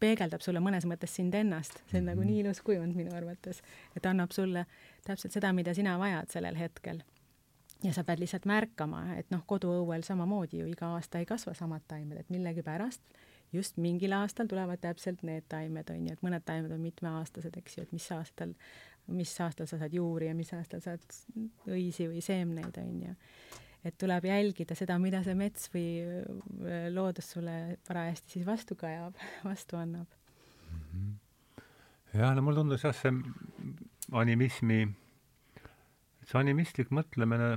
peegeldab sulle mõnes mõttes sind ennast, see on mm -hmm. nagu nii ilus kujund minu arvates, et annab sulle täpselt seda, mida sina vajad sellel hetkel. ja sa pead lihtsalt märkama, et noh, koduõuel samamoodi ju iga aasta ei kasva samad taimed, et millegipärast just mingil aastal tulevad täpselt need taimed, on ju, et mõned taimed on mitmeaastased, eks ju, et mis aastal, mis aastal sa saad juuri ja mis aastal saad õisi või seemneid, on ju et tuleb jälgida seda, mida see mets või äh, loodus sulle parajasti siis vastu kajab, vastu annab mm. -hmm. jah, no mulle tundus jah, see animismi, see animistlik mõtlemine,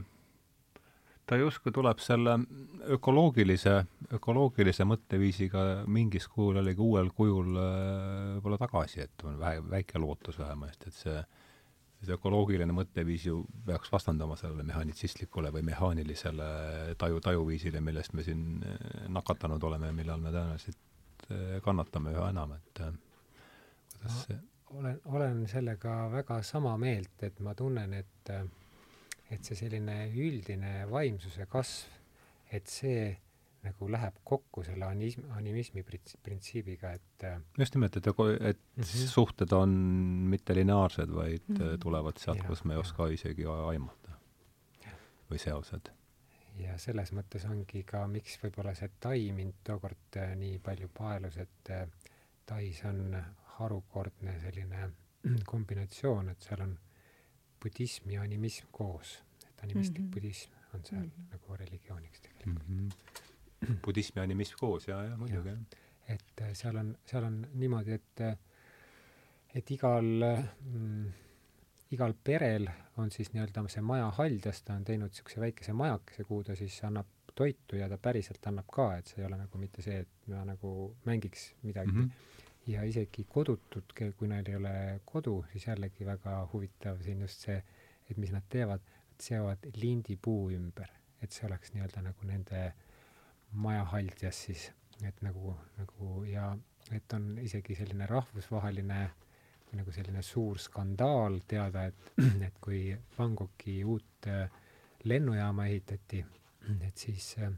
ta justkui tuleb selle ökoloogilise, ökoloogilise mõtteviisiga mingis kujul jällegi uuel kujul äh, võib-olla tagasi, et on vähe, väike lootus vähemasti, et see see ökoloogiline mõtteviis ju peaks vastanduma sellele mehhanitsistlikule või mehaanilisele taju, tajuviisile, millest me siin eh, nakatanud oleme ja millal me tõenäoliselt eh, kannatame üha enam, et eh, kuidas see olen, olen sellega väga sama meelt, et ma tunnen, et et see selline üldine vaimsuse kasv, et see nagu läheb kokku selle anism, animismi printsiibiga, et äh, just nimelt, et, et mm -hmm. suhted on mitte lineaarsed, vaid mm -hmm. tulevad sealt, kus me ei oska isegi aimata. või seosed. ja selles mõttes ongi ka, miks võib-olla see Tai mind tookord äh, nii palju paelus, et äh, Tais on harukordne selline kombinatsioon, et seal on budism ja animism koos, et animistlik mm -hmm. budism on seal mm -hmm. nagu religiooniks tegelikult mm. -hmm budism ja animism koos ja, ja muidugi, jah. et äh, seal on, seal on niimoodi, et äh, et igal mm, igal perel on siis nii-öelda see maja haljas, ta on teinud niisuguse väikese majakese, kuhu ta siis annab toitu ja ta päriselt annab ka, et see ei ole nagu mitte see, et ma nagu mängiks midagi mm. -hmm. ja isegi kodutud, kui neil ei ole kodu, siis jällegi väga huvitav siin just see, et mis nad teevad, nad seovad lindipuu ümber, et see oleks nii-öelda nagu nende äh, majahaldjas siis, et nagu, nagu ja et on isegi selline rahvusvaheline nagu selline suur skandaal teada, et, et kui Bangkoki uut äh, lennujaama ehitati, et siis äh,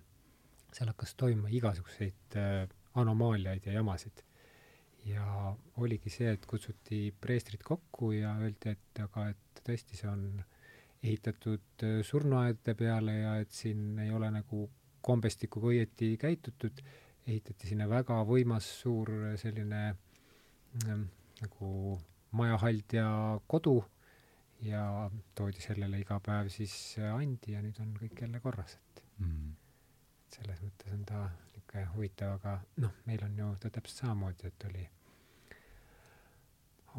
seal hakkas toimuma igasuguseid äh, anomaaliaid ja jamasid. ja oligi see, et kutsuti preestrid kokku ja öeldi, et aga et tõesti, see on ehitatud surnuaedade peale ja et siin ei ole nagu kombestikuga õieti käitutud, ehitati sinna väga võimas suur selline ähm, nagu majahaldja kodu ja toodi sellele iga päev siis andi ja nüüd on kõik jälle korras, et mm. selles mõttes on ta niisugune huvitav, aga noh, meil on ju ta täpselt samamoodi, et oli,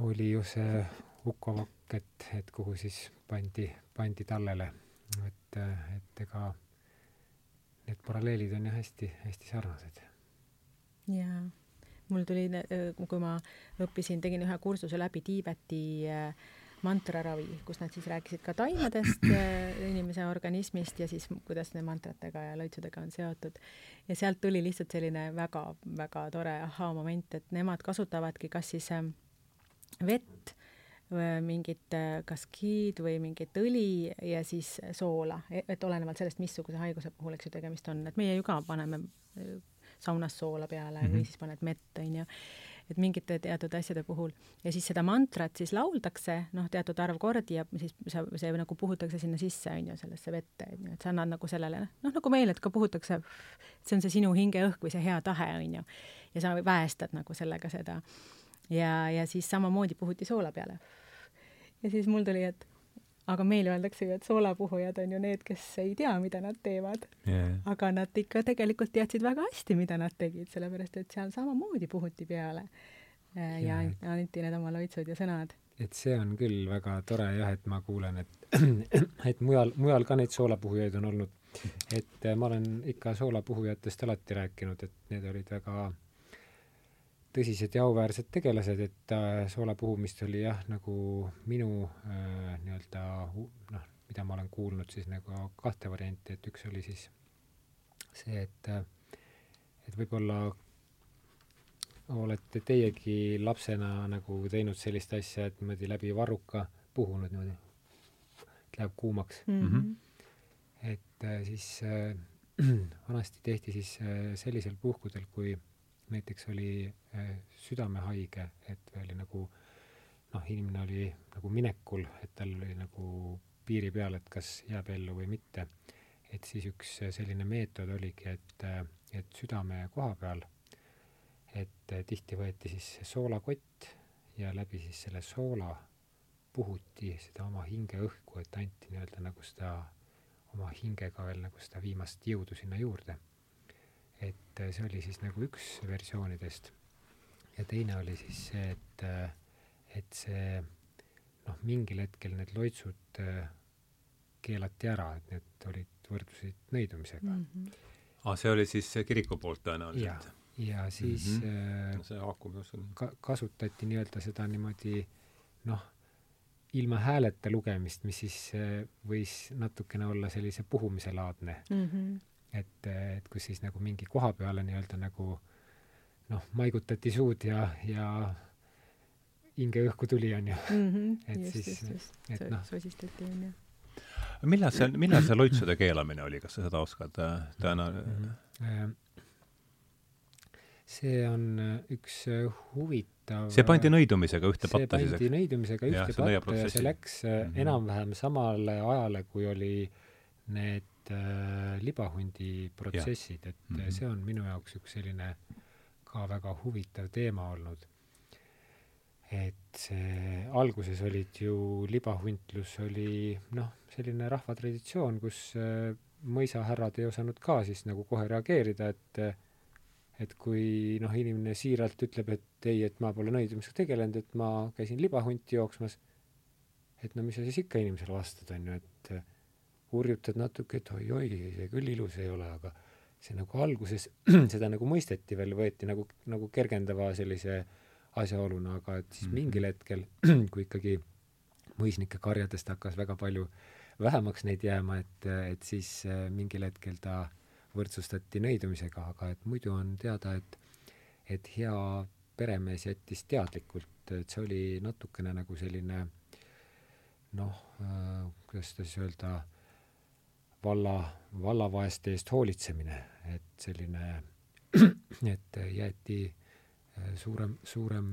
oli ju see Ukovok, et, et kuhu siis pandi, pandi tallele, et, et ega need paralleelid on jah hästi, hästi sarnased. jaa, mul tuli, kui ma õppisin, tegin ühe kursuse läbi Tiibeti mantraravi, kus nad siis rääkisid ka taimedest, inimese organismist ja siis kuidas need mantratega ja lõitsudega on seotud. ja sealt tuli lihtsalt selline väga-väga tore ahhaa-moment, et nemad kasutavadki kas siis vett mingit kas giid või mingit õli ja siis soola, e-, et olenevalt sellest, missuguse haiguse puhul, eks ju, tegemist on, et meie ju ka paneme saunas soola peale mm -hmm. või siis paned mett, onju. et mingite teatud asjade puhul. ja siis seda mantrat siis lauldakse, noh, teatud arv kordi ja siis sa, see nagu puhutakse sinna sisse, on ju, sellesse vette, on ju, et sa annad nagu sellele, noh, nagu meil, et ka puhutakse, see on see sinu hingeõhk või see hea tahe, on ju. ja sa väestad nagu sellega seda. ja, ja siis samamoodi puhuti soola peale. Ja siis mul tuli, et aga meil öeldakse ju, et soolapuhujad on ju need, kes ei tea, mida nad teevad yeah.. aga nad ikka tegelikult teadsid väga hästi, mida nad tegid, sellepärast et seal samamoodi puhuti peale ja, ja anti need oma loitsud ja sõnad. et see on küll väga tore jah, et ma kuulen, et, et mujal, mujal ka neid soolapuhujaid on olnud. et ma olen ikka soolapuhujatest alati rääkinud, et need olid väga tõsised ja auväärsed tegelased, et äh, soola puhumist oli jah, nagu minu äh, nii-öelda noh, mida ma olen kuulnud siis nagu kahte varianti, et üks oli siis see, et äh, et võib-olla olete teiegi lapsena nagu teinud sellist asja, et niimoodi läbi varruka puhunud niimoodi, et läheb kuumaks mm. -hmm. et äh, siis äh, vanasti tehti siis äh, sellisel puhkudel, kui näiteks oli äh, südamehaige, et oli nagu noh, inimene oli nagu minekul, et tal oli nagu piiri peal, et kas jääb ellu või mitte. et siis üks selline meetod oligi, et, et südame koha peal, et tihti võeti siis soolakott ja läbi siis selle soola puhuti seda oma hingeõhku, et anti nii-öelda nagu seda oma hingega veel nagu seda viimast jõudu sinna juurde et äh, see oli siis nagu üks versioonidest. ja teine oli siis see, et, äh, et see noh, mingil hetkel need loitsud äh, keelati ära, et need olid, võrdusid nõidumisega mm. -hmm. Ah, see oli siis kiriku poolt tõenäoliselt? ja siis mm -hmm. äh, see haakub just ka-, kasutati nii-öelda seda niimoodi noh, ilma hääleta lugemist, mis siis äh, võis natukene olla sellise puhumise laadne mm. -hmm et, et kus siis nagu mingi koha peale nii-öelda nagu noh, maigutati suud ja, ja hingeõhku tuli, onju mm. -hmm, et just, siis, just. et noh. sosistati, onju. millal see, millal see loitsude keelamine oli, kas sa seda oskad täna mm? -hmm. see on üks huvitav see pandi nõidumisega ühte patta siis, eks? see pandi nõidumisega ühte ja, patta ja see läks mm -hmm. enam-vähem samale ajale, kui oli need äh, libahundi protsessid, et mm -hmm. see on minu jaoks üks selline ka väga huvitav teema olnud. et see, alguses olid ju, libahuntlus oli noh, selline rahvatraditsioon, kus äh, mõisahärrad ei osanud ka siis nagu kohe reageerida, et et kui noh, inimene siiralt ütleb, et ei, et ma pole nõidumisega tegelenud, et ma käisin libahunti jooksmas, et no mis sa siis ikka inimesele vastad, on ju, et hurjutad natuke, et oi-oi, see küll ilus ei ole, aga see nagu alguses seda nagu mõisteti veel, võeti nagu, nagu kergendava sellise asjaoluna, aga et siis mm -hmm. mingil hetkel, kui ikkagi mõisnike karjadest hakkas väga palju vähemaks neid jääma, et, et siis äh, mingil hetkel ta võrdsustati nõidumisega, aga et muidu on teada, et et hea peremees jättis teadlikult, et see oli natukene nagu selline noh äh,, kuidas seda siis öelda äh,, valla, vallavaeste eest hoolitsemine, et selline, et jäeti äh, suurem, suurem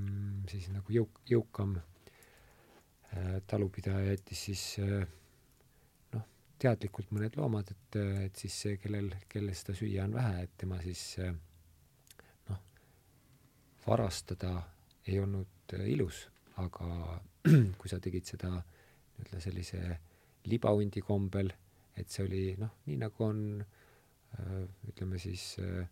siis nagu jõuk, jõukam äh, talupidaja jättis siis äh, noh, teadlikult mõned loomad, et, et siis see, kellel, kellel seda süüa on vähe, et tema siis noh, varastada ei olnud ilus, aga kui sa tegid seda nii-öelda sellise libahundi kombel et see oli noh, nii nagu on äh, ütleme siis äh,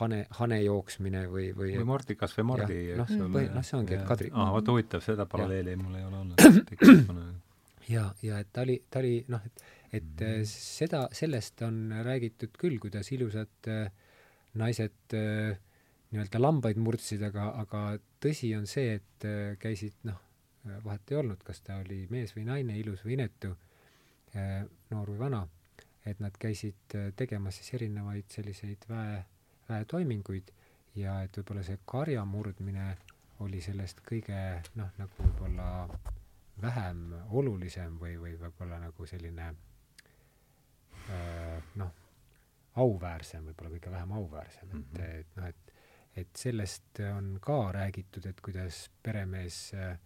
hane, hane jooksmine või, või või Mordikas või Mardi, eks noh, ole. noh, see ongi, et Kadri aa, vot huvitav, seda paralleeli mul ei ole olnud. ja, ja et ta oli, ta oli noh, et, et mm -hmm. seda, sellest on räägitud küll, kuidas ilusad naised nii-öelda lambaid murdsid, aga, aga tõsi on see, et käisid noh, vahet ei olnud, kas ta oli mees või naine, ilus või inetu noor või vana, et nad käisid äh, tegemas siis erinevaid selliseid väe, väetoiminguid ja et võib-olla see karja murdmine oli sellest kõige noh, nagu võib-olla vähem olulisem või, või võib-olla nagu selline äh, noh, auväärsem, võib-olla kõige vähem auväärsem mm, -hmm. et, mhm. et noh, et et sellest on ka räägitud, et kuidas peremees äh,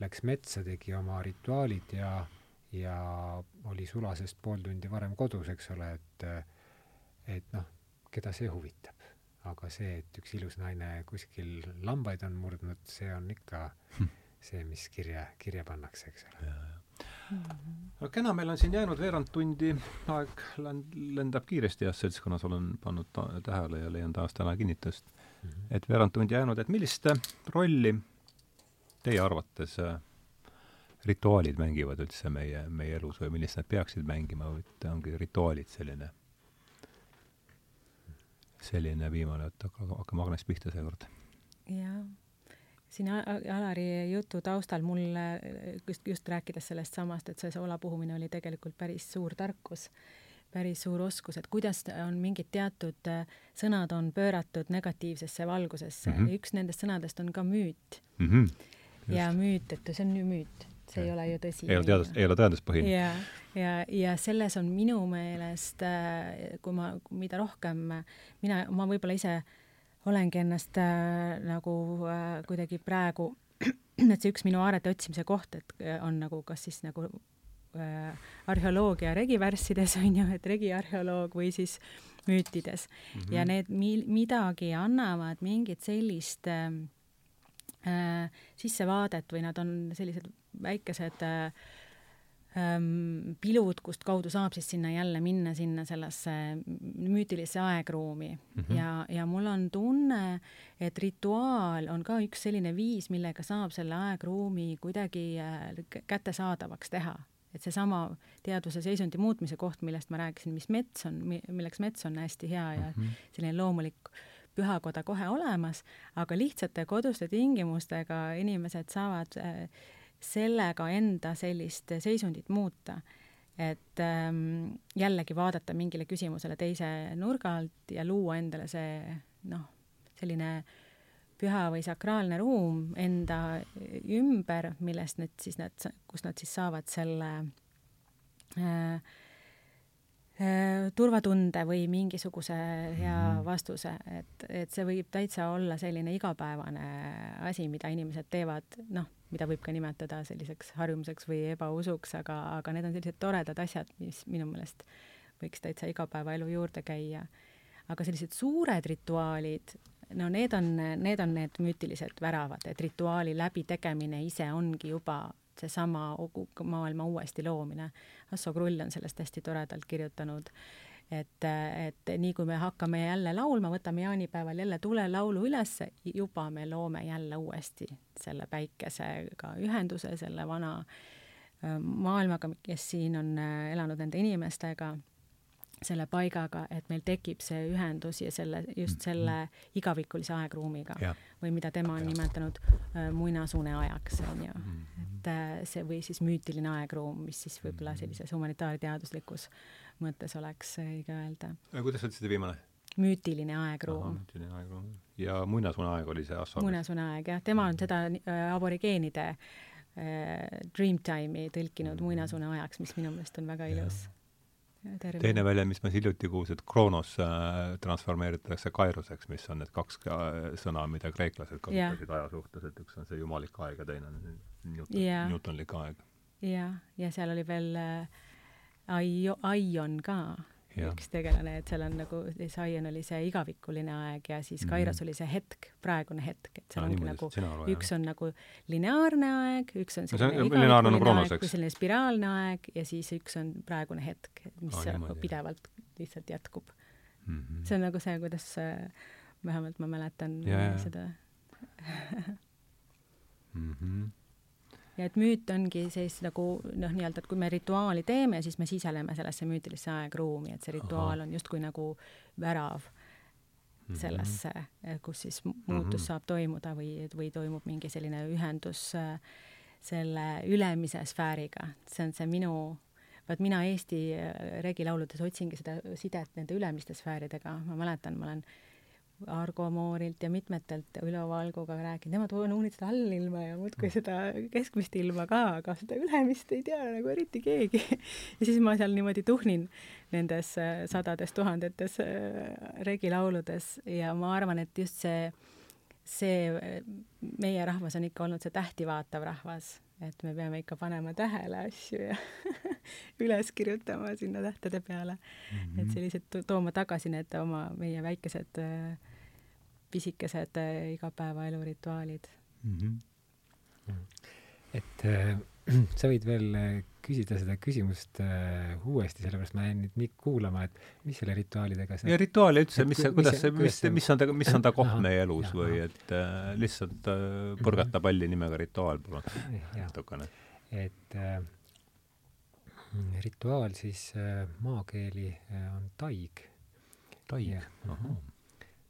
läks metsa, tegi oma rituaalid ja, ja oli sulasest pool tundi varem kodus, eks ole, et, et noh, keda see huvitab. aga see, et üks ilus naine kuskil lambaid on murdnud, see on ikka hm. see, mis kirja, kirja pannakse, eks ole. no kena, meil on siin jäänud veerand tundi, aeg lendab kiiresti heas seltskonnas, olen pannud tähele ja leian taas täna kinnitust mm, -hmm. et veerand tundi jäänud, et millist rolli teie arvates äh, rituaalid mängivad üldse meie, meie elus või millist nad peaksid mängima et ongi rituaalid selline, selline viimane, et hakkame Agnes pihta seekord. jah, siin Alari jutu taustal mul just, just rääkides sellest samast, et see soola puhumine oli tegelikult päris suur tarkus päris suur oskus, et kuidas on mingid teatud äh, sõnad on pööratud negatiivsesse valgusesse mm. -hmm. üks nendest sõnadest on ka müüt mm. -hmm ja müüt, et see on ju müüt, see ei ole ju tõsi. ei ole teadus, ei ole tõenduspõhine. ja, ja, ja selles on minu meelest, äh, kui ma, mida rohkem mina, ma võib-olla ise olengi ennast äh, nagu äh, kuidagi praegu, et see üks minu aarete otsimise koht, et äh, on nagu kas siis nagu äh, arheoloogia regivärssides on ju, et regiarheoloog või siis müütides mm -hmm. ja need mi midagi annavad mingit sellist äh, äh, sissevaadet või nad on sellised väikesed äh, ähm, pilud, kust kaudu saab siis sinna jälle minna, sinna sellesse müütilisse aegruumi mm. -hmm. ja, ja mul on tunne, et rituaal on ka üks selline viis, millega saab selle aegruumi kuidagi äh, kättesaadavaks teha. et seesama teadvuse seisundi muutmise koht, millest ma rääkisin, mis mets on, milleks mets on hästi hea ja mm -hmm. selline loomulik pühakoda kohe olemas, aga lihtsate koduste tingimustega inimesed saavad äh, sellega enda sellist seisundit muuta. et ähm, jällegi vaadata mingile küsimusele teise nurga alt ja luua endale see noh, selline püha või sakraalne ruum enda ümber, millest need siis nad, kus nad siis saavad selle äh, Äh, turvatunde või mingisuguse hea mhm. vastuse, et, et see võib täitsa olla selline igapäevane asi, mida inimesed teevad, noh, mida võib ka nimetada selliseks harjumuseks või ebausuks, aga, aga need on sellised toredad asjad, mis minu meelest võiks täitsa igapäevaelu juurde käia. aga sellised suured rituaalid, no need on, need on need müütilised väravad, et rituaali läbitegemine ise ongi juba seesama maailma uuesti loomine. Asso Krull on sellest hästi toredalt kirjutanud, et, et nii kui me hakkame jälle laulma, võtame jaanipäeval jälle tulelaulu üles, juba me loome jälle uuesti selle päikesega ühenduse, selle vana äh, maailmaga, kes siin on äh, elanud nende inimestega selle paigaga, et meil tekib see ühendus ja selle, just selle igavikulise aegruumiga ja. või mida tema on ja. nimetanud äh, muinasune ajaks, on ju. Mm-hmm. et äh, see või siis müütiline aegruum, mis siis võib-olla mm-hmm. sellises humanitaarteaduslikus mõttes oleks õige öelda. kuidas sa ütlesid viimane? müütiline aegruum. müütiline aegruum. ja muinasune aeg oli see Assar? muinasune aeg, jah. tema on seda äh, aborigeenide äh, Dreamtime'i tõlkinud mm-hmm. muinasune ajaks, mis minu meelest on väga ilus terve. teine väljend, mis ma hiljuti kuulsin, et Kronos äh, transformeeritakse Kairoseks, mis on need kaks äh, sõna, mida kreeklased kasutasid aja suhtes, et üks on see jumalik aeg ja teine on Newton, Newtonlik aeg. jah, ja seal oli veel äh, Aio-, Aion ka üks tegelane, et seal on nagu, Zion oli see igavikuline aeg ja siis Kairos mm -hmm. oli see hetk, praegune hetk, et seal no, ongi nagu, üks on nagu lineaarne aeg, üks on selline no, igavikuline nagu aeg või selline spiraalne aeg ja siis üks on praegune hetk, mis oh, nagu pidevalt lihtsalt jätkub mm. -hmm. see on nagu see, kuidas äh, vähemalt ma mäletan ja, ja. seda mm. -hmm ja et müüt ongi siis nagu noh, nii-öelda, et kui me rituaali teeme, siis me siseneme sellesse müütilisse aegruumi, et see rituaal Aha. on justkui nagu värav -hmm. sellesse, kus siis muutus mm -hmm. saab toimuda või, või toimub mingi selline ühendus äh, selle ülemise sfääriga, see on see minu vaat mina Eesti äh, regilauludes otsingi seda sidet nende ülemiste sfääridega, ma mäletan, ma olen Argo Moorilt ja mitmetelt Ülo Valguga rääkinud, nemad uurinud seda allilma ja muudkui seda keskmist ilma ka, aga seda ülemist ei tea nagu eriti keegi. ja siis ma seal niimoodi tuhnin nendes äh, sadades tuhandetes äh, regilauludes ja ma arvan, et just see, see meie rahvas on ikka olnud see tähti vaatav rahvas, et me peame ikka panema tähele asju ja üles kirjutama sinna tähtede peale mm. -hmm. et sellised tooma tagasi need oma, meie väikesed äh, pisikesed äh, igapäevaelu rituaalid mm. -hmm. et äh, sa võid veel äh, küsida seda küsimust äh, uuesti, sellepärast ma jäin nüüd nii kuulama, et mis selle rituaalidega see ja rituaali üldse, mis kuidas see, mis, mis on ta, mis on ta koht meie elus jah, või et äh, lihtsalt äh, põrgata palli nimega rituaal, palun, natukene. et äh, rituaal siis äh, maakeeli äh, on taig. taig, ahah.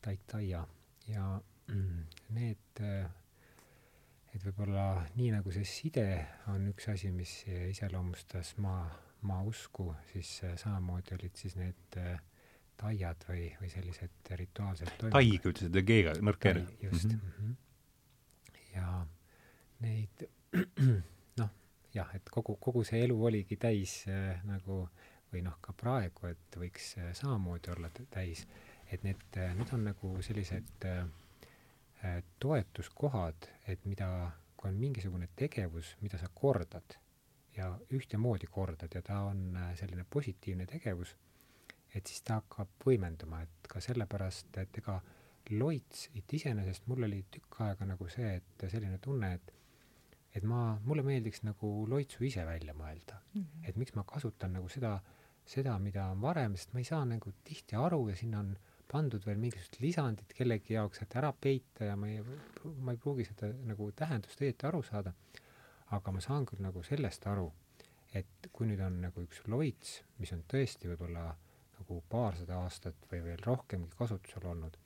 taig, taia ja mm, need, äh, et võib-olla nii nagu see side on üks asi, mis iseloomustas maa, maausku, siis samamoodi olid siis need taiad või, või sellised rituaalsed taig ütlesid G-ga, nõrk R. just mm. -hmm. ja neid jah, et kogu, kogu see elu oligi täis äh, nagu või noh, ka praegu, et võiks äh, samamoodi olla täis, et need, äh, need on nagu sellised äh, äh, toetuskohad, et mida, kui on mingisugune tegevus, mida sa kordad ja ühtemoodi kordad ja ta on äh, selline positiivne tegevus, et siis ta hakkab võimenduma, et ka sellepärast, et ega loits, et iseenesest mul oli tükk aega nagu see, et selline tunne, et et ma, mulle meeldiks nagu loitsu ise välja mõelda mm. -hmm. et miks ma kasutan nagu seda, seda, mida on varem, sest ma ei saa nagu tihti aru ja sinna on pandud veel mingisugused lisandid kellegi jaoks, et ära peita ja ma ei, ma ei pruugi seda nagu tähendust õieti aru saada. aga ma saan küll nagu sellest aru, et kui nüüd on nagu üks loits, mis on tõesti võib-olla nagu paarsada aastat või veel rohkemgi kasutusel olnud,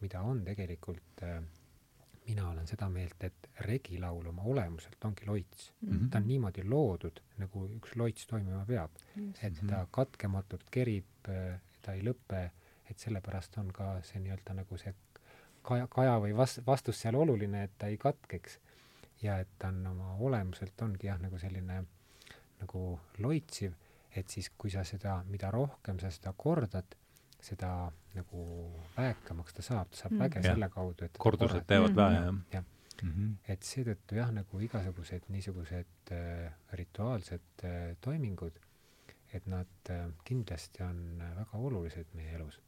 mida on tegelikult äh, mina olen seda meelt, et regilaul oma olemuselt ongi loits mm. -hmm. ta on niimoodi loodud, nagu üks loits toimima peab. et ta katkematult kerib, ta ei lõpe, et sellepärast on ka see nii-öelda nagu see kaja, kaja või vast-, vastus seal oluline, et ta ei katkeks. ja et ta on oma olemuselt ongi jah, nagu selline nagu loitsiv, et siis, kui sa seda, mida rohkem sa seda kordad, seda nagu väekamaks ta saab, ta saab mm. väge ja. selle kaudu, et kordused teevad mm -hmm. väe, jah. jah mm -hmm. et seetõttu jah, nagu igasugused niisugused äh, rituaalsed äh, toimingud, et nad äh, kindlasti on väga olulised meie elus.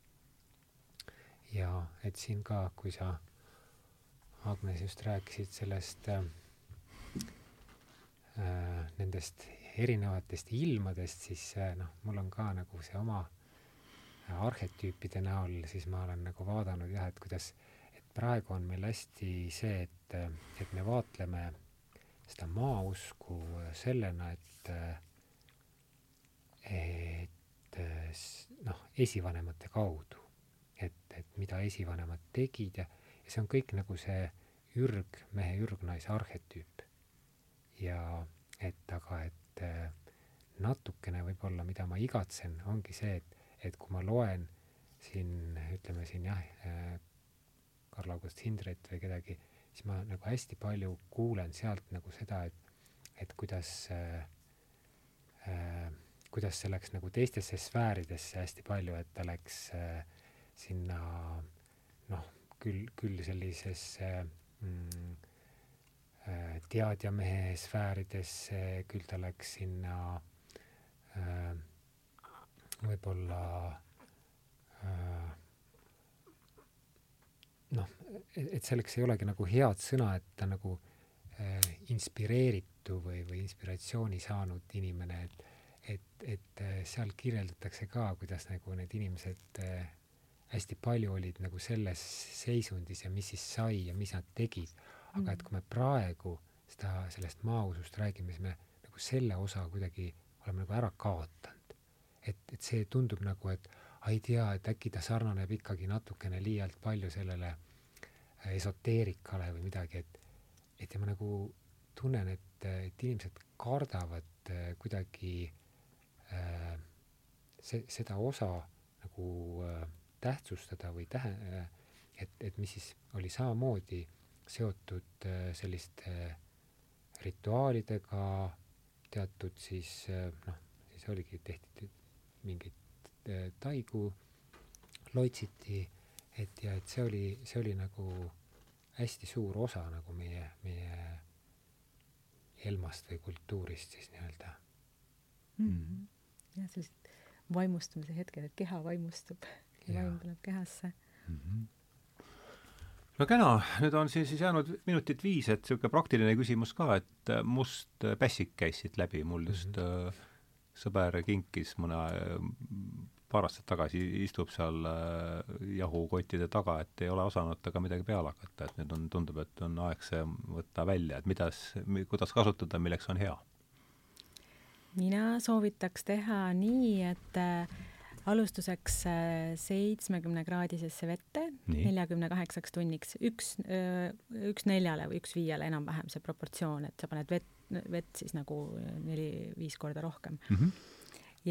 Ja et siin ka, kui sa, Agnes, just rääkisid sellest äh, äh, nendest erinevatest ilmadest, siis äh, noh, mul on ka nagu see oma arhetüüpide näol, siis ma olen nagu vaadanud jah, et kuidas, et praegu on meil hästi see, et, et me vaatleme seda maausku sellena, et, et noh, esivanemate kaudu. Et, mida esivanemad tegid ja, ja see on kõik nagu see ürgmehe, ürgnaise arhetüüp. ja et aga, et natukene võib-olla, mida ma igatsen, ongi see, et et kui ma loen siin, ütleme siin jah, äh, Karl August Hindret või kedagi, siis ma nagu hästi palju kuulen sealt nagu seda, et, et kuidas äh, äh, kuidas see läks nagu teistesse sfääridesse hästi palju, et ta läks äh, sinna noh, küll, küll sellisesse mm, äh, teadjamehe sfääridesse, küll ta läks sinna äh, võib-olla äh, noh, et selleks ei olegi nagu head sõna, et ta nagu inspireeritu või, või inspiratsiooni saanud inimene, et et, et seal kirjeldatakse ka, kuidas nagu need inimesed hästi palju olid nagu selles seisundis ja mis siis sai ja mis nad tegid. aga mm. et kui me praegu seda, sellest maausust räägime, siis me nagu selle osa kuidagi oleme nagu ära kaotanud et, et see tundub nagu, et ei tea, et äkki ta sarnaneb ikkagi natukene liialt palju sellele äh, esoteerikale või midagi, et, et ja ma nagu tunnen, et, et inimesed kardavad äh, kuidagi äh, see, seda osa nagu äh, tähtsustada või tähe- äh,, et, et mis siis oli samamoodi seotud äh, selliste rituaalidega, teatud siis äh, noh, siis oligi, tehti mingeid äh, taigu, loitsiti, et ja et see oli, see oli nagu hästi suur osa nagu meie, meie elmast või kultuurist siis nii-öelda mm. -hmm. jah, sellised vaimustumise hetked, et keha vaimustub ja, vaim tuleb kehasse mm. -hmm no kena, nüüd on siin siis jäänud minutit viis, et niisugune praktiline küsimus ka, et äh, must äh, pässik käis siit läbi, mul just mm -hmm. sõber kinkis mõne paar aastat tagasi istub seal jahukottide taga, et ei ole osanud temaga midagi peale hakata, et nüüd on, tundub, et on aeg see võtta välja, et mida, kuidas kasutada, milleks on hea? mina soovitaks teha nii, et äh, alustuseks äh, seitsmekümne kraadisesse vette neljakümne kaheksaks tunniks, üks, äh, üks neljale või üks viiele enam-vähem see proportsioon, et sa paned vett, vett siis nagu neli-viis korda rohkem mm. -hmm.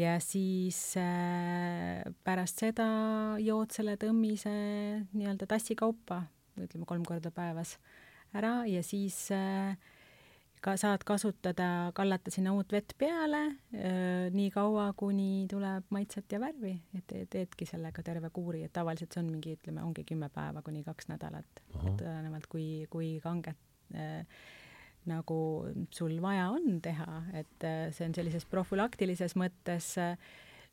ja siis äh, pärast seda jood selle tõmmise nii-öelda tassi kaupa, ütleme kolm korda päevas ära ja siis äh, ka saad kasutada, kallata sinna uut vett peale öö, nii kaua, kuni tuleb maitset ja värvi, et teedki sellega terve kuuri, et tavaliselt see on mingi, ütleme, ongi kümme päeva kuni kaks nädalat, olenevalt kui, kui kanget öö, nagu sul vaja on teha, et see on sellises profülaktilises mõttes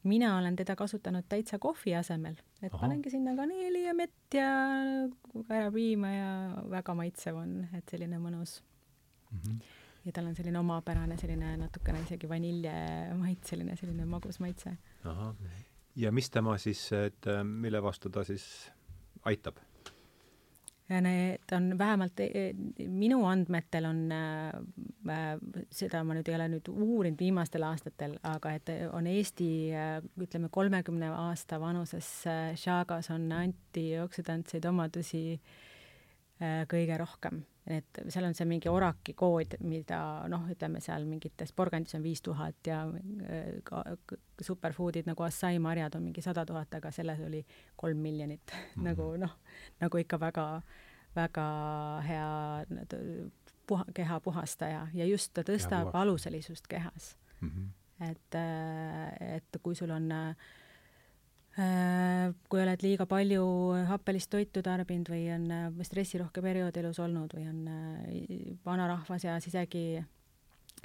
mina olen teda kasutanud täitsa kohvi asemel, et Aha. panengi sinna kaneeli ja mett ja ära piima ja väga maitsev on, et selline mõnus mm. -hmm. Ja tal on selline omapärane selline natukene isegi vaniljemaitseline selline magus maitse. ja mis tema siis, et äh, mille vastu ta siis aitab? ja need on vähemalt e, e, minu andmetel on äh, äh, seda ma nüüd ei ole nüüd uurinud viimastel aastatel, aga et on Eesti äh, ütleme kolmekümne aasta vanuses šaagas on antioksüdantseid omadusi äh, kõige rohkem et seal on see mingi oraki kood, mida noh, ütleme seal mingites porgandis on viis tuhat ja äh, ka superfoodid nagu assai marjad on mingi sada tuhat, aga selles oli kolm miljonit mm -hmm. nagu noh, nagu ikka väga, väga hea puha, keha puhastaja ja just ta tõstab aluselisust kehas mm. -hmm. et, äh, et kui sul on äh, Äh, kui oled liiga palju happelist toitu tarbinud või on äh, stressirohke periood elus olnud või on äh, vanarahva seas isegi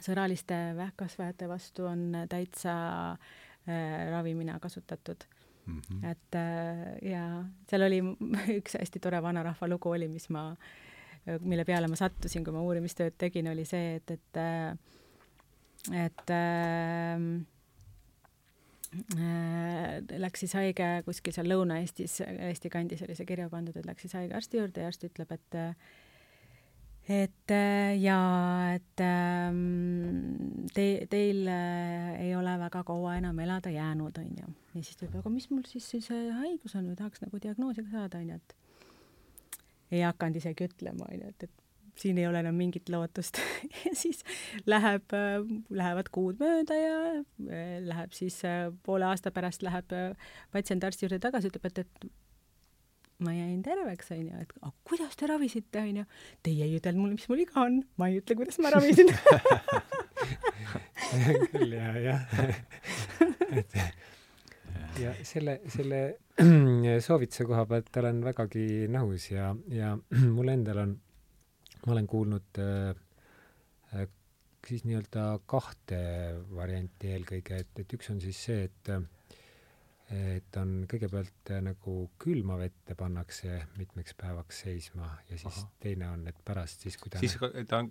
sõraliste vähkkasvajate vastu on täitsa ravimina kasutatud mm. -hmm. et ja seal oli üks hästi tore vanarahva lugu oli, mis ma, mille peale ma sattusin, kui ma uurimistööd tegin, oli see, et, et et, et Äh, läks siis haige kuskil seal Lõuna-Eestis, Eesti kandis oli see kirja pandud, et läks siis haige arsti juurde ja arst ütleb, et et ja et ähm, te, teil äh, ei ole väga kaua enam elada jäänud, onju. ja siis ta ütleb, aga mis mul siis see haigus on või tahaks nagu diagnoosi ka saada, onju, et ei hakanud isegi ütlema, onju, et, et siin ei ole enam mingit lootust ja siis läheb, lähevad kuud mööda ja eh, läheb siis eh, poole aasta pärast läheb patsient arsti juurde tagasi, ütleb, et, et ma jäin terveks, onju, et aga kuidas te ravisite, onju. Teie ei ütelnud mulle, mis mul viga on, ma ei ütle, kuidas ma ravisin küll ja, jah. et ja selle, selle soovituse koha pealt olen vägagi nõus ja, ja mul endal on ma olen kuulnud äh, äh, siis nii-öelda kahte varianti eelkõige, et, et üks on siis see, et et on kõigepealt äh, nagu külma vette pannakse mitmeks päevaks seisma ja siis Aha. teine on, et pärast siis, kui ta siis ta on,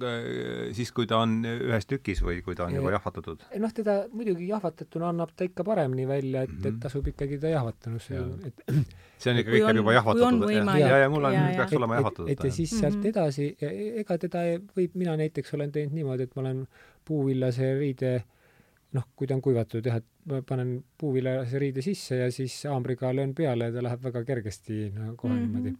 siis kui ta on ühes tükis või kui ta on juba jahvatatud? noh, teda muidugi jahvatatuna annab ta ikka paremini välja, et mm, -hmm. et mhm. tasub ikkagi ta jahvatanusse ja. et see on ikka kõik on juba jahvatatud. ja, ja mul on, peaks olema jahvatatud. et ja siis sealt mm -hmm. edasi, ega teda võib, mina näiteks olen teinud niimoodi, et ma olen puuvillase riide noh, kui ta on kuivatud jah, et ma panen puuvillase riide sisse ja siis haamriga löön peale ja ta läheb väga kergesti no kohe mm -hmm. niimoodi.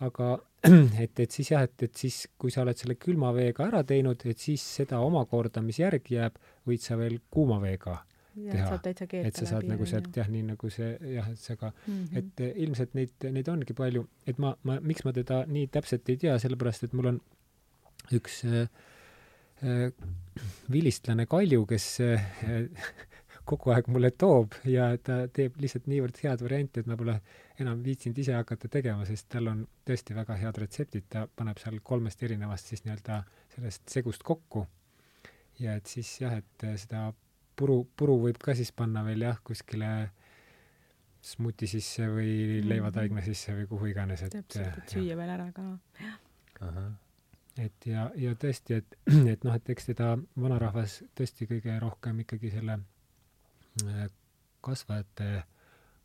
aga et, et siis jah, et, et siis, kui sa oled selle külma veega ära teinud, et siis seda omakorda, mis järgi jääb, võid sa veel kuuma veega teha, et sa saad nagu sealt jah, nii nagu see jah, et see ka mm, -hmm. et eh, ilmselt neid, neid ongi palju, et ma, ma, miks ma teda nii täpselt ei tea, sellepärast et mul on üks äh, vilistlane Kalju, kes äh, kogu aeg mulle toob ja ta teeb lihtsalt niivõrd head varianti, et ma pole enam viitsinud ise hakata tegema, sest tal on tõesti väga head retseptid, ta paneb seal kolmest erinevast siis nii-öelda sellest segust kokku. ja et siis jah, et seda puru, puru võib ka siis panna veel jah, kuskile smuuti sisse või -hmm. leivataigna sisse või kuhu iganes, et täpselt, et süüa veel ära ka, jah. Et ja, ja tõesti, et, et noh, et eks teda vanarahvas tõesti kõige rohkem ikkagi selle äh, kasvajate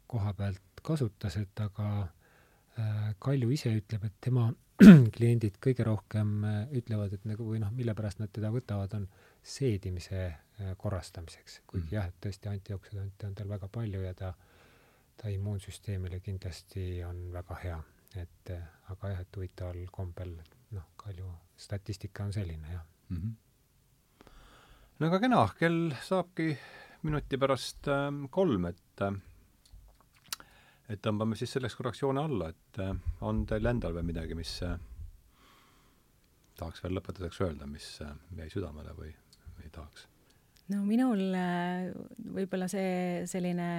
koha pealt kasutas, et aga äh, Kalju ise ütleb, et tema kliendid kõige rohkem äh, ütlevad, et nagu või noh, mille pärast nad teda võtavad, on seedimise Äh, korrastamiseks, kuigi mm. jah, et tõesti antioksüdante on tal väga palju ja ta, ta immuunsüsteemile kindlasti on väga hea, et aga jah, et huvitaval kombel noh, Kalju statistika on selline jah mm. -hmm. no aga kena, kell saabki minuti pärast äh, kolm, et äh, et tõmbame siis selleks korraks joone alla, et äh, on teil endal veel midagi, mis äh, tahaks veel lõpetuseks öelda, mis äh, jäi südamele või, või tahaks? no minul äh, võib-olla see selline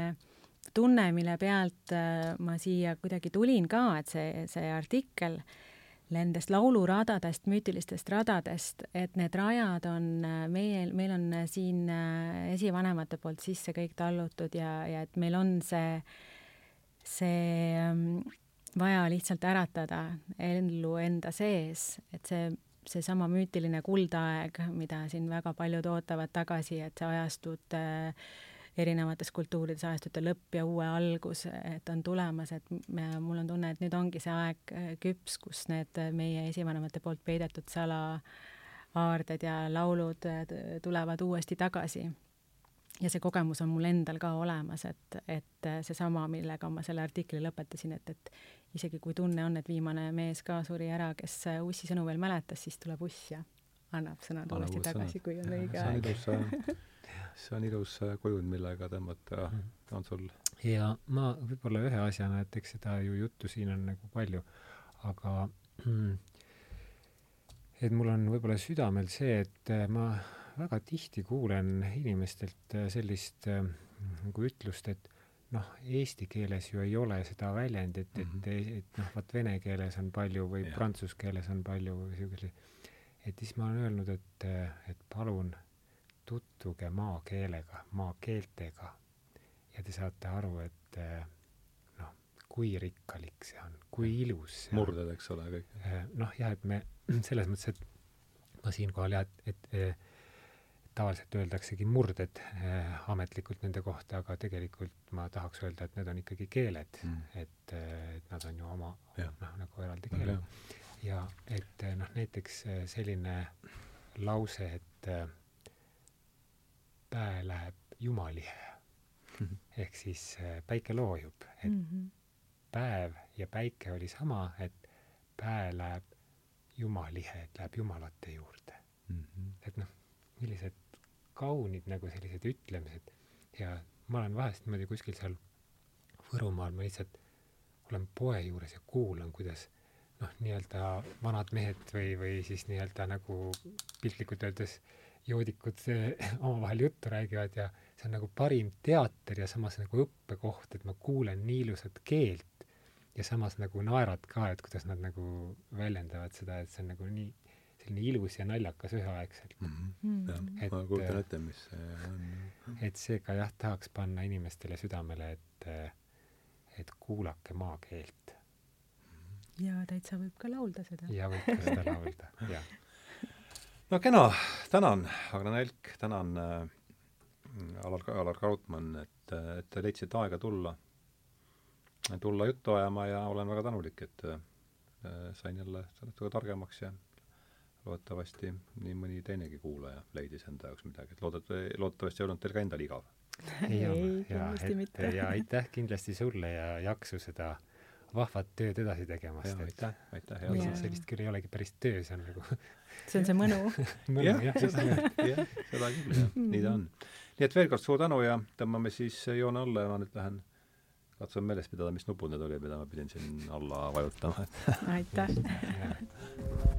tunne, mille pealt äh, ma siia kuidagi tulin ka, et see, see artikkel nendest lauluradadest, müütilistest radadest, et need rajad on äh, meie, meil on siin esivanemate poolt sisse kõik tallutud ja, ja et meil on see, see ähm, vaja lihtsalt äratada ellu enda sees, et see seesama müütiline kuldaeg, mida siin väga paljud ootavad tagasi, et see ajastute erinevates kultuurides ajastute lõpp ja uue algus, et on tulemas, et me, mul on tunne, et nüüd ongi see aeg äh, küps, kus need meie esivanemate poolt peidetud salaaarded ja laulud äh, tulevad uuesti tagasi. Ja see kogemus on mul endal ka olemas, et, et seesama, millega ma selle artikli lõpetasin, et, et isegi kui tunne on, et viimane mees ka suri ära, kes Ussi sõnu veel mäletas, siis tuleb Uss ja annab sõnad uuesti tagasi, kui on õige aeg. see on ilus kujund, millega tõmmata mm. on sul. ja ma võib-olla ühe asjana, et eks seda ju juttu siin on nagu palju, aga mm, et mul on võib-olla südamel see, et ma väga tihti kuulen inimestelt äh, sellist äh, nagu ütlust, et noh, eesti keeles ju ei ole seda väljendit, et mm, -hmm. et noh, vot vene keeles on palju või prantsuse keeles on palju või siukeseid. et siis ma olen öelnud, et, äh, et palun tutvuge maakeelega, maakeeltega. Ja te saate aru, et noh, kui rikkalik see on, kui ilus see murded, eks ole, kõik. noh, jah, et me selles mõttes, et ma siinkohal jah, et, et tavaliselt öeldaksegi murded äh, ametlikult nende kohta, aga tegelikult ma tahaks öelda, et need on ikkagi keeled. Mm., et, et nad on ju oma noh, nagu eraldi keeled. Ja et noh, näiteks selline lause, et äh, päe läheb jumalihe ehk siis äh, päike loojub, et mm -hmm. päev ja päike oli sama, et päe läheb jumalihe, et läheb jumalate juurde mm. -hmm. et noh, millised kaunid nagu sellised ütlemised ja ma olen vahest niimoodi kuskil seal Võrumaal, ma lihtsalt olen poe juures ja kuulan, kuidas noh, nii-öelda vanad mehed või, või siis nii-öelda nagu piltlikult öeldes joodikud omavahel juttu räägivad ja see on nagu parim teater ja samas nagu õppekoht, et ma kuulen nii ilusat keelt ja samas nagu naerad ka, et kuidas nad nagu väljendavad seda, et see on nagu nii selline ilus ja naljakas üheaegselt mm. -hmm. jah, ma kujutan ette, mis see on. et seega jah, tahaks panna inimestele südamele, et, et kuulake maakeelt. ja täitsa võib ka laulda seda. ja võib ka seda laulda, jah. No kena, tänan, Agne Nälk, tänan äh, Alar, Alar Krautmann, et, et te leidsite aega tulla, tulla juttu ajama ja olen väga tänulik, et äh, sain jälle natuke targemaks ja loodetavasti nii mõni teinegi kuulaja leidis enda jaoks midagi, et loodet-, loodetavasti ei olnud teil ka endal igav. ei, kindlasti mitte. ja aitäh kindlasti sulle ja jaksu seda vahvat tööd edasi tegemast. aitäh, aitäh, sellist küll ei olegi päris töö, see on nagu see on see mõnu. Jah, jah, seda, jah, seda küll, jah, nii ta on. nii et veel kord suur tänu ja tõmbame siis joone alla ja ma nüüd lähen katsun meeles pidada, mis nupud need olid, mida ma pidin siin alla vajutama. Aitäh